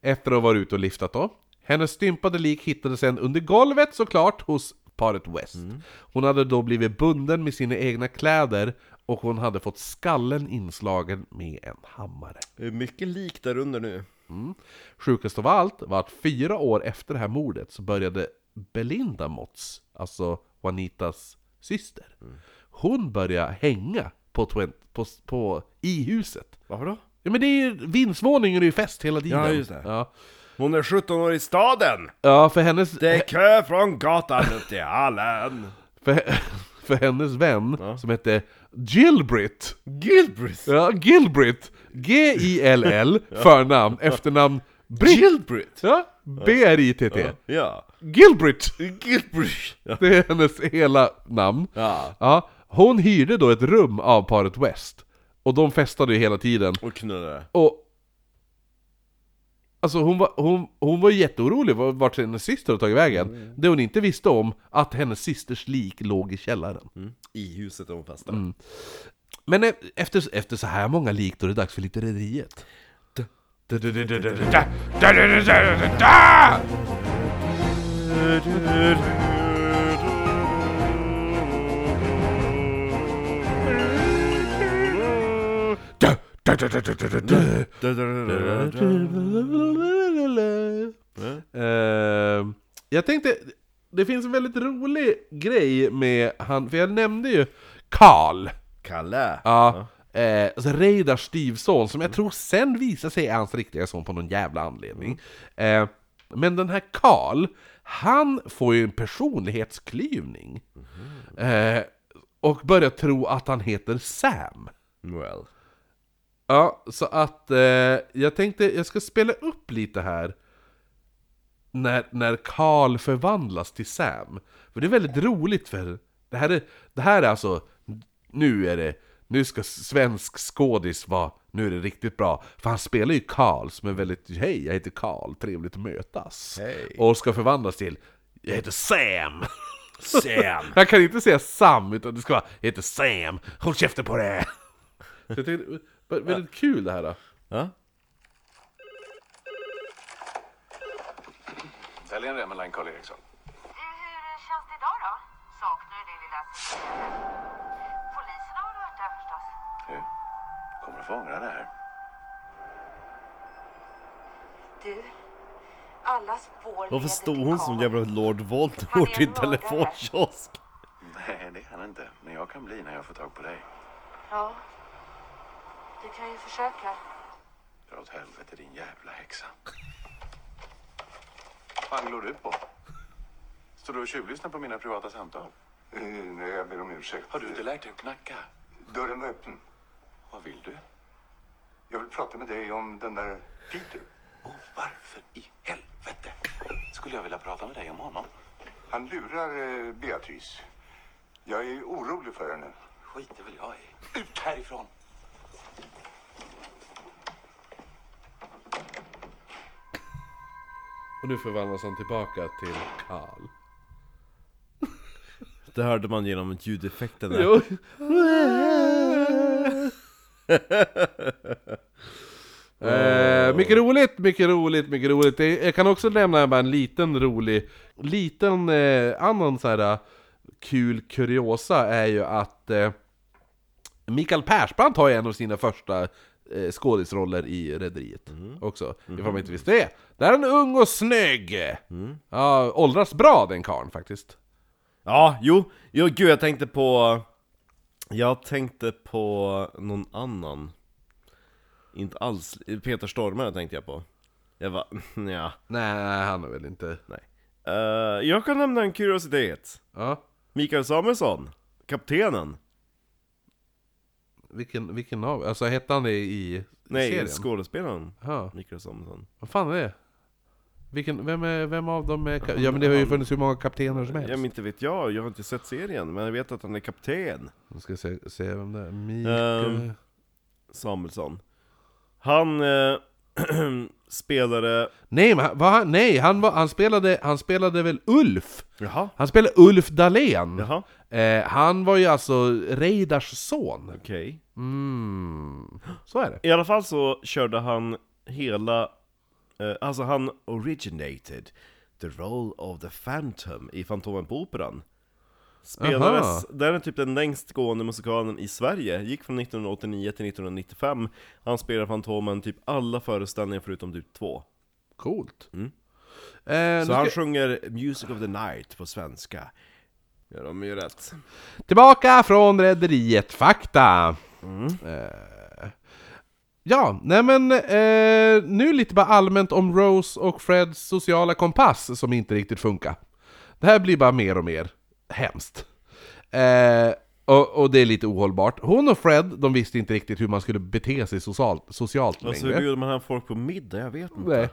Efter att ha varit ute och liftat då. Hennes stympade lik hittades sen under golvet såklart hos paret West. Hon hade då blivit bunden med sina egna kläder och hon hade fått skallen inslagen med en hammare. Det är mycket lik där under nu. Sjukast av allt var att fyra år efter det här mordet så började Belinda Motz, alltså Juanitas syster, hon började hänga på, på, på, i huset. Varför då? Ja men det är ju, vindsvåningen är ju fest hela tiden. Ja, just det. Ja, Hon är 17 år i staden! ja för, hennes, Det är kö från gatan upp till hallen! *laughs* för, för hennes vän som hette Gilbrit. Gilbrit! Ja, Gilbrit. G-I-L-L, *laughs* förnamn, efternamn Britt. Gilbrit! Ja, B-R-I-T-T. Ja. Gilbrit! Gilbrit! Ja. Det är hennes hela namn. ja. Ja, hon hyrde då ett rum av paret West. Och de festade ju hela tiden. Och knullade. Och... Alltså hon var, hon, hon var jätteorolig var- vart hennes syster hade tagit vägen. Det hon inte visste om, att hennes systers lik låg i källaren. Mm. I huset där hon festade. Men e- efter, efter så här många lik, då är det dags för lite Eh, jag tänkte, det finns en väldigt rolig grej med han, för jag nämnde ju Karl. Kalle! Ja. Eh, alltså Reidars styvson, som jag tror sen visar sig är hans riktiga son på någon jävla anledning. Eh, men den här Karl, han får ju en personlighetsklyvning. Eh, och börjar tro att han heter Sam. Well. Ja, så att eh, jag tänkte jag ska spela upp lite här när, när Carl förvandlas till Sam. För det är väldigt roligt för det här är, det här är alltså, nu är det, nu ska svensk skådis vara, nu är det riktigt bra. För han spelar ju Carl som är väldigt, hej jag heter Carl, trevligt att mötas. Hej. Och ska förvandlas till, jag heter Sam. Sam! *laughs* Jag kan inte säga Sam, utan det ska vara, jag heter Sam, håll käften på det! *laughs* Väldigt kul det här då. Ja? Välj en Remmeline, Karl Eriksson. Hur känns det idag då? Saknar du din lilla Polisen har varit där förstås? Du, kommer du få ångra det här. Du, alla spår Varför stod hon som jävla Lord Voldemort i en telefonkiosk? Nej, det är han inte. Men jag kan bli när jag får tag på dig. Ja, du kan ju försöka. Dra åt helvete din jävla häxa. Vad fan glor du på? Står du och tjuvlyssnar på mina privata samtal? Eh, nej, jag ber om ursäkt. Har du inte lärt dig att knacka? Dörren var öppen. Vad vill du? Jag vill prata med dig om den där Peter. Och varför i helvete skulle jag vilja prata med dig om honom? Han lurar eh, Beatrice. Jag är orolig för henne. Skiter väl jag i. Ut härifrån! Och nu förvandlas han tillbaka till Karl. *laughs* Det hörde man genom ljudeffekten där. Jo. *laughs* Eh, mycket roligt, mycket roligt, mycket roligt. Det- Jag kan också nämna bara en liten rolig, liten eh, annan så här eh, kul kuriosa är ju att eh, Mikael Persbrandt har ju en av sina första eh, skådisroller i Rederiet också. Ifall man inte visste det. Där är han ung och snygg! Ja, åldras bra den karln faktiskt. Ja, jo, jo, gud jag tänkte på... Jag tänkte på någon annan Inte alls, Peter Stormare tänkte jag på Jag bara, *laughs* ja. Nej, han är väl inte... Nej. Eh, jag kan nämna en kuriositet. Ja. Mikael Samuelsson, kaptenen. Vilken, vilken av... Alltså hette han det i Nej, serien? skådespelaren Ja. Mikael Samuelsson. Vad fan är det? Vilken, vem, är, vem av dem är... Ja men det har ju funnits hur många kaptener som helst. Ja men inte vet jag, jag har inte sett serien, men jag vet att han är kapten. Nu ska se, se vem det är. Mikael... Ehm. Samuelsson. Han eh, *clears throat* spelade... Nej, men han, nej han, var, han, spelade, han spelade väl Ulf? Jaha, Han spelade Ulf Dahlén. jaha, Eh, han var ju alltså Reidars son. okej. Mm. Så är det. I alla fall så körde han hela... Eh, alltså han originated the role of the Phantom i Fantomen på Operan. Spelades, Aha. det är typ den längst gående musikalen i Sverige, gick från 1989 till 1995 Han spelade Fantomen typ alla föreställningar förutom typ två Coolt. Mm. Eh, Så han ska, sjunger 'Music of the Night' på svenska Ja, de är ju rätt tillbaka från Rederiet Fakta. Mm. Eh, ja, nej men eh, nu lite bara allmänt om Rose och Freds sociala kompass som inte riktigt funkar. Det här blir bara mer och mer hemskt. Eh, och, och det är lite ohållbart. Hon och Fred, de visste inte riktigt hur man skulle bete sig socialt, socialt Alltså längre. hur bjuder man hem folk på middag? Jag vet inte Nej.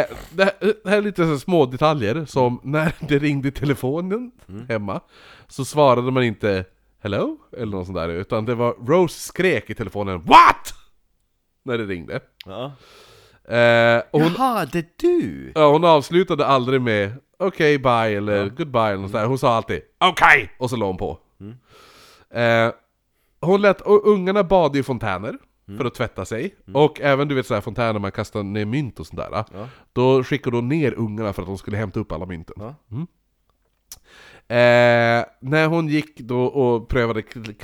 Eh, det, här, det här är lite så små detaljer som när det ringde i telefonen hemma så svarade man inte 'Hello?' eller något sånt där utan det var Rose skrek i telefonen 'WHAT?' När det ringde. Ja. Eh, och hon, Jaha, det är du! ja, hon avslutade aldrig med 'Okej, bye' eller 'Goodbye' eller något där. Hon sa alltid 'Okej!' och så la hon på. Eh, hon lät, och ungarna bad i fontäner för att tvätta sig. Och även du vet sådär fontäner man kastar ner mynt och sådär. Då skickade hon ner ungarna för att de skulle hämta upp alla mynten. Ja. Mm. Eh, när hon gick då och prövade,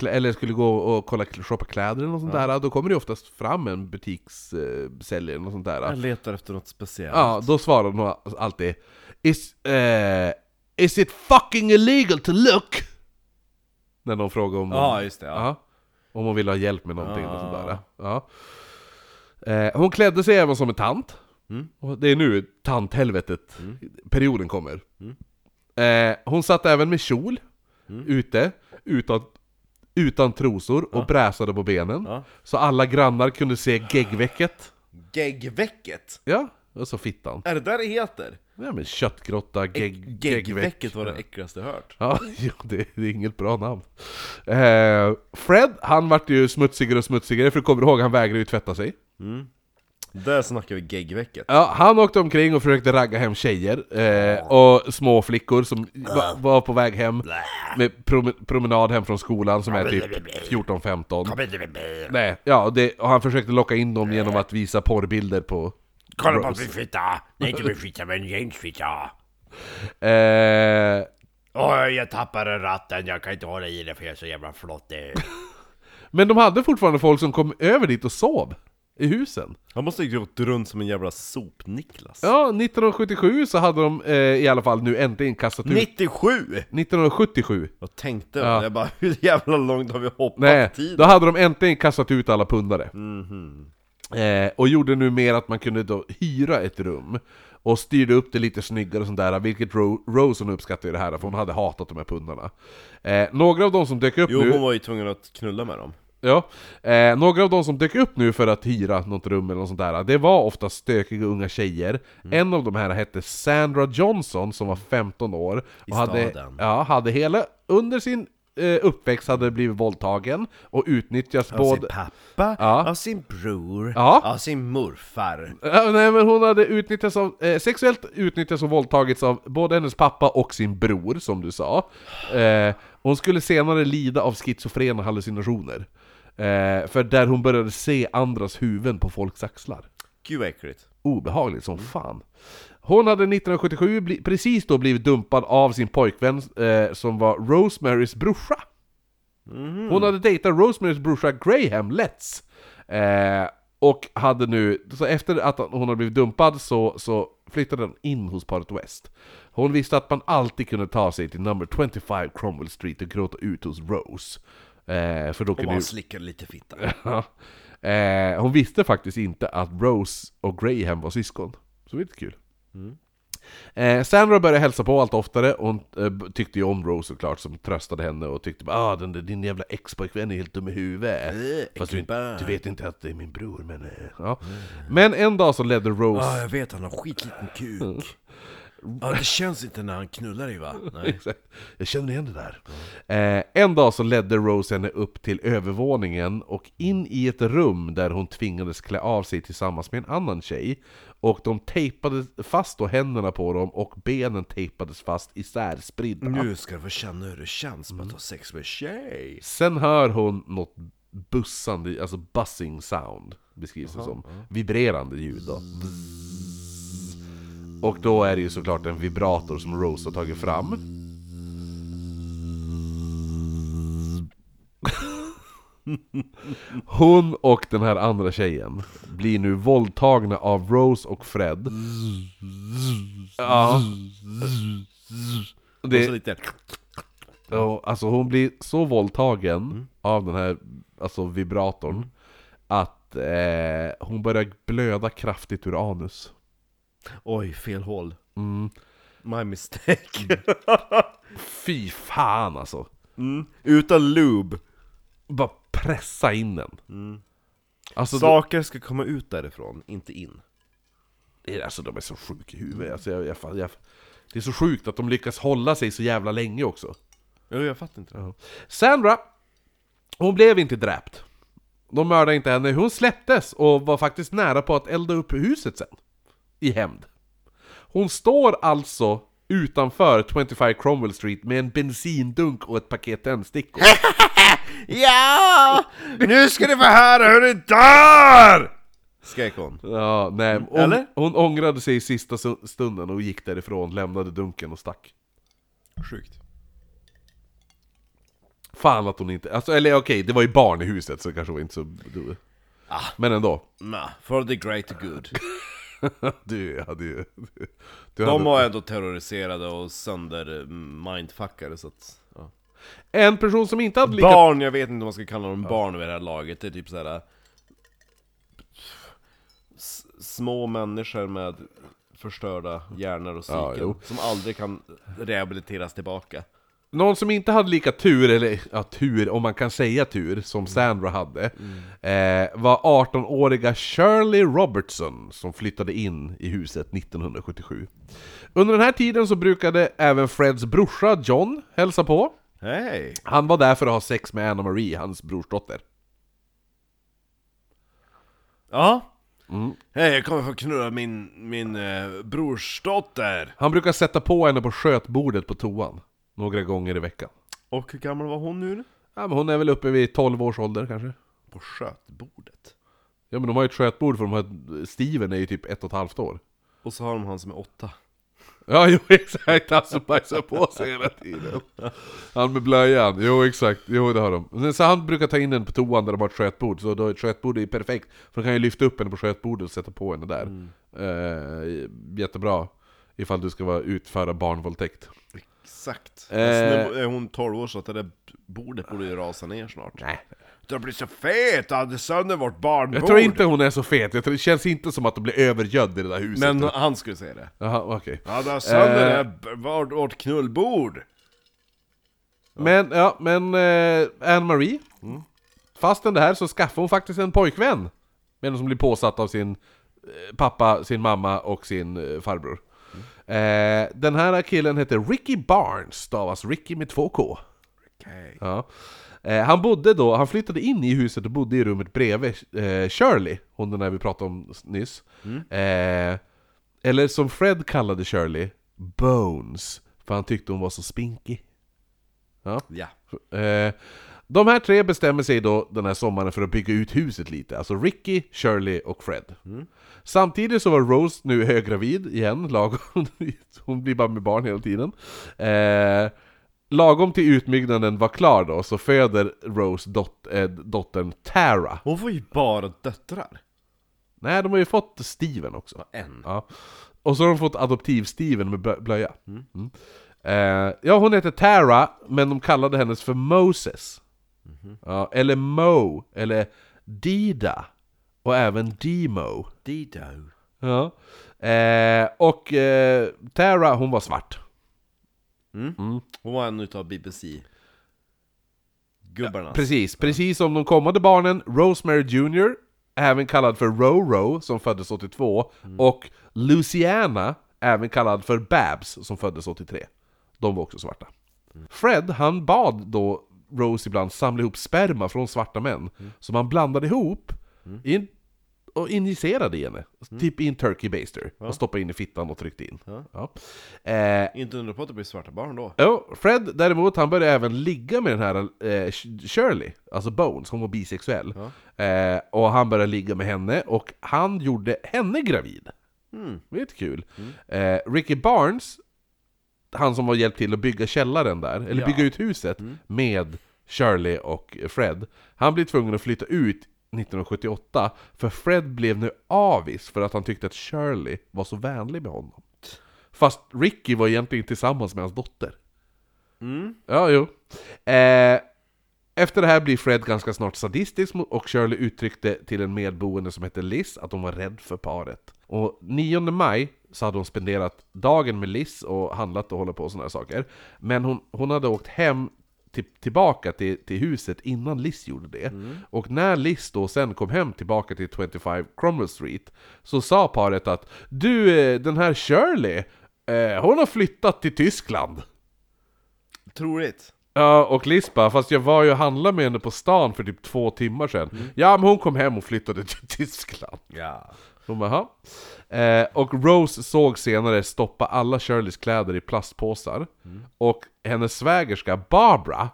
eller skulle gå och kolla, shoppa kläder eller något sånt där, då kommer det oftast fram en butikssäljare eller något sånt där. Jag letar efter något speciellt Ja, då svarade hon alltid Is, eh, is it fucking illegal to look? När de frågade om Ja, just det, ja. Ja. Om hon ville ha hjälp med någonting och Ja. sådär. Ja. Eh, hon klädde sig även som en tant. Mm. Och det är nu tanthelvetet, perioden kommer. Eh, hon satt även med kjol, Mm. ute, utan, utan trosor och bräsade på benen. Ja. Så alla grannar kunde se geggvecket. Geggvecket? Ja, och så fittan. Är det där det heter? Ja men köttgrotta, gegg, Geggvecket var det äckligaste jag hört *laughs* Ja, det, det är inget bra namn. Eh, Fred, han vart ju smutsigare och smutsigare, för kommer du ihåg, han vägrade ju tvätta sig. Där snackar vi geggvecket. Ja, han åkte omkring och försökte ragga hem tjejer, eh, och små flickor som va, var på väg hem med prom promenad hem från skolan som är typ 14-15. Nej, ja, det, och han försökte locka in dem genom att visa porrbilder på Kolla på min fitta! Nej inte min fitta men James fitta! Eh, Oj jag tappade ratten, jag kan inte hålla i det för jag är så jävla flottig. *laughs* men de hade fortfarande folk som kom över dit och sov i husen. Han måste ju gått runt som en jävla sop-Niklas Ja, 1977 så hade de eh, i alla fall nu äntligen kastat ut... 97! 1977! Jag tänkte, Ja. jag bara hur jävla långt har vi hoppat Nej, tiden? då hade de äntligen kastat ut alla pundare. Mhm. Eh, och gjorde nu mer att man kunde då hyra ett rum. Och styrde upp det lite snyggare och sånt där, vilket Ro Rose hon uppskattade det här, för hon hade hatat de här pundarna. Eh, några av de som dök upp Jo, nu... hon var ju tvungen att knulla med dem Ja, eh, några av de som dök upp nu för att hyra något rum eller något sånt där, det var ofta stökiga unga tjejer. Mm. En av de här hette Sandra Johnson som var 15 år. I Och hade, staden. ja, hade hela, under sin eh, uppväxt hade blivit våldtagen och utnyttjats Av både... sin pappa, Ja. av sin bror, Ja. av sin morfar Ja, nej men hon hade utnyttjats av, eh, sexuellt utnyttjats och våldtagits av både hennes pappa och sin bror, som du sa. Eh, hon skulle senare lida av schizofrena hallucinationer. Eh, för där hon började se andras huvuden på folks axlar. Gud vad äckligt Obehagligt som fan. Hon hade 1977 bli, precis då blivit dumpad av sin pojkvän eh, som var Rosemarys brorsa. Hon hade dejtat Rosemarys brorsa Graham Letts. Eh, och hade nu, så efter att hon hade blivit dumpad så, så flyttade hon in hos paret West. Hon visste att man alltid kunde ta sig till number 25 Cromwell Street och gråta ut hos Rose. Eh, för då Och bara ju... slickade lite fitta. *laughs* Eh, hon visste faktiskt inte att Rose och Graham var syskon. Så det var lite kul. Eh, Sandra började hälsa på allt oftare, och hon eh, tyckte ju om Rose såklart, som tröstade henne och tyckte bara ah, den där, din jävla ex-pojkvän är helt dum i huvudet. Fast du, du vet inte att det är min bror, men... Eh, ja. Men en dag så ledde Rose... Ja, jag vet, han har skitliten kuk. Ja, det känns inte när han knullar dig va? *laughs* Exakt. Jag känner igen det där. Eh, en dag så ledde Rose henne upp till övervåningen och in i ett rum där hon tvingades klä av sig tillsammans med en annan tjej. Och de tejpade fast då händerna på dem och benen tejpades fast isärspridda. Nu ska du få känna hur det känns med att ha sex med tjej. Sen hör hon något bussande, alltså buzzing sound, beskrivs det som. Vibrerande ljud då. Och då är det ju såklart en vibrator som Rose har tagit fram. Hon och den här andra tjejen blir nu våldtagna av Rose och Fred. Ja. Och Det, så lite... Ja, alltså hon blir så våldtagen av den här alltså vibratorn att eh, hon börjar blöda kraftigt ur anus. Oj, fel hål. Mm. My mistake. Fy fan alltså! Mm. Utan lube. Bara pressa in den. Alltså, Saker ska komma ut därifrån, inte in. alltså de är så sjuka i huvudet. Alltså, jag, jag, jag, det är så sjukt att de lyckas hålla sig så jävla länge också. Jo, jag fattar inte det. Sandra, hon blev inte dräpt. De mördade inte henne, hon släpptes och var faktiskt nära på att elda upp huset sen. I hämnd. Hon står alltså utanför 25 Cromwell Street med en bensindunk och ett paket tändstickor. *laughs* Ja! Nu ska ni få höra hur det dör! Skrek hon. Ja, nej, hon, Eller? hon ångrade sig i sista stunden och gick därifrån, lämnade dunken och stack. Sjukt. Fan att hon inte... Alltså, eller okej, det var ju barn i huset så kanske hon inte så... Du, Men ändå. Nah, for the great good. *laughs* Du hade ju... Du, du De hade, var ändå terroriserade och sönder mindfuckade så att... Ja. En person som inte hade lika... Barn, jag vet inte om man ska kalla dem barn vid det här laget, det är typ såhär... s- Små människor med förstörda hjärnor och Ja, psyken, jo. som aldrig kan rehabiliteras tillbaka. Någon som inte hade lika tur, eller ja, tur, om man kan säga tur, som Sandra hade eh, Var 18-åriga Shirley Robertson som flyttade in i huset 1977 Under den här tiden så brukade även Freds brorsa John hälsa på Hej! Han var där för att ha sex med Anna Marie, hans brorsdotter Ja? Mm. Hej, jag kommer få knulla min, min eh, brorsdotter! Han brukar sätta på henne på skötbordet på toan Några gånger i veckan. Och hur gammal var hon nu? ja, men Hon är väl uppe vid 12 års ålder kanske. På skötbordet. Ja men de har ju ett skötbord för de här, Steven är ju typ ett och ett halvt år. Och så har de han som är åtta. Ja, jo *laughs* exakt, han som bajsar på sig hela tiden. Han med blöjan, jo exakt, jo det har de. Så han brukar ta in den på toan där de har ett skötbord, så då är ett skötbord är perfekt. För de kan ju lyfta upp henne på skötbordet och sätta på henne där. Eh, Jättebra. Ifall du ska vara utföra barnvåldtäkt Exakt. Eh. Fast nu är hon 12 år så att det där bordet borde ju rasa ner snart. Nej Du har blivit så fet, hade sönder vårt barnbord! Jag tror inte hon är så fet, jag tror, det känns inte som att de blir övergödd i det där huset Men han skulle säga det. Jaha, okej Ja, du har sönder Eh. vårt, vårt knullbord! Men, ja, men eh, Anne-Marie Fastän det här så skaffade hon faktiskt en pojkvän Medan som blir påsatt av sin eh, pappa, sin mamma och sin eh, farbror eh, Den här killen heter Ricky Barnes, stavas Ricky med två K Okej. ja. eh, Han bodde då, han flyttade in i huset och bodde i rummet bredvid eh, Shirley Hon den där vi pratade om nyss eh, Eller som Fred kallade Shirley Bones För han tyckte hon var så spinkig Ja Ja. De här tre bestämmer sig då den här sommaren för att bygga ut huset lite, alltså Ricky, Shirley och Fred. Samtidigt så var Rose nu höggravid igen, lagom, *laughs* hon blir bara med barn hela tiden. Eh, lagom till utbyggnaden var klar då, så föder Rose dot, eh, dottern Tara. Hon får ju bara döttrar. Nej, de har ju fått Steven också. En. Ja. Och så har de fått adoptiv-Steven med blö- blöja. Mm. Eh, ja, hon heter Tara, men de kallade hennes för Moses. Ja, eller Mo, eller Dida och även Demo. Dido. Ja. Eh, och eh, Tara, hon var svart. Hon var en utav BBC Gubbarna Precis, precis som de kommande barnen Rosemary Jr, även kallad för Roro, som föddes 82, och Luciana, även kallad för Babs, som föddes 83. De var också svarta. Fred, han bad då Rose ibland samla ihop sperma från svarta män, som han blandade ihop in, och injicerade i henne. Typ i en turkey baster, och stoppade in i fittan och tryckte in. Ja. Eh, Inte undra på att det blir svarta barn då Ja, Fred däremot, han började även ligga med den här eh, Shirley, alltså Bones, hon var bisexuell. Eh, och han började ligga med henne, och han gjorde henne gravid. Mm. Det är kul. Eh, Ricky Barnes, han som var hjälpt till att bygga källaren där, eller Ja. bygga ut huset med Shirley och Fred. Han blev tvungen att flytta ut 1978, för Fred blev nu avis för att han tyckte att Shirley var så vänlig med honom. Fast Ricky var egentligen tillsammans med hans dotter. Ja, jo. Eh, efter det här blir Fred ganska snart sadistisk och Shirley uttryckte till en medboende som hette Liz att hon var rädd för paret. Och 9 maj så hade hon spenderat dagen med Liz och handlat och hållit på och sådana saker. Men hon, hon hade åkt hem till, tillbaka till, till huset innan Liz gjorde det. Och när Liz då sen kom hem tillbaka till 25 Cromwell Street så sa paret att Du, eh, den här Shirley, eh, hon har flyttat till Tyskland. Troligt Ja, och Liz bara, fast jag var ju och handlade med henne på stan för typ två timmar sedan. Ja, men hon kom hem och flyttade till Tyskland. Ja De bara, eh, och Rose såg senare stoppa alla Shirleys kläder i plastpåsar. Och hennes svägerska Barbara,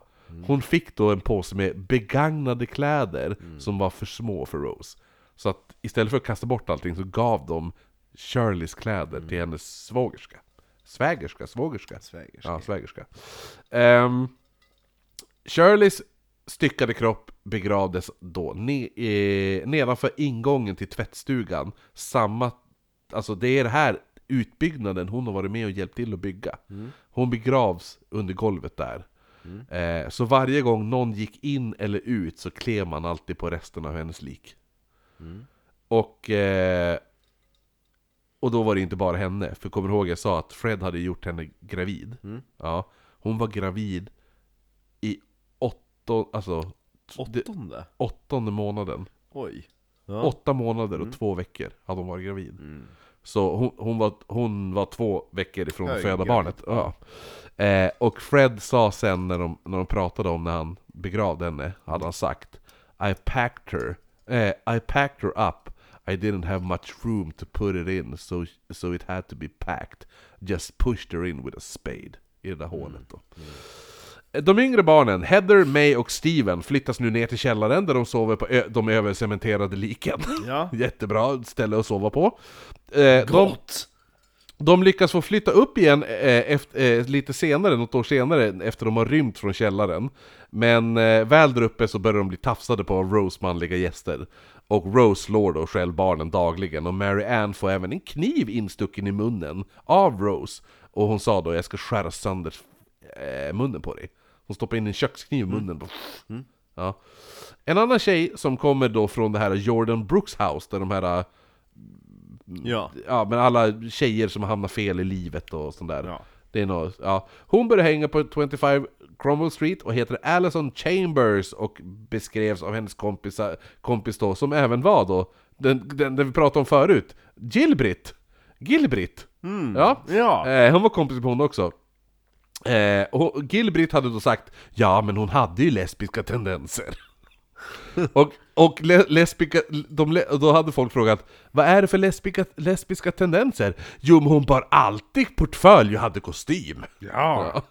hon fick då en påse med begagnade kläder som var för små för Rose. Så att istället för att kasta bort allting så gav de Shirleys kläder till hennes svågerska. Svägerska? Svågerska? Svägerska. Ja, svägerska. Um, Shirleys styckade kropp begravdes då ne eh, nedanför ingången till tvättstugan. Samma, alltså det är det här utbyggnaden hon har varit med och hjälpt till att bygga. Hon begravs under golvet där. Eh, så varje gång någon gick in eller ut så klev man alltid på resten av hennes lik. Och, eh, och då var det inte bara henne, för kommer du ihåg jag sa att Fred hade gjort henne gravid? Ja, hon var gravid i åtton, alltså, det, Åttonde? åttonde månaden. Oj ja. Åtta månader och två veckor hade hon varit gravid. Så hon, hon, var, hon var två veckor ifrån att föda barnet. Ja. Eh, och Fred sa sen när de, när de pratade om när han begravde henne, hade han sagt I packed her, eh, I packed her up I didn't have much room to put it in so, so it had to be packed Just pushed her in with a spade I det där hålet då. De yngre barnen, Heather, May och Steven, flyttas nu ner till källaren där de sover på de övercementerade liken. Ja. *laughs* Jättebra ställe att sova på. Eh, de, de lyckas få flytta upp igen eh, efter, eh, lite senare, något år senare, efter de har rymt från källaren. Men eh, väl där uppe så börjar de bli tafsade på av Rose manliga gäster. Och Rose slår då själv barnen dagligen, och Mary Ann får även en kniv instucken i munnen av Rose. Och hon sa då 'Jag ska skära sönder eh, munnen på dig' Hon stoppar in en kökskniv i munnen. Ja. En annan tjej som kommer då från det här Jordan Brooks house, där de här Ja Ja men alla tjejer som hamnar fel i livet och sånt där Ja. Det är något, ja Hon började hänga på 25 Cromwell Street och heter Alison Chambers och beskrevs av hennes kompis, kompis då som även var då den, den, den vi pratade om förut Gilbrit! Gilbrit! Ja, Ja. Eh, hon var kompis med hon också eh, och Gilbrit hade då sagt Ja men hon hade ju lesbiska tendenser *laughs* och, och le, lesbika, de, då hade folk frågat Vad är det för lesbika, lesbiska tendenser? Jo men hon bar alltid portfölj och hade kostym Ja.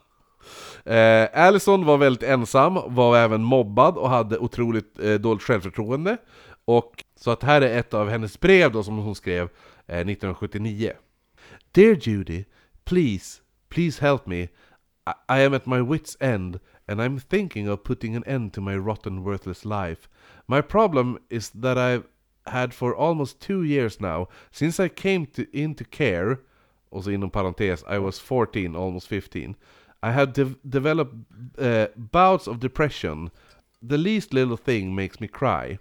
Eh, Allison var väldigt ensam, var även mobbad och hade otroligt eh, dåligt självförtroende. Och så att här är ett av hennes brev då som hon skrev eh, 1979. Dear Judy, please, please help me. I, am at my wit's end and I'm thinking of putting an end to my rotten worthless life. My problem is that I've had for almost two years now, since I came to, into care, och in parentes, I was 14, almost 15. I have de- developed uh, bouts of depression. The least little thing makes me cry.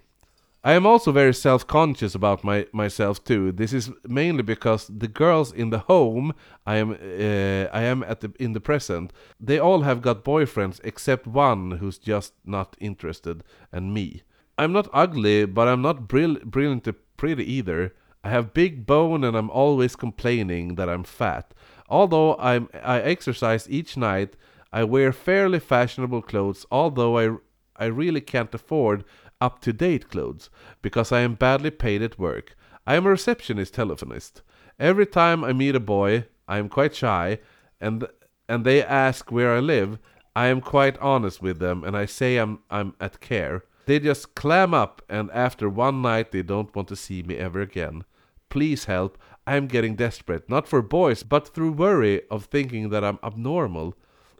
I am also very self-conscious about my myself too. This is mainly because the girls in the home I am uh, I am at the, in the present, they all have got boyfriends except one who's just not interested, and me. I'm not ugly, but I'm not brill- brilliantly pretty either. I have big bone and I'm always complaining that I'm fat. Although I'm I exercise each night, I wear fairly fashionable clothes, although I I really can't afford up to date clothes because I am badly paid at work. I am a receptionist telephonist. Every time I meet a boy, I am quite shy and and they ask where I live, I am quite honest with them and I say I'm I'm at care. They just clam up and after one night they don't want to see me ever again. Please help. I am getting desperate, not for boys, but through worry of thinking that I'm abnormal.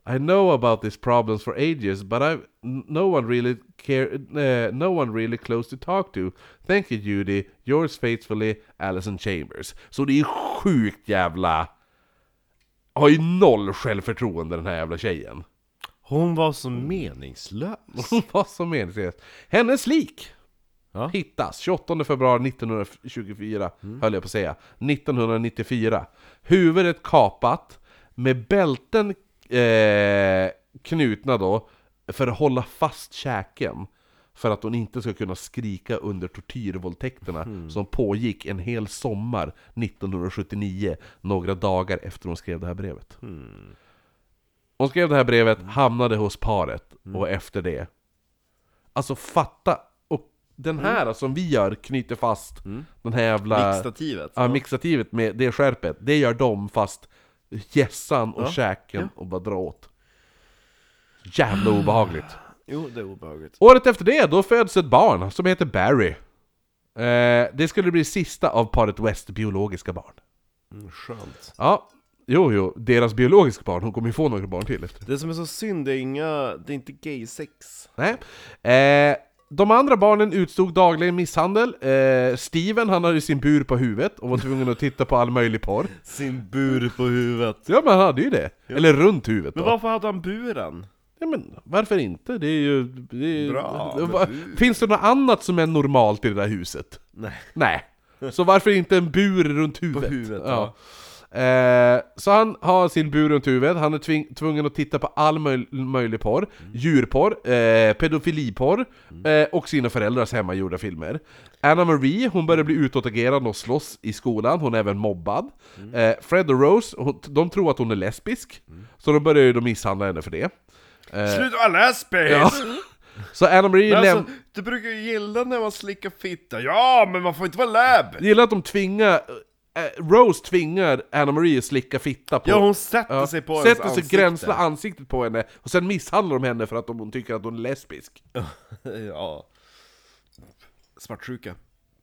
I know about these problems for ages, but I no one really care, uh, no one really close to talk to. Thank you Judy, yours faithfully, Alison Chambers. Så det är sjukt jävla... Har ju noll självförtroende den här jävla tjejen. Hon var så meningslös. Hon var så meningslös. Hennes lik Ja. hittas 28 februari 1924, höll jag på att säga. 1994. Huvudet kapat, med bälten eh, knutna då, för att hålla fast käken. För att hon inte ska kunna skrika under tortyrvåldtäkterna som pågick en hel sommar 1979, några dagar efter hon skrev det här brevet. Hon skrev det här brevet, hamnade hos paret, och efter det Alltså fatta! Och den här som vi gör knyter fast den här jävla... Mixtativet. Ja, mixativet med det skärpet. Det gör de fast gässan och Ja. käken och bara dra åt. Jävla obehagligt. Jo, det är obehagligt. Året efter det, då föds ett barn som heter Barry. Eh, det skulle bli sista av paret West biologiska barn. Mm, skönt. Ja, jo, jo, deras biologiska barn, hon kommer ju få några barn till efter. Det som är så synd, det är inga, det är inte gay-sex. Nej. Eh, de andra barnen utstod dagligen misshandel. Eh, Steven, han hade sin bur på huvudet och var tvungen att titta på all möjlig porr. Sin bur på huvudet. Ja men han hade ju det. Eller runt huvudet Men då. varför hade han buren? Ja, men varför inte? Det är ju... Det är, Bra, *laughs* Va-. Finns det något annat som är normalt i det där huset? Nej. Nej. Så varför inte en bur runt huvudet? huvudet, ja. Eh, så han har sin bur runt huvudet, han är tving- tvungen att titta på all möj- möjlig porr, djurporr, eh, pedofiliporr eh, och sina föräldrars hemmagjorda filmer. Anna Marie, hon börjar bli utåtagerande och slåss i skolan, hon är även mobbad. Eh, Fred och Rose, hon, de tror att hon är lesbisk, så de börjar ju då misshandla henne för det. Eh, Sluta vara lesbisk! ja. *laughs* Så Anna Marie alltså, du brukar ju gilla när man slickar fitta. Ja, men man får inte vara läbb! Gillar att de tvingar, Rose tvingar Anna Marie att slicka fitta på Ja, hon sätter Ja, sig på Sätter sig ansikte. gränsla ansiktet på henne, och sen misshandlar de henne för att de, hon tycker att hon är lesbisk. *laughs* ja. Svartsjuka.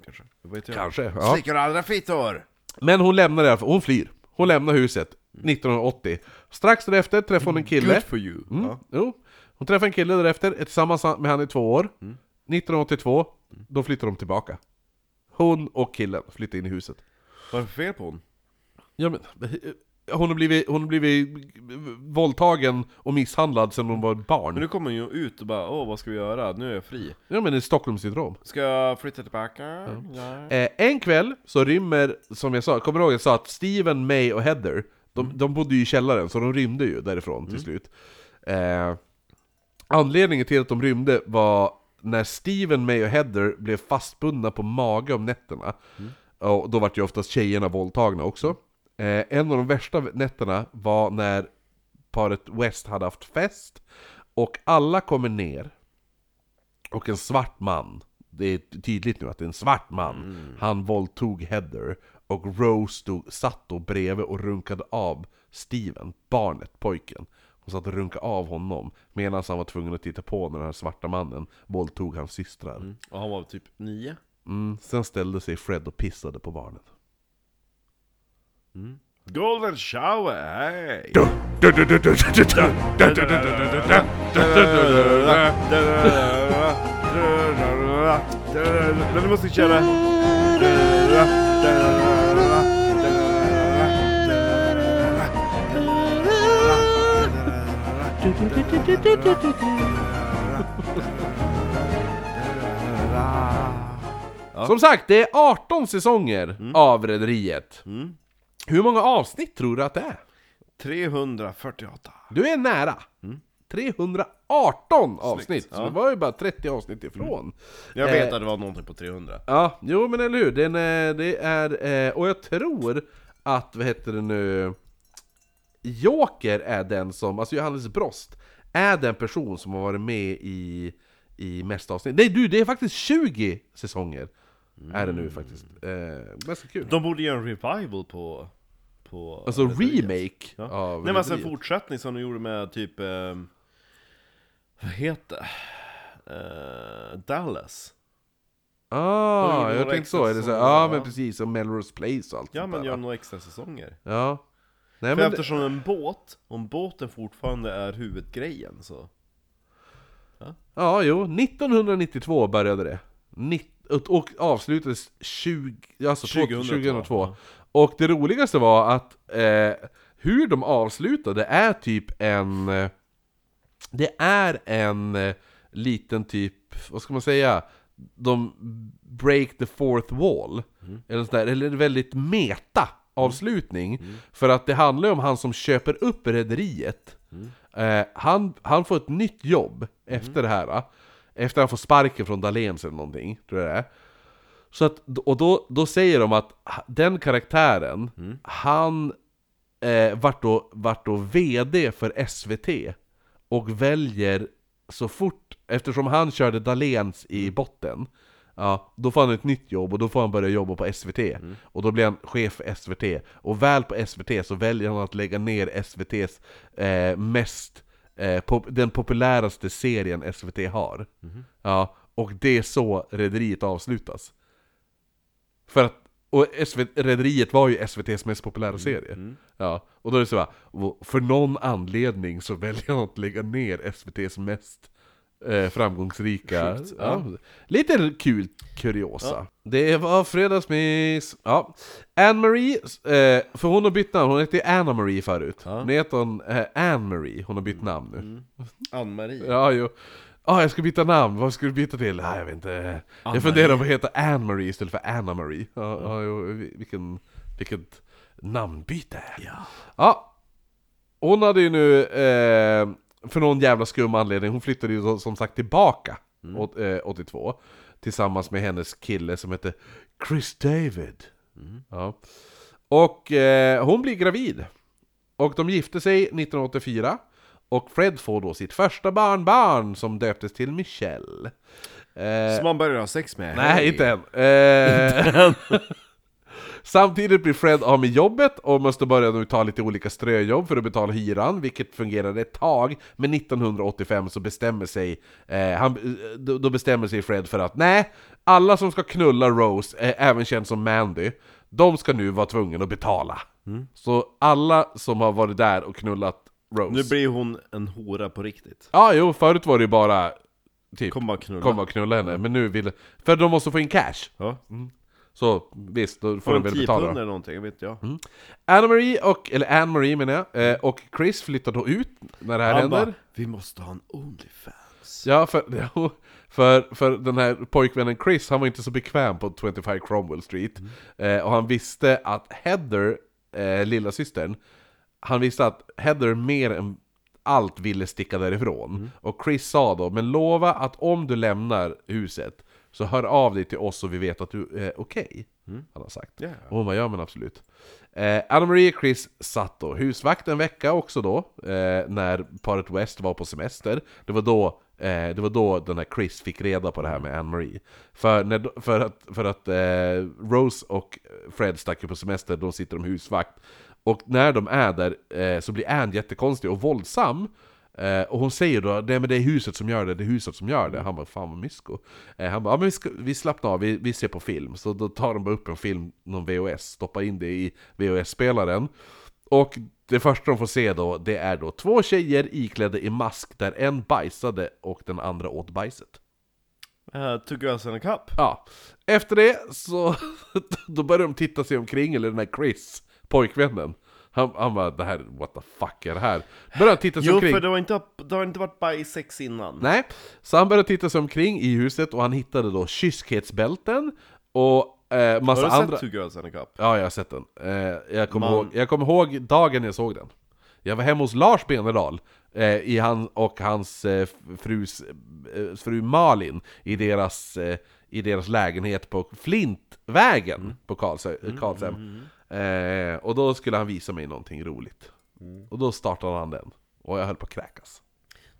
Kanske. Vad vet jag? Kanske, ja. Slickar andra fittor! Men hon lämnar i alla fall, hon flyr. Hon lämnar huset 1980. Strax därefter träffar hon en kille. Good for you. Mm, Ja. jo. Hon träffar en kille därefter, är tillsammans med han i två år. 1982, då flyttar de tillbaka. Hon och killen flyttar in i huset. Vad är det för fel på hon? Ja, men, eh, hon, har blivit, hon har blivit våldtagen och misshandlad sedan hon var barn. Men nu kommer hon ju ut och bara åh vad ska vi göra? Nu är jag fri. Ja men det är Stockholmssyndrom. Ska jag flytta tillbaka? Ja. Eh, en kväll så rymmer, som jag sa, kommer du ihåg jag sa att Steven, May och Heather, de, de bodde ju i källaren så de rymde ju därifrån till slut. Eh, anledningen till att de rymde var när Steven, May och Heather blev fastbundna på mage om nätterna. Och då vart ju oftast tjejerna våldtagna också. Eh, en av de värsta nätterna var när paret West hade haft fest, och alla kommer ner, och en svart man, det är tydligt nu att det är en svart man, han våldtog Heather, och Rose stod, satt då bredvid och runkade av Steven, barnet, pojken. Hon satt och runkade av honom, medan han var tvungen att titta på när den här svarta mannen våldtog hans systrar. Och han var typ nio. Mm, sen ställde sig Fred och pissade på barnet. Golden shower, hej! Du måste köra... Som sagt, det är 18 säsonger av Rederiet. Mm. Hur många avsnitt tror du att det är? 348. Du är nära! Mm. 318 avsnitt! Så ja. det var ju bara 30 avsnitt ifrån. Jag vet Eh, att det var någonting på 300. Ja, jo men eller hur, Den är, det är, eh, och jag tror att, vad heter det nu, Joker är den som, alltså Johannes Brost, är den person som har varit med i, i mest avsnitt. Nej du, det är faktiskt 20 säsonger! Är det nu faktiskt. Eh, ganska kul. De borde göra en revival på... på Alltså Rederiet. remake Ja. av Nej men alltså en Rederiet. fortsättning som de gjorde med typ... Eh, vad heter det? Eh, Dallas. De Ah, gjorde jag några tänkte så, är det så extra ja säsonger, men precis, som Melrose Place och allt Ja sånt men där, gör va? några extra säsonger. Ja. Nej, För men det, eftersom en båt, om båten fortfarande är huvudgrejen så... ja, jo, 1992 började det. Och, och avslutades 20, alltså 2002. 2002, 2002. ja. Och det roligaste var att eh, hur de avslutade är typ en... eh, Det är en eh, liten typ, vad ska man säga? De break the fourth wall. Eller, sådär, eller en väldigt meta avslutning. För att det handlar ju om han som köper upp rederiet. Eh, han, han får ett nytt jobb efter det här. Efter att han får sparken från Dahléns eller någonting, tror jag det är. Så att, och då, då säger de att den karaktären, han eh, vart, då, vart då VD för SVT och väljer så fort, eftersom han körde Dahléns i botten Ja, då får han ett nytt jobb och då får han börja jobba på SVT Och då blir han chef för SVT Och väl på SVT så väljer han att lägga ner SVT's eh, mest eh, pop- Den populäraste serien SVT har. Ja, och det är så Rederiet avslutas. För att, och Rederiet var ju SVT's mest populära serie. Ja, och då är det så här, för någon anledning så väljer han att lägga ner SVT's mest eh, framgångsrika Sjukt, ja. Lite kul kuriosa Det var fredagsmys Ja, Anne-Marie, eh, för hon har bytt namn, hon hette Anna-Marie förut Ja. Nu heter hon eh, Anne-Marie, hon har bytt namn nu Ann-Marie. Ja, jo. Ah, jag ska byta namn, vad ska du byta till? Ah, jag vet inte. Jag funderar på att heta Anne-Marie istället för Anna-Marie. Ja, ja, jo, vi- vilken, vilket namnbyte. Ja. ja. Hon hade ju nu, eh, för någon jävla skum anledning, hon flyttade ju som sagt tillbaka åt, eh, 82. Tillsammans med hennes kille som heter Chris David. Ja. Och eh, hon blir gravid. Och de gifte sig 1984 Och Fred får då sitt första barnbarn som döptes till Michelle eh, Som man börjar ha sex med? Nej, Hej. inte än. *laughs* Eh, Samtidigt blir Fred av med jobbet och måste börja nu ta lite olika ströjobb för att betala hyran, vilket fungerade ett tag. Men 1985 så bestämmer sig, eh, han, eh, då bestämmer sig Fred för att nej, alla som ska knulla Rose, eh, även känd som Mandy, de ska nu vara tvungna att betala. Så alla som har varit där och knullat Rose... Nu blir hon en hora på riktigt. Ja, jo, förut var det ju bara typ Kom bara knulla. komma och knulla henne, men nu vill... För de måste få in cash. Ja. Så visst, då får de väl 10 betala. då. eller någonting, vet jag. Anna-Marie och, eller Anne-Marie menar jag, eh, och Chris flyttar då ut när det här Han händer. bara, vi måste ha en Onlyfans. Ja, för, *laughs* ja, för, för den här pojkvännen Chris, han var inte så bekväm på 25 Cromwell Street. Eh, och han visste att Heather, eh, lilla systern, han visste att Heather mer än allt ville sticka därifrån. Och Chris sa då, men lova att om du lämnar huset, så hör av dig till oss så vi vet att du är okej. Han har sagt. Ja. Och hon bara, ja men absolut. Eh, Anna-Marie och Chris satt då husvakt en vecka också då, eh, när paret West var på semester. Det var då Eh, det var då den här Chris fick reda på det här med Anne-Marie. För, när, för att, för att eh, Rose och Fred stack ju på semester, då sitter de husvakt. Och när de är där eh, så blir Anne jättekonstig och våldsam. Eh, och hon säger då Nej men det är huset som gör det, det är huset som gör det. Han bara 'Fan vad mysko' eh, Han bara ja, men vi, ska, vi slappnar av, vi, vi ser på film. Så då tar de bara upp en film, någon VHS, stoppar in det i VHS-spelaren. Och det första de får se då, det är då två tjejer iklädda i mask där en bajsade och den andra åt bajset. Uh, two girls and a cup. Ja, efter det så *laughs* då börjar de titta sig omkring, eller den här Chris, pojkvännen. Han, han bara, det här, what the fuck är det här? Börjar han titta sig Jo, omkring. för det har inte, det har inte varit bajsex innan. Nej, så han började titta sig omkring i huset och han hittade då kyskhetsbälten Och eh, Har massa du sett andra... Two Girls and a Cup? Ja, jag har sett den. Eh, jag, kommer Man- ihåg, jag kommer ihåg dagen jag såg den. Jag var hemma hos Lars Benedal eh, i han, och hans eh, frus, eh, fru Malin i deras, eh, i deras lägenhet på Flintvägen Mm. på Karlsö- Karlshem. Eh, och då skulle han visa mig någonting roligt. Mm. Och då startade han den. Och jag höll på att kräkas.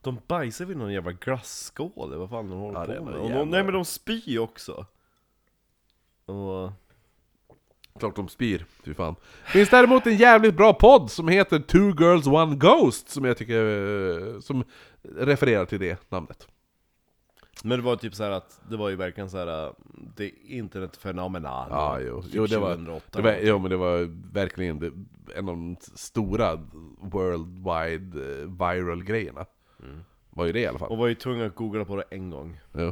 De bajsar vid någon jävla glasskål, eller vad fan de håller Ja, på med. Och jävla- de, nej men de spyr också. Och... Klart de spyr, fy fan. Finns däremot en jävligt bra podd som heter Two Girls One Ghost, som jag tycker, eh, som refererar till det namnet. Men det var typ så här att, det var ju verkligen så här äh, det internetfenomenal. Ja, jo, Typ jo det var, 2008 det var, jo, men det var verkligen det, en av de stora worldwide eh, viral grejerna. Var ju det i alla fall. Och var ju tvungen att googla på det en gång. Jo.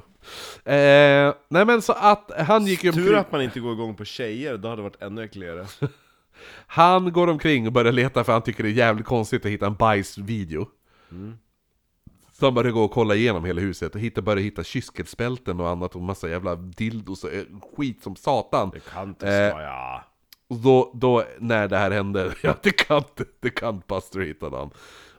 Eh, nej men så att han gick ju Tur att man inte går igång på tjejer, då hade det varit ännu äckligare. *laughs* han går omkring och börjar leta för han tycker det är jävligt konstigt att hitta en bajsvideo. Så han börjar gå och kolla igenom hela huset och hitta, börjar hitta kyskhetsbälten och annat och massa jävla dildos och eh, skit som satan. Det kan inte Eh, stå, ja. Och då, då när det här hände, *laughs* ja det kan, det kan Buster hittade han.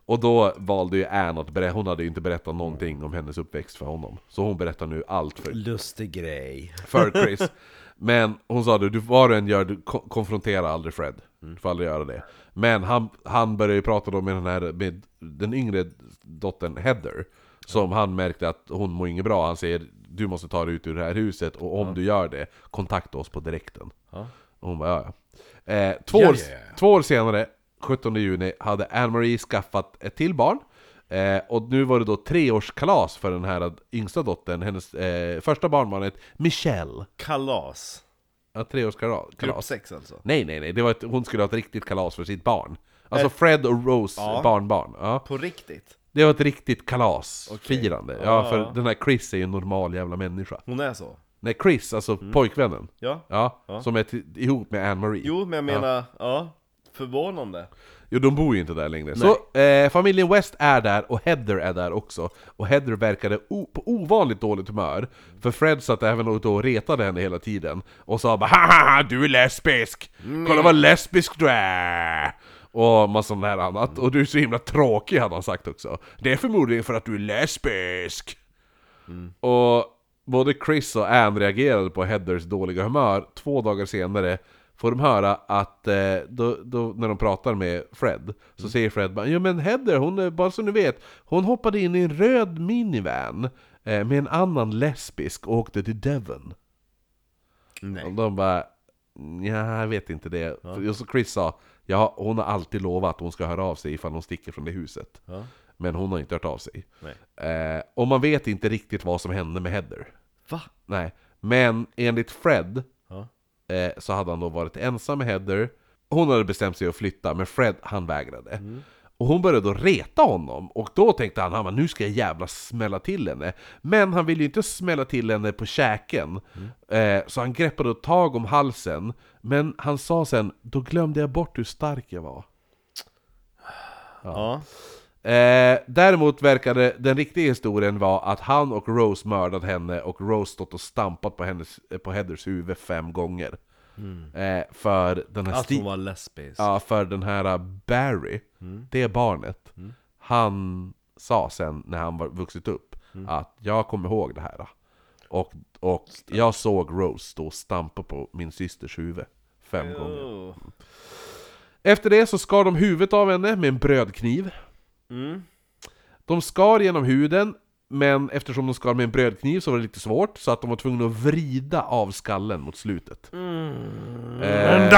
Och då valde ju Anne att berätta, hon hade ju inte berättat någonting om hennes uppväxt för honom. Så hon berättar nu allt för, Lustig grej. för *laughs* Chris. Men hon sa det, du vad du än gör, du ko- konfrontera aldrig Fred. Du får aldrig göra det. Men han, han började ju prata då med den här, med den yngre dottern Heather. Som han märkte att hon mår inget bra, han säger du måste ta dig ut ur det här huset och om du gör det, kontakta oss på direkten. Ja. Och hon bara ja, ja. Eh, två, Ja, år, ja, ja. två år senare, 17 juni, hade Anne-Marie skaffat ett till barn. Eh, och nu var det då treårskalas för den här yngsta dottern, hennes eh, första barnbarnet, Michelle. Kalas. Ja, treårskalas. Grupp. 6 alltså. Nej, nej, nej, det var ett, hon skulle ha ett riktigt kalas för sitt barn. Alltså Fred och Rose Ja. barnbarn. Ja. På riktigt. Det var ett riktigt kalas, Okej. firande. Ja, för den här Chris är ju en normal jävla människa. Hon är så. Nej, Chris, alltså pojkvännen. Ja. Ja, som är till, ihop med Anne-Marie. Jo, men jag menar, ja. Förvånande. Jo, de bor ju inte där längre. Så eh, familjen West är där och Heather är där också. Och Heather verkade på ovanligt dåligt humör. För Fred satt även och då retade henne hela tiden. Och sa bara Haha, du är lesbisk! Kolla vad lesbisk du är! Och massa sånt annat. Och du är så himla tråkig hade han sagt också. Det är förmodligen för att du är lesbisk! Och både Chris och Anne reagerade på Heathers dåliga humör. Två dagar senare får de höra att, eh, då, då, när de pratar med Fred, så säger Fred bara Jo men Heather, hon, bara så ni vet, hon hoppade in i en röd minivan eh, med en annan lesbisk och åkte till Devon. Nej. Och de bara Ja, jag vet inte det. Just så Chris sa Ja, hon har alltid lovat att hon ska höra av sig ifall hon sticker från det huset. Ja. Men hon har inte hört av sig. Eh, och man vet inte riktigt vad som hände med Heather. Va? Nej, men enligt Fred Ja. Eh, så hade han då varit ensam med Heather. Hon hade bestämt sig att flytta, men Fred han vägrade. Och hon började då reta honom, och då tänkte han, han bara, nu ska jag jävla smälla till henne. Men han ville ju inte smälla till henne på käken, eh, så han greppade tag om halsen. Men han sa sen, då glömde jag bort hur stark jag var. Ja. Eh, däremot verkade den riktiga historien vara att han och Rose mördat henne och Rose stått och stampat på, hennes, på Heathers huvud fem gånger. Eh, för den här Att hon var lesbisk. Ja, för den här uh, Barry, det barnet, han sa sen när han var vuxit upp att jag kommer ihåg det här. Och, och jag såg Rose stå och stampa på min systers huvud fem gånger. Oh. Efter det så skar de huvudet av henne med en brödkniv. Mm. De skar genom huden, men eftersom de skar med en brödkniv så var det lite svårt, så att de var tvungna att vrida av skallen mot slutet. Mm. Eh,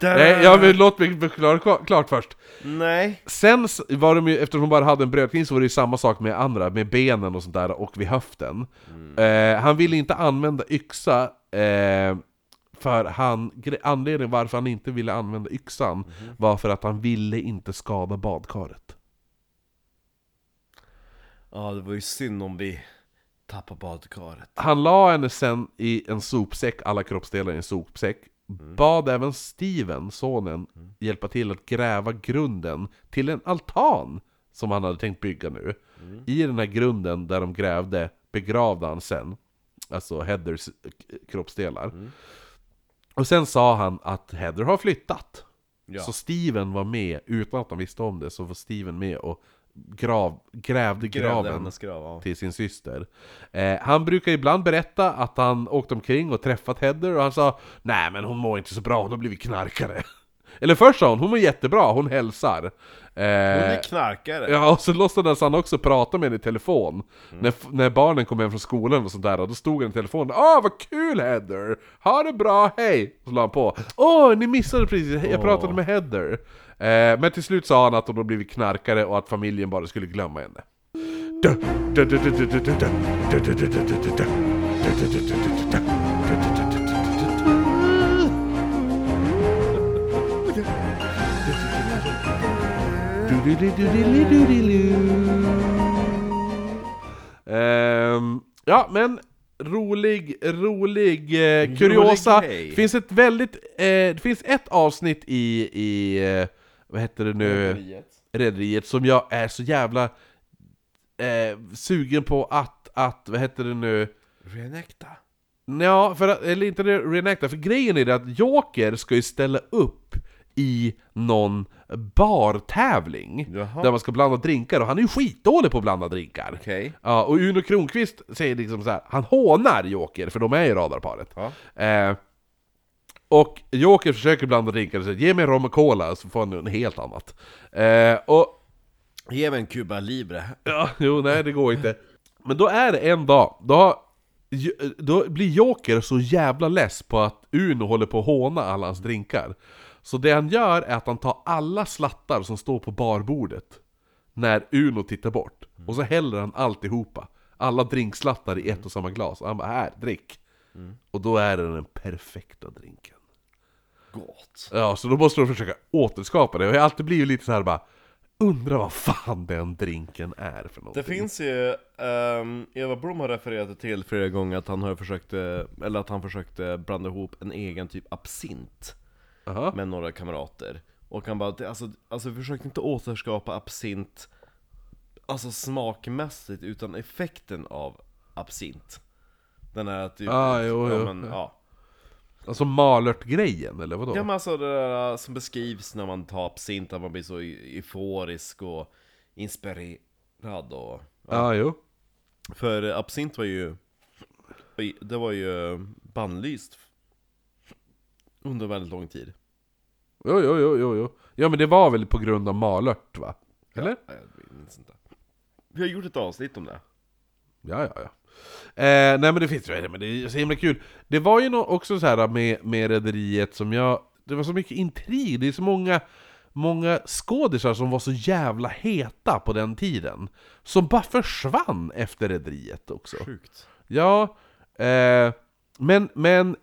nej, ja, men låt mig förklara kla- klart först. Nej. Sen var de ju, eftersom de bara hade en brödkniv så var det ju samma sak med andra, med benen och sånt där, och vid höften. Eh, han ville inte använda yxa, eh, för han, anledningen varför han inte ville använda yxan var för att han ville inte skada badkaret. Ja, det var ju synd om vi tappade badkaret. Han la henne sen i en sopsäck, alla kroppsdelar i en sopsäck. Bad även Steven, sonen, hjälpa till att gräva grunden till en altan som han hade tänkt bygga nu. I den här grunden där de grävde begravde han sen alltså Heathers kroppsdelar. Och sen sa han att Heather har flyttat. Ja. Så Steven var med, utan att han visste om det, så var Steven med och grav, grävde Grävde graven grav, ja. till sin syster. Eh, han brukar ibland berätta att han åkt omkring och träffat Heather och han sa Nej men hon mår inte så bra, hon har blivit knarkare. Eller först sa hon, hon mår jättebra, hon hälsar. Hon Eh, är knarkare. Ja, och så låtsades han också prata med henne i telefon. Mm. När, när barnen kom hem från skolan och sånt där, och då stod han i telefon. Åh, vad kul Heather! Ha det bra, hej! Så la han på. Åh, ni missade precis, jag pratade med Heather. Eh, men till slut sa han att hon hade blivit knarkare och att familjen bara skulle glömma henne. Ja, men rolig, rolig eh, kuriosa. Rolig finns ett väldigt, eh, det finns ett avsnitt i, i eh, vad heter det nu? Rederiet. Som jag är så jävla eh, sugen på att, att, vad heter det nu? Renekta. Ja, för att, eller inte det reenacta, för grejen är det att Joker ska ju ställa upp i någon bartävling Jaha. Där man ska blanda drinkar, och han är ju skitdålig på att blanda drinkar Okej. Ja, och Uno Kronqvist säger liksom så här, han hånar Joker, för de är ju radarparet Ja. eh, Och Joker försöker blanda drinkar och säger 'Ge mig rom och cola' så får han något helt annat eh, Och Ge mig en Cuba Libre. Ja, jo, nej det går inte. Men då är det en dag, då, har- då blir Joker så jävla less på att Uno håller på att håna alla hans drinkar. Så det han gör är att han tar alla slattar som står på barbordet när Uno tittar bort. Och så häller han alltihopa. Alla drinkslattar i ett och samma glas. Och han bara 'Här, drick' Och då är det den perfekta drinken. Gott. Ja, så då måste de försöka återskapa det. Och jag har alltid blivit lite så här bara Undrar vad fan den drinken är för någonting. Det finns ju, ehm, Eva Blom har refererat till flera gånger att han har försökt, eh, eller att han försökte blanda ihop en egen typ absint Aha. med några kamrater Och han bara, alltså, alltså försök inte återskapa absint Alltså smakmässigt, utan effekten av absint Den här typ, Ah, jo, ja, jo. men, ja. Alltså Malört-grejen, eller vadå? Ja men alltså det där som beskrivs när man tar absint, att man blir så eu- euforisk och inspirerad och Ja, jo. För absint var ju Det var ju bannlyst Under väldigt lång tid Jo, jo, jo, jo, jo. Ja, men det var väl på grund av Malört, va? Eller? Nej, jag minns inte Vi har gjort ett avsnitt om det Ja, ja, ja. Eh, nej men det finns ju, men det är så himla kul. Det var ju också så här med, med Rederiet som jag... Det var så mycket intrig, det är så många, många skådisar som var så jävla heta på den tiden. Som bara försvann efter Rederiet också. Sjukt Ja, eh, men, men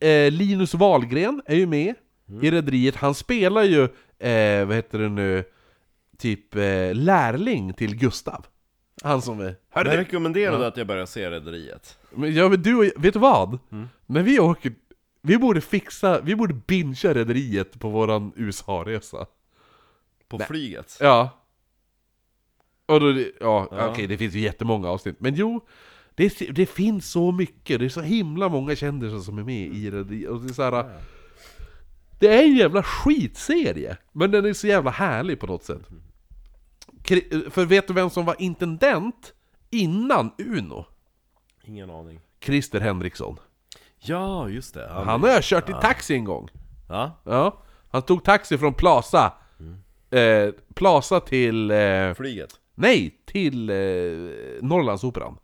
eh, Linus Wahlgren är ju med i Rederiet. Han spelar ju, eh, vad heter det nu, typ eh, lärling till Gustav. Han som är... Jag Hörru, rekommenderade att jag började se Rederiet men, ja, men du och jag- vet du vad? När vi åker, vi borde fixa, vi borde bingea Rederiet på våran USA-resa. På flyget Ja. Och då, ja, Ja. okej det finns ju jättemånga avsnitt, men jo det, det finns så mycket, det är så himla många kändisar som är med i det, och det är så här, Det är en jävla skitserie, men den är så jävla härlig på något sätt. Kri- För vet du vem som var intendent innan Uno? Ingen aning. Christer Henriksson. Ja, just det. Han har jag kört i taxi en gång. Ja, Ja, han tog taxi från Plaza. Eh, Plaza till... Eh, flyget. Nej, till eh, Norrlandsoperan.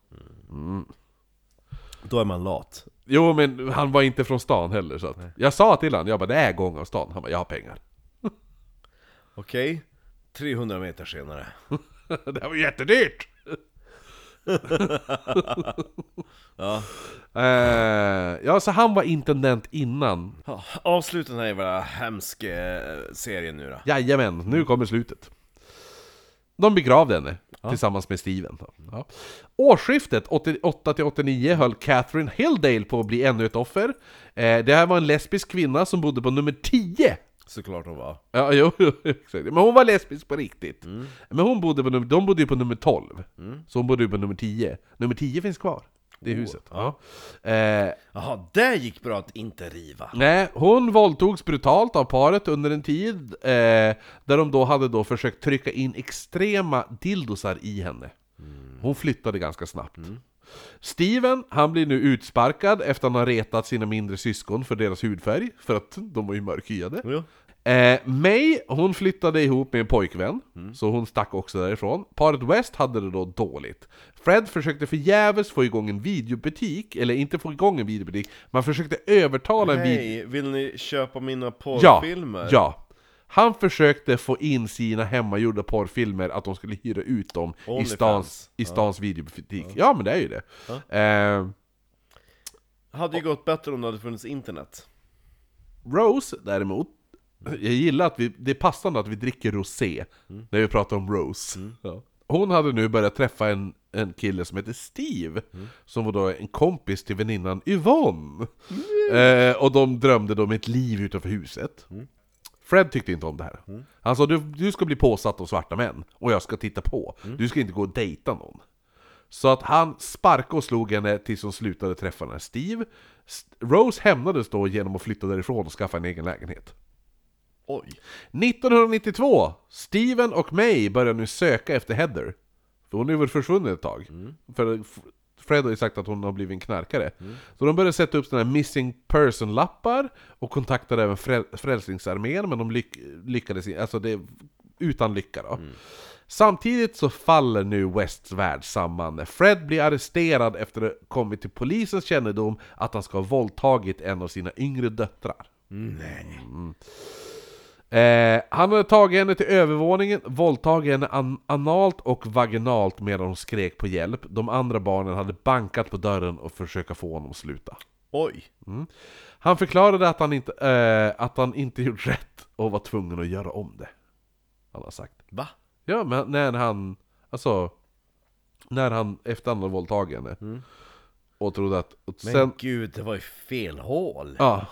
Då är man lat Jo, men han var inte från stan heller så att Jag sa till honom, jag bara det är gång av stan. Han bara, jag har pengar. *laughs* Okej 300 meter senare *laughs* det här var jättedyrt! *laughs* Ja, Eh, ja, så han var intendent innan. ja avsluta den här jävla hemska eh, serien nu då Jajamän, nu kommer slutet. De begravde henne tillsammans med Steven. Ja. Årsskiftet 88-89 höll Catherine Hilldale på att bli ännu ett offer. Eh, det här var en lesbisk kvinna som bodde på nummer 10 Såklart hon var Ja, jo. Men hon var lesbisk på riktigt. Men hon bodde på de bodde ju på nummer 12. Så hon bodde ju på nummer 10. Nummer 10 finns kvar. Det är huset. Ja. Eh, Jaha, det gick bra att inte riva. nej, hon våldtogs brutalt av paret under en tid, eh, där de då hade då försökt trycka in extrema dildosar i henne. Hon flyttade ganska snabbt. Steven, han blir nu utsparkad efter att han har retat sina mindre syskon för deras hudfärg, för att de var ju mörkhyade. Jo. Eh, May, hon flyttade ihop med en pojkvän, så hon stack också därifrån. Paret West hade det då dåligt. Fred försökte förgäves få igång en videobutik, eller inte få igång en videobutik, man försökte övertala en video... Vill ni köpa mina Ja, porrfilmer? ja. Han försökte få in sina hemmagjorda porrfilmer, att de skulle hyra ut dem i Onlyfans. stans, i stans videobutik. Ja. men det är ju det. Eh, Hade ju gått bättre om det hade funnits internet. Rose däremot, jag gillar att vi, det är passande att vi dricker rosé när vi pratar om Rose. Ja. Hon hade nu börjat träffa en, en kille som heter Steve, som var då en kompis till väninnan Yvonne. Eh, och de drömde då om ett liv utanför huset. Fred tyckte inte om det här. Han sa du, du ska bli påsatt av svarta män, och jag ska titta på. Du ska inte gå och dejta någon. Så att han sparkade och slog henne tills hon slutade träffa den här Steve. Rose hämnades då genom att flytta därifrån och skaffa en egen lägenhet. Oj. 1992! Steven och May börjar nu söka efter Heather. För hon ju varit försvunnen ett tag. För F- Fred har ju sagt att hon har blivit en knarkare. Så de började sätta upp sådana här missing person-lappar och kontaktade även Frä- Frälsningsarmén, men de lyck- lyckades inte, alltså det, utan lycka då. Samtidigt så faller nu Wests värld samman när Fred blir arresterad efter att ha kommit till polisens kännedom att han ska ha våldtagit en av sina yngre döttrar. Mm. Eh, han hade tagit henne till övervåningen, våldtagit henne an analt och vaginalt medan hon skrek på hjälp. De andra barnen hade bankat på dörren och försökt få honom att sluta. Oj. Han förklarade att han inte, eh, att han inte gjort rätt och var tvungen att göra om det. Han har sagt. Va? Ja, men när han... Alltså... När han, efter han hade våldtagit henne. Och trodde att... Och Men sen, gud, det var ju fel hål. Ja,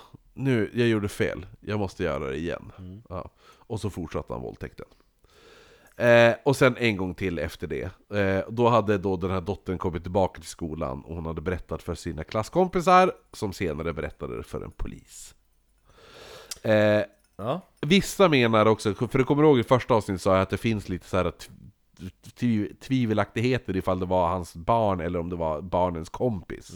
nu, jag gjorde fel. Jag måste göra det igen. Ja. Och så fortsatte han våldtäkten. Eh, och sen en gång till efter det. Eh, då hade då den här dottern kommit tillbaka till skolan och hon hade berättat för sina klasskompisar som senare berättade det för en polis. Eh, Ja. Vissa menar också, för du kommer ihåg i första avsnittet sa jag att det finns lite så här tv- tv- tvivelaktigheter ifall det var hans barn eller om det var barnens kompis.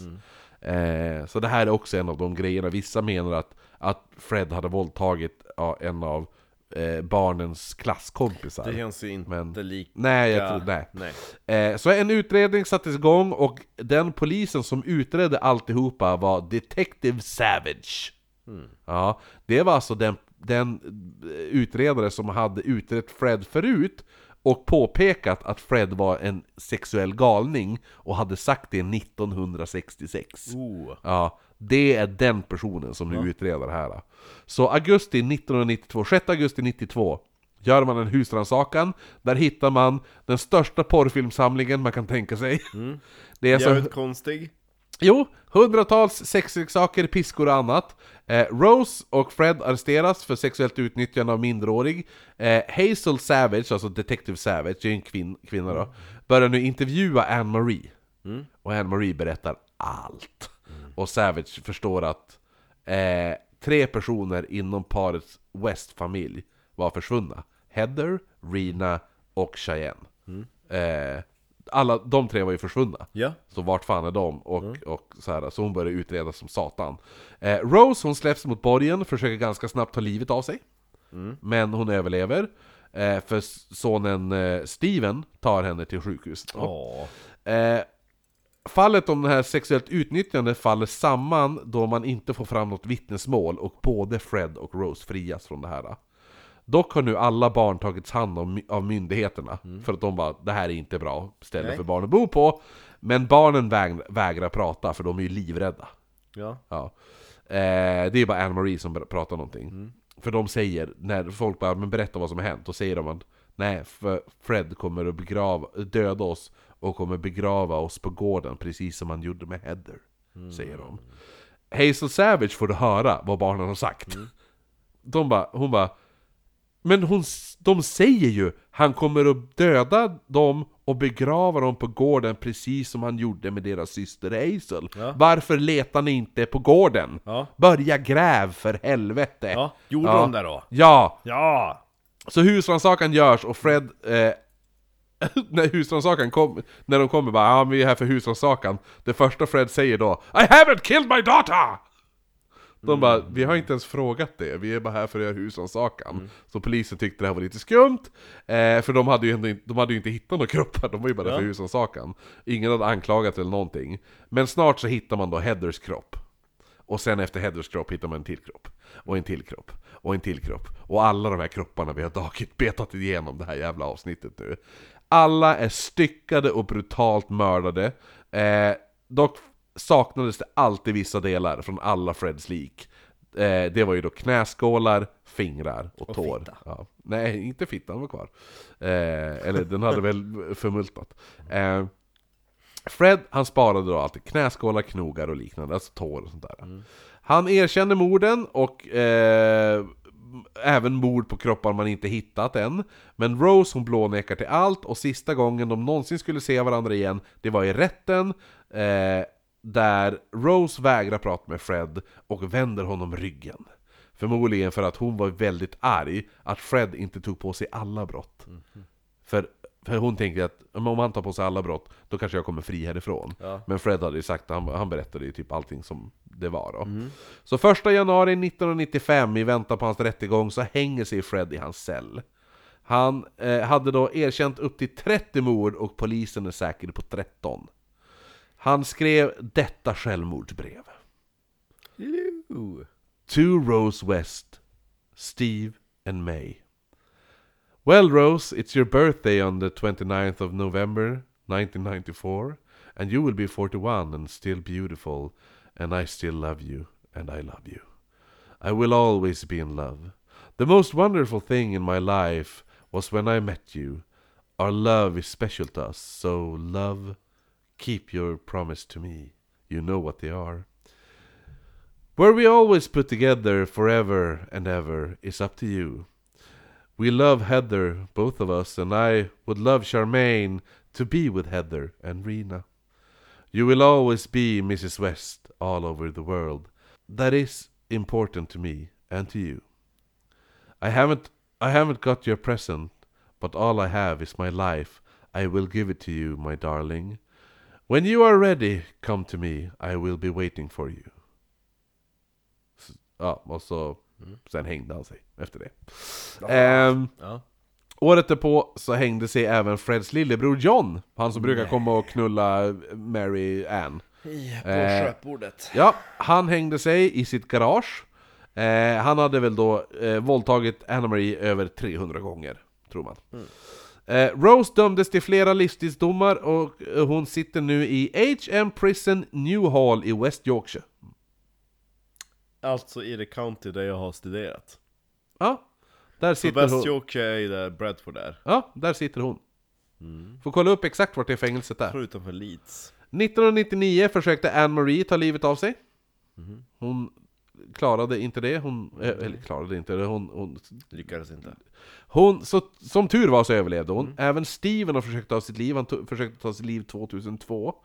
Eh, så det här är också en av de grejerna. Vissa menar att, att Fred hade våldtagit ja, en av eh, barnens klasskompisar. Det känns ju inte Men- lika... Nej, jag tror, nej. nej. Eh, så en utredning sattes igång och den polisen som utredde alltihopa var Detective Savage. Ja, det var alltså den, den utredare som hade utrett Fred förut och påpekat att Fred var en sexuell galning och hade sagt det 1966. Oh. Ja, det är den personen som nu utreder det här. Så augusti 1992, 6 augusti 92 gör man en husrannsakan. Där hittar man den största porrfilmsamlingen man kan tänka sig. Det är så, Jävligt konstig. Jo, hundratals sexleksaker, piskor och annat. Eh, Rose och Fred arresteras för sexuellt utnyttjande av minderårig. Eh, Hazel Savage, alltså Detective Savage, det är en kvin- kvinna då, börjar nu intervjua Anne-Marie. Och Anne-Marie berättar allt. Och Savage förstår att eh, tre personer inom parets West-familj var försvunna. Heather, Rena och Cheyenne. Eh, alla de tre var ju försvunna. Ja. Så vart fan är de? Och, och så, här, så hon börjar utreda som satan. Eh, Rose hon släpps mot borgen, försöker ganska snabbt ta livet av sig. Men hon överlever. Eh, för sonen eh, Steven tar henne till sjukhuset. Åh. Eh, fallet om det här sexuellt utnyttjande faller samman då man inte får fram något vittnesmål och både Fred och Rose frias från det här. Dock har nu alla barn tagits hand om av myndigheterna för att de bara det här är inte bra ställe Nej. för barn att bo på. Men barnen väg, vägrar prata för de är ju livrädda. Ja. Ja. Eh, det är bara Anne-Marie som pratar någonting. För de säger, när folk bara men berätta vad som har hänt, då säger de att nej, Fred kommer att begrava, döda oss och kommer begrava oss på gården precis som han gjorde med Heather. Säger de. Hazel Savage får du höra vad barnen har sagt. De bara, hon bara Men hon, de säger ju han kommer att döda dem och begrava dem på gården precis som han gjorde med deras syster Hazel. Ja. Varför letar ni inte på gården? Ja. Börja gräv för helvete! Ja, Gjorde Ja. de det då? Ja! Ja! Så husrannsakan görs och Fred... Eh, *laughs* när husrannsakan kom, när de kommer bara ja, vi är här för husrannsakan. Det första Fred säger då I haven't killed my daughter! De bara, vi har inte ens frågat det, vi är bara här för att göra husrannsakan. Så polisen tyckte det här var lite skumt, eh, för de hade, ju inte- de hade ju inte hittat några *laughs* kroppar, de var ju bara där Ja. för husrannsakan. Ingen hade anklagat eller någonting. Men snart så hittar man då Heathers kropp. Och sen efter Heathers kropp hittar man en till kropp. Och en till kropp. Och en till kropp. Och alla de här kropparna vi har tagit, *laughs* betat igenom det här jävla avsnittet nu. Alla är styckade och brutalt mördade. Eh, dock saknades det alltid vissa delar från alla Freds lik. Eh, det var ju då knäskålar, fingrar och, tår. fitta. Ja. Nej, inte fittan var kvar. Eh, eller den hade väl förmultat. Eh, Fred, han sparade då alltid knäskålar, knogar och liknande, alltså tår och sånt där. Han erkände morden och eh, även mord på kroppar man inte hittat än. Men Rose hon blånekar till allt och sista gången de någonsin skulle se varandra igen, det var i rätten. Eh, där Rose vägrar prata med Fred och vänder honom ryggen. Förmodligen för att hon var väldigt arg att Fred inte tog på sig alla brott. För, för hon tänkte att "Men om han tar på sig alla brott, då kanske jag kommer fri härifrån. Ja. Men Fred hade ju sagt, han, han berättade ju typ allting som det var då. Så första januari 1995, i väntan på hans rättegång, så hänger sig Fred i hans cell. Han eh, hade då erkänt upp till 30 mord och polisen är säker på 13. Han skrev detta självmordsbrev. To Rose West, Steve and May. Well, Rose, it's your birthday on the 29th of November 1994, and you will be 41 and still beautiful, and I still love you, and I love you. I will always be in love. The most wonderful thing in my life was when I met you. Our love is special to us, so love, keep your promise to me. You know what they are. Were we always put together forever and ever is up to you. We love Heather, both of us, and I would love Charmaine to be with Heather and Rena. You will always be Mrs. West all over the world. That is important to me and to you. I haven't I haven't got your present, but all I have is my life. I will give it to you, my darling. When you are ready, come to me. I will be waiting for you. Ja, och så sen hängde han sig efter det. Ehm, Ja. Året därpå så hängde sig även Freds lillebror John, han som brukar komma och knulla Mary Ann. På Eh, köpbordet. Ja, han hängde sig i sitt garage. Eh, han hade väl då eh, våldtagit Anna-Marie över 300 gånger, tror man. Eh, Rose dömdes till flera livstidsdomar och eh, hon sitter nu i H.M. Prison Newhall i West Yorkshire. Alltså i det county där jag har studerat. Ja, där sitter West hon. Yorkshire är ju där Bradford är. Ja, där sitter hon. Får kolla upp exakt vart det fängelset är. Tror utanför Leeds. 1999 försökte Anne-Marie ta livet av sig. Hon klarade inte det, hon, eh, eller klarade inte det, hon, hon, Lyckades inte. hon så, som tur var så överlevde hon. Även Steven har försökt ta sitt liv, han to, försökte ta sitt liv 2002.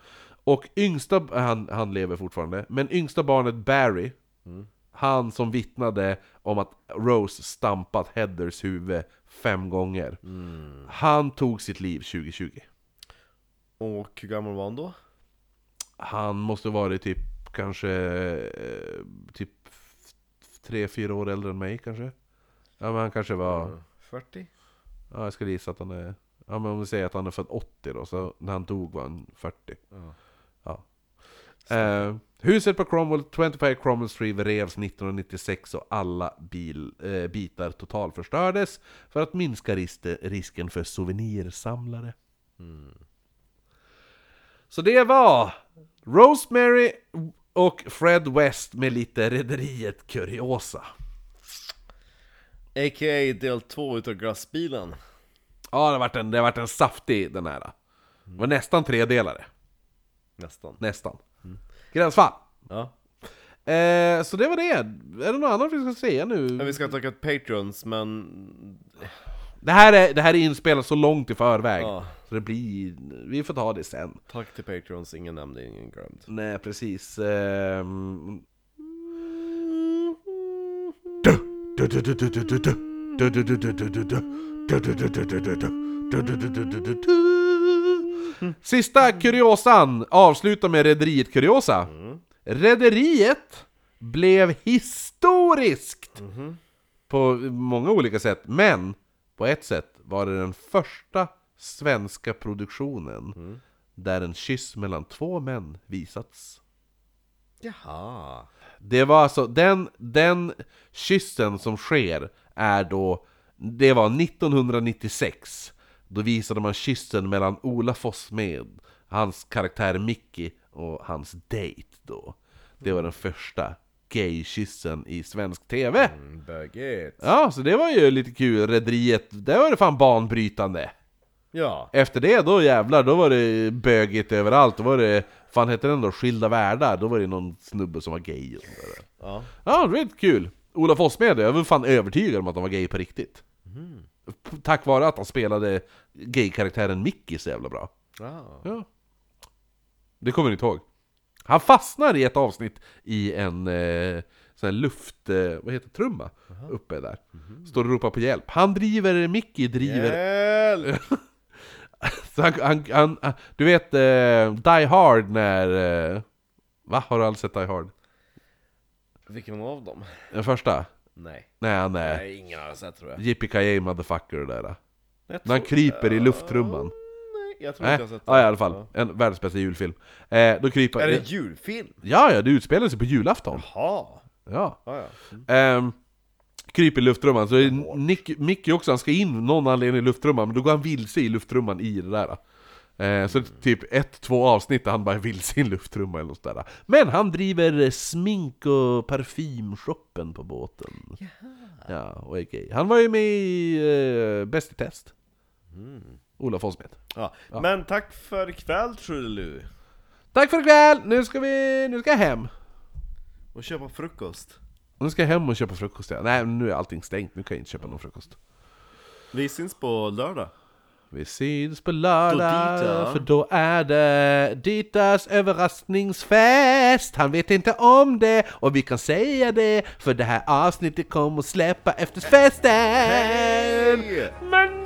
Och yngsta, han, han lever fortfarande, men yngsta barnet Barry, han som vittnade om att Rose stampat Heathers huvud fem gånger. Han tog sitt liv 2020. Och hur gammal var han då? Han måste varit typ kanske eh, typ tre, fyra år äldre än mig kanske. Ja men han kanske var, 40? ja jag skulle gissa att han är, ja men om vi säger att han är född 80 då, så när han dog var han 40. Ja. Ja. Eh, huset på Cromwell, 25 Cromwell Street revs 1996 och alla bil, eh, bitar totalförstördes för att minska ris- risken för souvenirsamlare. Så det var Rosemary och Fred West med lite Rederiet Kuriosa. A.k.a. del 2 utav glassbilen. Ja, det har varit en, det har varit en saftig den här. Det var nästan tredelare. Nästan. Nästan. Gränsfall. Ja. Eh, så det var det. Är det något annat vi ska säga nu? Vi ska tacka Patreons, men... Det här är, det här är inspelat så långt i förväg. Ja. Så det blir... Vi får ta det sen. Tack till Patreons, ingen nämnd, ingen glömd. Nej, precis. Ehm... Sista kuriosan avslutar med Rederiet kuriosa. Rederiet blev historiskt på många olika sätt, men på ett sätt var det den första svenska produktionen där en kyss mellan två män visats. Jaha. Det var alltså, den, den kyssen som sker är då, det var 1996. Då visade man kyssen mellan Ola Fossmed, hans karaktär Mickey och hans date då. Det var den första gay-kyssen i svensk TV. Mm, Bögigt. Ja, så det var ju lite kul. Rederiet, det var det fan banbrytande. Ja. Efter det, då jävlar, då var det bögigt överallt. Då var det, fan hette den då, Skilda Världar? Då var det någon snubbe som var gay och sånt där. Ja. Ja, det var lite kul. Ola Fossmed, jag var fan övertygad om att han var gay på riktigt. P- Tack vare att han spelade gay-karaktären Mickey så jävla bra. Ja. Ja. Det kommer ni inte ihåg. Han fastnar i ett avsnitt i en eh, sån här luft... Eh, vad heter trumma? Uppe där. Står och ropar på hjälp. Han driver, Mickey driver... Hjälp! *laughs* Han, han, han, du vet eh, Die Hard när... Eh, va? Har du aldrig sett Die Hard? Vilken av dem? Den första? Nej. Nej, är... Nej, ingen har sett tror jag. Yippee motherfucker och det där. jag När han kryper i lufttrumman. Jag tror inte jag har sett ja, i alla fall. En världens bästa julfilm. Eh, då kryper... Är det en julfilm? Ja, ja, det utspelar sig på julafton. Jaha. Ja. Ja, ja. Ehm, kryper i luftrumman, så är Nick, Mickey också, han ska in någon anledning i luftrumman, men då går han vilse i luftrumman i det där. Eh, så är typ ett, två avsnitt där han bara i en lufttrumma eller något sådär. Men han driver eh, smink och parfymshoppen på båten. Ja, och är gay. Han var ju med i eh, Bäst i test. Ola Fossmed. ja. Men tack för ikväll Trudelutt. Tack för ikväll! Nu ska vi, nu ska jag hem. Och köpa frukost. Nu ska jag hem och köpa frukost ja. Nej, nu är allting stängt, nu kan jag inte köpa någon frukost. Vi syns på lördag. Vi syns på lördag, Då för då är det Ditas överraskningsfest! Han vet inte om det, och vi kan säga det, för det här avsnittet kommer släppa efter festen! Hej! Men